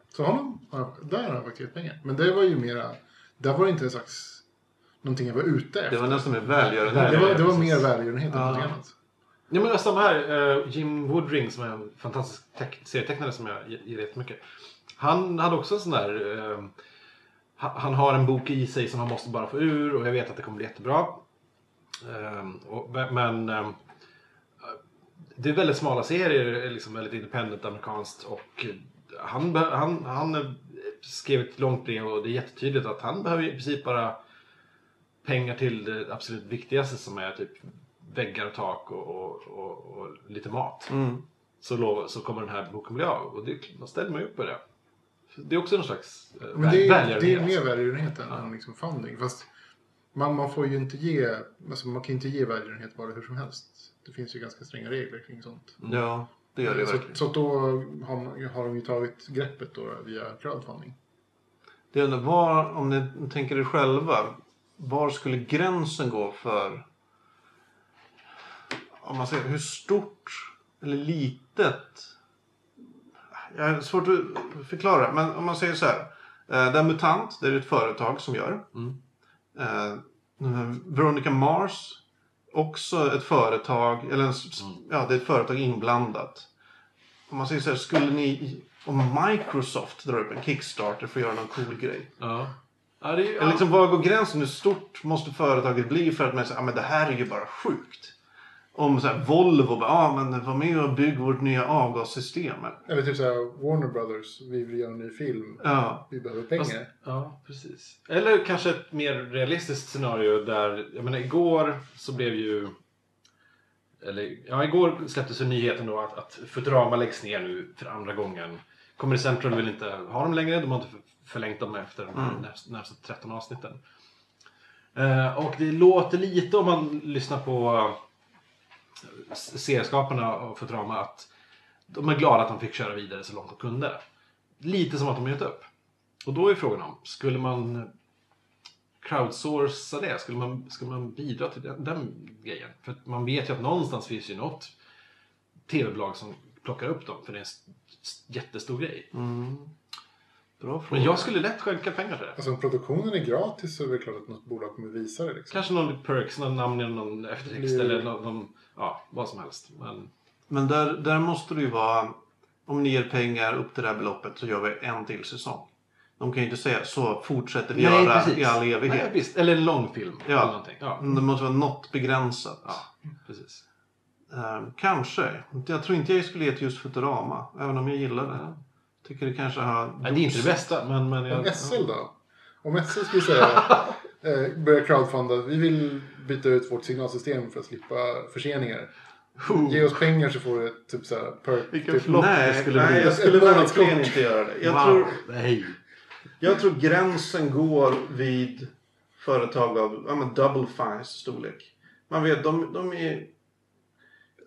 Så honom, där har jag faktiskt gett pengar. Men det var ju mera, där var det inte en slags, någonting jag var ute efter. Det var nästan mer välgörenhet. det, var, det var mer välgörenhet än Ja. någonting annat. Ja, men samma här. eh, Jim Woodring som är en fantastisk teck- serietecknare som jag gi- gillar jättemycket. Han hade också en sån där... eh, ha- han har en bok i sig som han måste bara få ur och jag vet att det kommer bli jättebra. Eh, och, men... eh, det är väldigt smala serier, liksom väldigt independent amerikanskt och han, be- han, han eh, skrev ett långt brev och det är jättetydligt att han behöver i princip bara pengar till det absolut viktigaste som är typ väggar och tak och, och, och, och lite mat. Mm. Så, lov, så kommer den här boken bli av och det, då ställer man ju upp på det. Det är också någon slags eh, Men det är, det är mer välgörenhet än än liksom funding. Fast man, man får ju inte ge, alltså man kan inte ge välgörenhet bara hur som helst. Det finns ju ganska stränga regler kring sånt. Ja, det gör det så, verkligen. så då har, man- har de ju tagit greppet då via crowdfunding. Det är var, om ni tänker er själva, var skulle gränsen gå för om man säger hur stort eller litet jag har svårt att förklara men om man säger så här. Eh, det är MUTANT, det är ett företag som gör. Mm. Eh, Veronica Mars, också ett företag, eller en, s- ja det är ett företag inblandat. Om man säger så här, skulle ni, om Microsoft drar upp en Kickstarter för att göra någon cool grej. Ja. Ja, det är, Eller liksom, var går gränsen? Hur stort måste företaget bli för att man säger att ah, men det här är ju bara sjukt? Om så här, Volvo bara, ah, men var med och bygg vårt nya avgassystem. Eller typ såhär Warner Brothers, vi vill göra en ny film. Ja. Vi behöver pengar. Fast- Ja, precis. Eller kanske ett mer realistiskt scenario där, jag menar igår så blev ju... Eller, ja, igår släpptes ju nyheten då att, att Futurama läggs ner nu för andra gången. Comedy Central vill inte ha dem längre, de har inte för- förlängt dem efter de Mm. närmsta, närmsta 13 avsnitten. Eh, och det låter lite om man lyssnar på serieskaparna av Futurama att de är glada att de fick köra vidare så långt de kunde. Lite som att de gett upp. Och då är frågan om, skulle man crowdsourca det? Skulle man, skulle man bidra till den, den grejen? För att man vet ju att någonstans finns ju något tv-bolag som plockar upp dem, för det är en jättestor grej. Mm. Bra fråga. Men jag skulle lätt skänka pengar till det. Alltså om produktionen är gratis så är det klart att något bolag kommer visa det. Liksom. Kanske någon perks, någon namn i någon eftertext eller någon, någon, ja, vad som helst. Men, Men där, där måste det ju vara, om ni ger pengar upp till det här beloppet så gör vi en till säsong. De kan ju inte säga så fortsätter vi göra i all evighet. Nej, visst. Eller en långfilm. Ja. Eller någonting. Ja. Men Det måste vara något begränsat. ja, precis. Eh, kanske. Jag tror inte jag skulle ge till just Futurama. Även om jag gillar det. Ja. Tycker det kanske har... Nej, det är inte det bästa, men... men jag, Om SL då? Om SL skulle säga, eh, börja crowdfunda, vi vill byta ut vårt signalsystem för att slippa förseningar. Ge oss pengar så får du typ såhär perk. Vilken typ, flopp. Nej, det skulle nej bli. jag skulle verkligen inte göra det. Jag, wow. tror, Nej. jag tror gränsen går vid företag av ja, men double fines storlek. Man vet, de, de är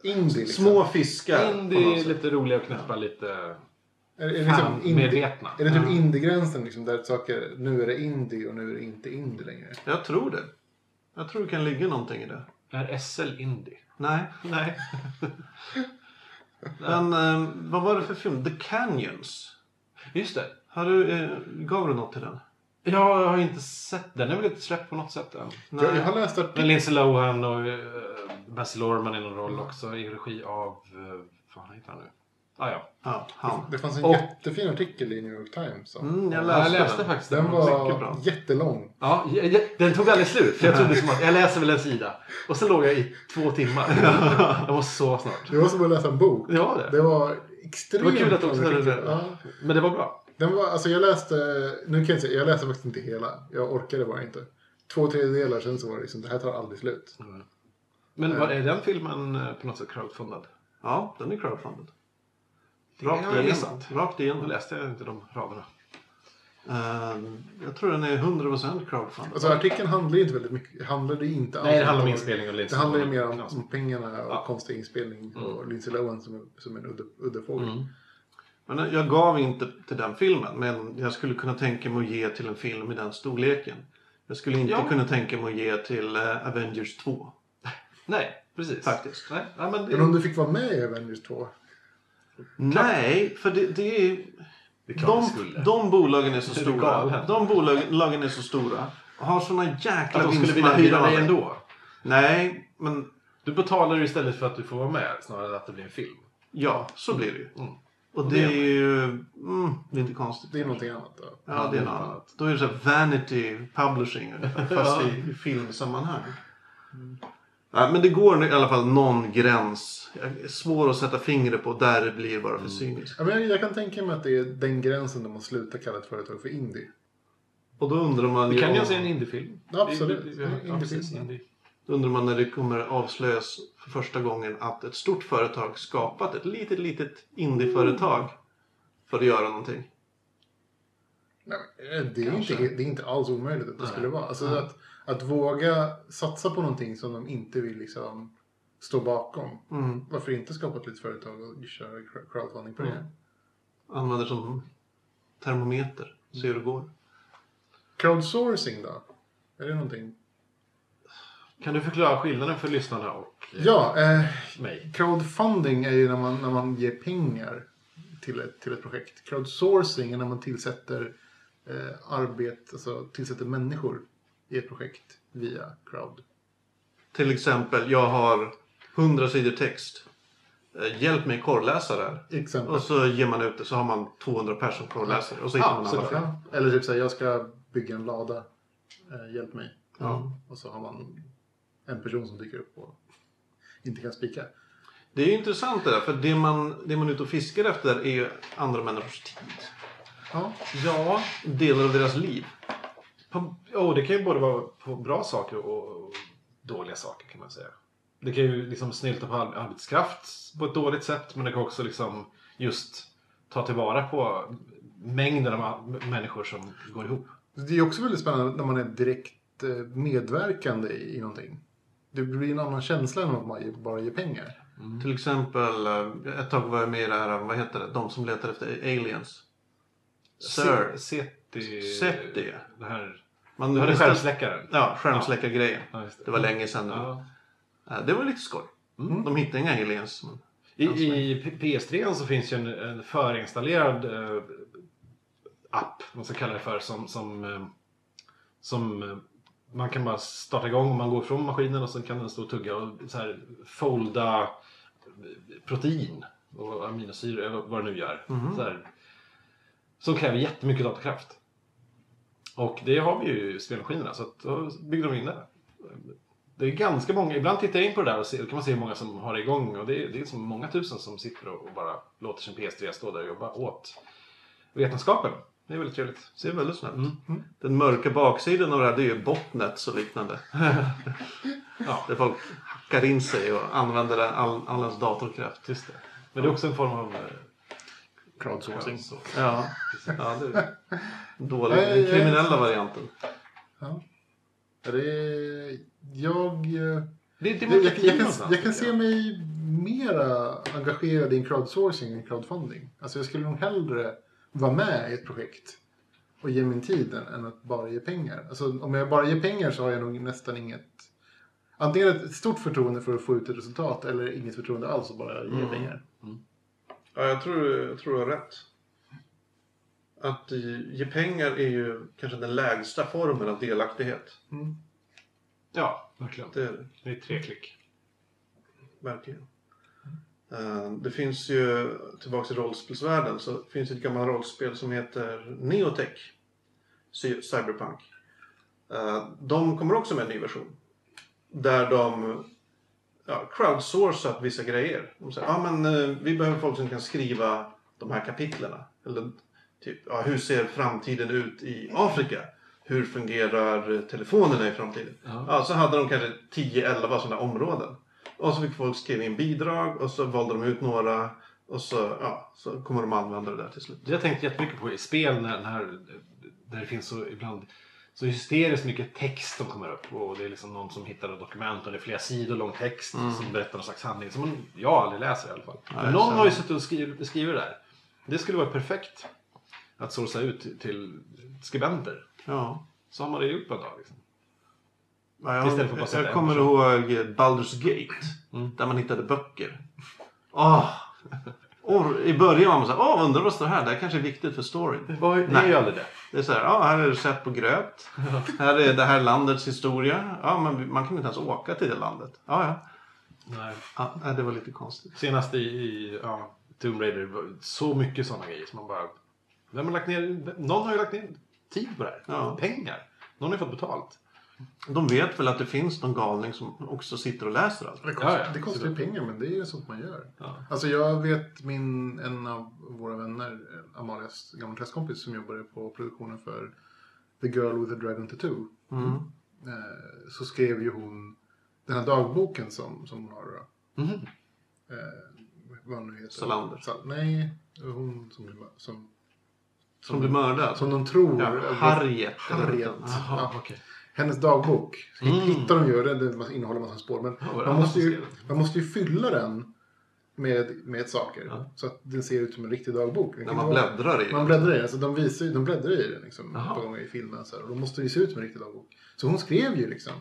Indie liksom. små fiskar. Indie, lite roliga och knäppa, lite Är, är det liksom indie, fan-medvetna. är det typ indie-gränsen liksom, där saker, nu är det indie och nu är det inte indie längre? Jag tror det. Jag tror det kan ligga någonting i det. Är SL indie? Nej. Nej. Men eh, vad var det för film? The Canyons. Just det. Har du, eh, gav du något till den? Ja, jag har inte sett den. Den är väl inte släppt på något sätt än. Jag, jag har läst Men artikeln. Lindsay Lohan och uh, Baz Luhrmann i någon roll också i regi av... Uh, vad fan heter han nu? Ah, ja, Ja, han. Det fanns en Och- jättefin artikel i New York Times. Mm, jag jag läste, läste den. faktiskt Den den. var bra. jättelång. Ja, jag, jag, den tog aldrig slut. För jag trodde som att jag läser väl en sida. Och så låg jag i två timmar. Jag måste sova snart. Det var som att läsa en bok. Det var det. Det var extremt Det var kul att du också det. artikel. Ja. Men det var bra. Den var, alltså jag läste, nu kan jag säga, jag läste faktiskt inte hela. Jag orkade bara inte. Två tredjedelar sen så var det liksom, det här tar aldrig slut. Men var är den filmen eh, på något sätt crowdfundad? Ja, den är crowdfunded. Det har jag missat. Rakt Då igenom. läste jag inte de raderna. Eh, jag tror den är 100% crowdfunded. Alltså artikeln handlar ju inte väldigt mycket, handlade inte alls Nej, det handlar om inspelning och Det Lindsay handlar ju mer om, om pengarna och Ja. konstig inspelning och Mm. Lindsay Lohan som, är- som en udda, udda fågel. Mm. Men jag gav inte till den filmen. Men jag skulle kunna tänka mig att ge till en film i den storleken. Jag skulle inte Ja. kunna tänka mig att ge till eh, Avengers 2. Nej, precis. Faktiskt. Nej, nej, men det, Men om du fick vara med i Avengers 2? Nej, för det, det är... det är De, det de bolagen är så Är stora. De bolagen är så stora. Och har såna jäkla att de skulle vilja hyra dig ändå. Nej, men Du betalar istället för att du får vara med snarare än att det blir en film. ja, så blir det ju. Mm. Och det är ju mm, lite konstigt. Det är någonting annat då. Ja, det är något annat. Då är det så här vanity publishing fast i, i filmsammanhang. Nej, men det går i alla fall någon gräns. Svår att sätta fingret på där det blir bara för cyniskt. Ja, men jag, jag kan tänka mig att det är den gränsen där man slutar kalla ett företag för indie. Och då undrar man Det kan ju om- se en indiefilm. Absolut. Det- det- det- Ja, Indiefilm. Indie. Då undrar man när det kommer avslöjas för första gången att ett stort företag skapat ett litet, litet indieföretag för att göra någonting. Nej, eh, det, är Kanske. inte, det är inte alls omöjligt att det Nej. skulle vara. Alltså att, att våga satsa på någonting som de inte vill liksom stå bakom. Mm. Varför inte skapa ett litet företag och köra cr- crowdfunding på det? Mm. Använder som termometer. Se hur det går. Crowdsourcing då? Är det någonting? Kan du förklara skillnaden för lyssnarna och eh, Ja, eh, mig? crowdfunding är ju när man, när man ger pengar till ett, till ett projekt. Crowdsourcing är när man tillsätter eh, arbete, alltså tillsätter människor i ett projekt via crowd. Till exempel, jag har 100 sidor text. Eh, Hjälp mig korrläsa det här. Exempel. Och så ger man ut det så har man 200 personer korrläsare. Och så hittar man alla fel. Eller typ såhär, jag ska bygga en lada. Eh, hjälp mig. Ja. Och så har man en person som dyker upp och inte kan spika. Det är ju intressant det där. För det man, det man är ute och fiskar efter är ju andra människors tid. Ja, Ja, Delar av deras liv. På, oh, det kan ju både vara på bra saker och och dåliga saker kan man säga. Det kan ju liksom snylta på ar- arbetskraft på ett dåligt sätt men det kan också liksom just ta tillvara på mängden av människor som går ihop. det är också väldigt spännande när man är direkt eh, medverkande i, någonting. Det blir en annan känsla än att man bara ger pengar. Till exempel, eh, ett tag var jag med i det här, vad heter det? De som letar efter aliens. Sir. Se- SETI... SETI. Det här... Man, Det det skärmsläckaren. Ja, skärmsläckargrejen. Ja, just Det var länge sedan nu. Ja. Det var lite skoj. Mm. De hittade inga aliens. Men... I, I P- PS3 så finns ju en, en förinstallerad eh, app, man ska kalla det för, som, som, eh, som eh, man kan bara starta igång och man går från maskinen och så kan den stå och tugga och så här folda eh, protein och aminosyror, eller vad det nu gör. Mhm. Så här, som kräver jättemycket datorkraft. Och det har vi ju i spelmaskinerna så att då byggde de in det. Det är ganska många, ibland tittar jag in på det där och ser, då kan man se hur många som har det igång och det är, det är som många tusen som sitter och, bara låter sin PS3 stå där och jobba åt vetenskapen. Det är väldigt trevligt. Ser väldigt snabbt. Mm. Den mörka baksidan av det här det är ju botnets och liknande. Ja, Där folk hackar in sig och använder all, all ens datorkraft. just det. Men det är också en form av... Crowdsourcing. så. Ja, ja det är dålig, den kriminella varianten. Ja. Det är, jag, eh, Det är jag, jag, jag, kan, jag kan se mig mera engagerad i en crowdsourcing än crowdfunding. Alltså jag skulle nog hellre vara med i ett projekt och ge min tid än- än att bara ge pengar. Alltså om jag bara ger pengar så har jag nog nästan inget Antingen ett stort förtroende för att få ut ett resultat eller inget förtroende alls och bara ge Mm. pengar. Ja, jag tror, jag tror du har rätt. Att ge pengar är ju kanske den lägsta formen av delaktighet. Mm. Ja, verkligen. Det är det. Det är tre klick. Verkligen. Eh, Det finns ju, tillbaka till rollspelsvärlden, så finns det ett gammalt rollspel som heter Neotech. Cy- Cyberpunk. Eh, De kommer också med en ny version. Där de ja, crowdsourcat vissa grejer. De säger, ja men eh, vi behöver folk som kan skriva de här kapitlerna. Eller typ, ja, hur ser framtiden ut i Afrika? Hur fungerar telefonerna i framtiden? Ja. Ja, så hade de kanske 10-11 sådana områden. Och så fick folk skriva in bidrag och så valde de ut några och så, ja, så kommer de använda det där till slut. Det har jag tänkt jättemycket på i spel när, när, där det finns så ibland så hysteriskt mycket text som kommer upp och det är liksom någon som hittar ett dokument och det är flera sidor lång text Mm. som berättar någon slags handling som jag aldrig läser i alla fall. Nej, Men någon så- har ju suttit och skrivit, skrivit det där. Det skulle vara perfekt att sourca ut till, skribenter. Ja. Så har man det gjort på en dag. Liksom. Ja, jag, Istället för bara jag, kommer ihåg Baldur's Gate. Mm. Där man hittade böcker. Åh! Och I början var man såhär, åh undrar vad står här? Det här kanske är viktigt för storyn. Var, det är Nej. ju aldrig det. Det är såhär, ja här är recept på gröt. Här är det här landets historia. Ja men man kan inte ens åka till det landet. Ja ja. Nej. ja det var lite konstigt. Senast i, i ja, Tomb Raider var så mycket sådana grejer som man bara... Vem har lagt ner... Någon har ju lagt ner tid på det här. Ja. Pengar. Någon har ju fått betalt. De vet väl att det finns någon galning som också sitter och läser allt. Det kostar, Ja, ja. det kostar ju pengar men det är ju sånt man gör. Ja. Alltså jag vet min, en av våra vänner, Amalias gamla klasskompis som jobbade på produktionen för The Girl with the Dragon Tattoo. Mm. Eh, så skrev ju hon den här dagboken som, som hon har då. Mhm. Eh, vad nu heter. Salander. Sa- nej, hon som, som, Som blir mördad. som de tror. Ja, Harriet. Harriet. Jaha, Ja. okej. Hennes dagbok. Mm. Hittar de ju den, innehåller massa spår. Men Ja, man, måste ju, man måste ju fylla den med, med saker. Ja. Så att den ser ut som en riktig dagbok. När man bläddrar i den. Man bläddrar i den. Alltså de, visar, de bläddrar i den liksom, på gånger i filmen. Så här, och då måste det se ut som en riktig dagbok. Så hon skrev ju liksom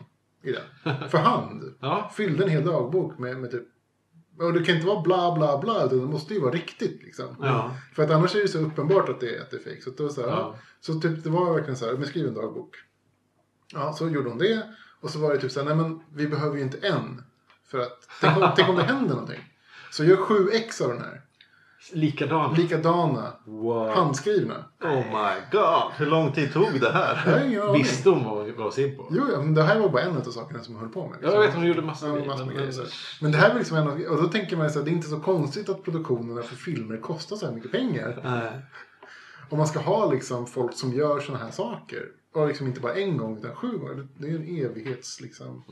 i den. För hand. Ja. Fyllde en hel dagbok med, med typ och det kan inte vara bla bla bla, utan det måste ju vara riktigt. Liksom. Ja. För att annars är det så uppenbart att det, är- att det är fejk. Så, det var så, här, ja. så typ, det var verkligen så här, men skriv en dagbok. Ja, så gjorde hon det. Och så var det typ så här, nej men vi behöver ju inte en. För att, tänk om, tänk om det händer någonting. Så gör sju ex av den här. Likadan. Likadana, Wow. handskrivna. Oh my god. Hur lång tid tog det här? Visste hon vad hon var in på? Jo, ja, men det här var bara en av sakerna som jag höll på med. liksom. Ja, jag vet hon gjorde massa Ja, grejer, massor med men- grejer. här. Men det här var liksom en av, och då tänker man så här, det är inte så konstigt att produktionerna för filmer kostar så här mycket pengar. Nej. Om man ska ha liksom folk som gör sådana här saker. Och liksom inte bara en gång utan sju gånger. Det är en evighets liksom.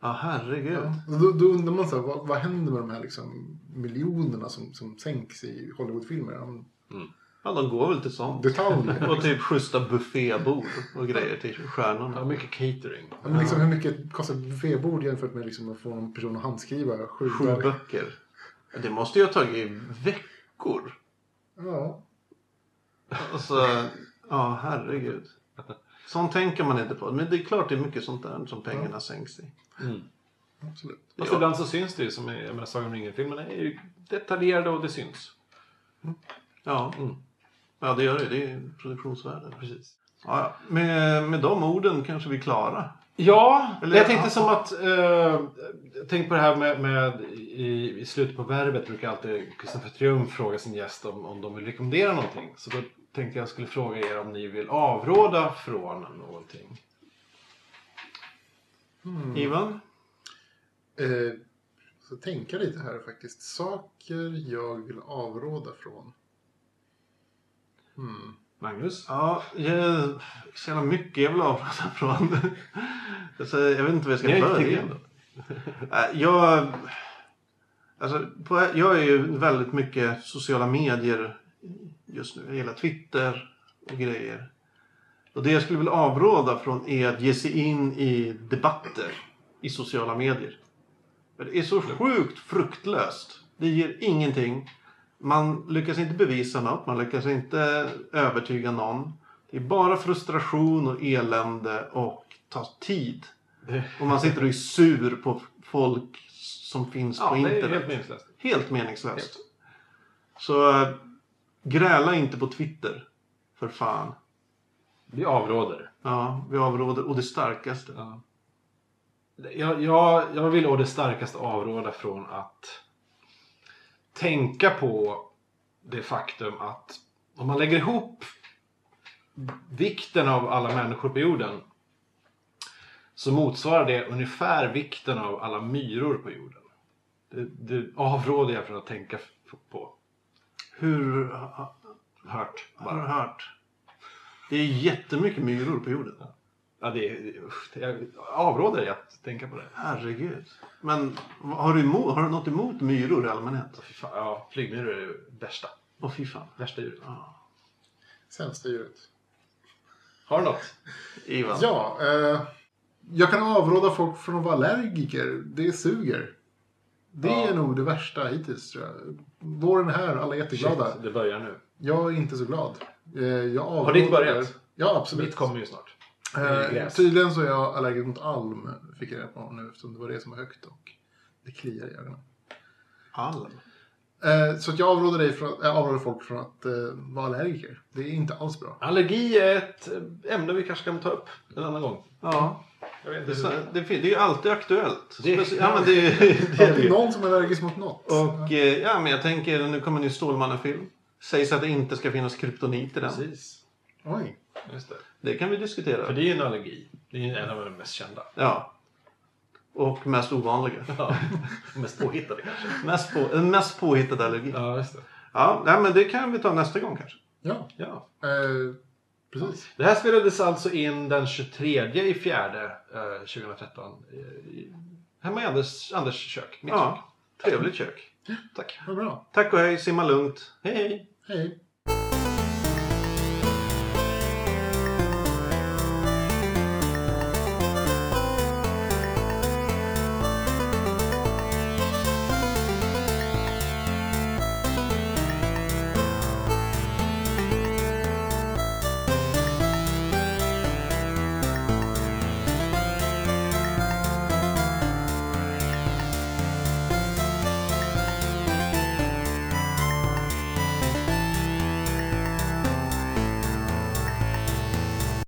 Ja, herregud. Och Då, då undrar man så här, vad, vad händer med de här liksom miljonerna som, som sänks i Hollywoodfilmer? Ja, men Ja, de går väl till sånt. Detaljer. Och typ schyssta buffébord och grejer till stjärnorna. Ja, mycket catering. Ja, men liksom, hur mycket kostar buffébord jämfört med liksom att få en person att handskriva sju, Sju böcker. Det måste ju ha tagit veckor. Ja. Alltså, ja herregud. Sånt tänker man inte på. Men det är klart det är mycket sånt där som pengarna sänks i. Mm. Absolut. Fast Ja. ibland så syns det ju som i jag menar, Sagan om ringen-filmerna är ju detaljerade och det syns. Ja, Mm. ja det gör det. Det är ju produktionsvärde. Precis. Ja, ja. Med, med de orden kanske vi är klara. Ja, Eller- jag tänkte som att... Eh, tänk på det här med, med i, i slutet på verbet brukar alltid Kristoffer Triumf fråga sin gäst om, om de vill rekommendera någonting. Så då tänkte jag skulle fråga er om ni vill avråda från någonting. Mm. Ivan? Eh, så tänka lite här faktiskt. Saker jag vill avråda från. Hmm. Magnus? Ja, jag, så jävla mycket jag vill avråda från. alltså, jag vet inte vad jag ska inte börja. Äh, Jag, alltså, på, jag är ju väldigt mycket sociala medier just nu. Gillar Twitter och grejer. Och det jag skulle vilja avråda från är att ge sig in i debatter i sociala medier. För det är så sjukt fruktlöst. Det ger ingenting. Man lyckas inte bevisa något. Man lyckas inte övertyga någon. Det är bara frustration och elände och tar tid. Och man sitter och är sur på folk som finns ja, på internet. helt meningslöst. Helt meningslöst. Så äh, gräla inte på Twitter. För fan. Vi avråder. Ja, vi avråder. Och det starkaste. Ja. Jag, jag, jag vill å det starkaste avråda från att tänka på det faktum att om man lägger ihop vikten av alla människor på jorden så motsvarar det ungefär vikten av alla myror på jorden. Det, det avråder jag från att tänka på. Hur Hört har bara. hört? Det är jättemycket myror på jorden. Ja, det, det, usch, det, jag avråder dig att tänka på det. Herregud. Men har du, emot, har du något emot myror i allmänhet? Fy fan, ja, flygmyror är det värsta. Åh fy fan. Värsta djuret. Sämsta djuret. Har du något? Ivan. Ja, eh, jag kan avråda folk från att vara allergiker. Det suger. Det Ja. är nog det värsta hittills tror jag. Våren är här, alla är jätteglada. Shit, det börjar nu. Jag är inte så glad. Eh, Har ditt börjat? Ja, absolut. Mitt kommer ju snart. Eh, tydligen så är jag allergisk mot alm, fick jag reda på nu eftersom det var det som var högt och det kliar i ögonen. Alm. Eh, så att jag avråder, dig från, äh, avråder folk från att eh, vara allergiker. Det är inte alls bra. Allergi är ett eh, ämne vi kanske kan ta upp en annan gång. Ja. Jag vet Det, är det, det är ju alltid aktuellt. Det- Speci- ja, men det, är någon som är allergisk mot något. Och eh, ja, men jag tänker, nu kommer en ny Stålmannen-film. Sägs att det inte ska finnas kryptonit i den. Precis. Oj. Just det. Det kan vi diskutera. För det är ju en allergi. Det är en av de mest kända. Ja. Och mest ovanliga. Ja. mest påhittade kanske. Mest, på, mest påhittad allergi. Ja, Ja, just det. nej, men det kan vi ta nästa gång kanske. Ja, Ja. eh, precis. Det här spelades alltså in den 23 i fjärde eh, 2013. eh, i- Hemma i Anders, Anders kök. Mitt kök. Ja, trevligt kök. Tack. Vad bra. Tack och hej, simma lugnt. Hej hej! Hej.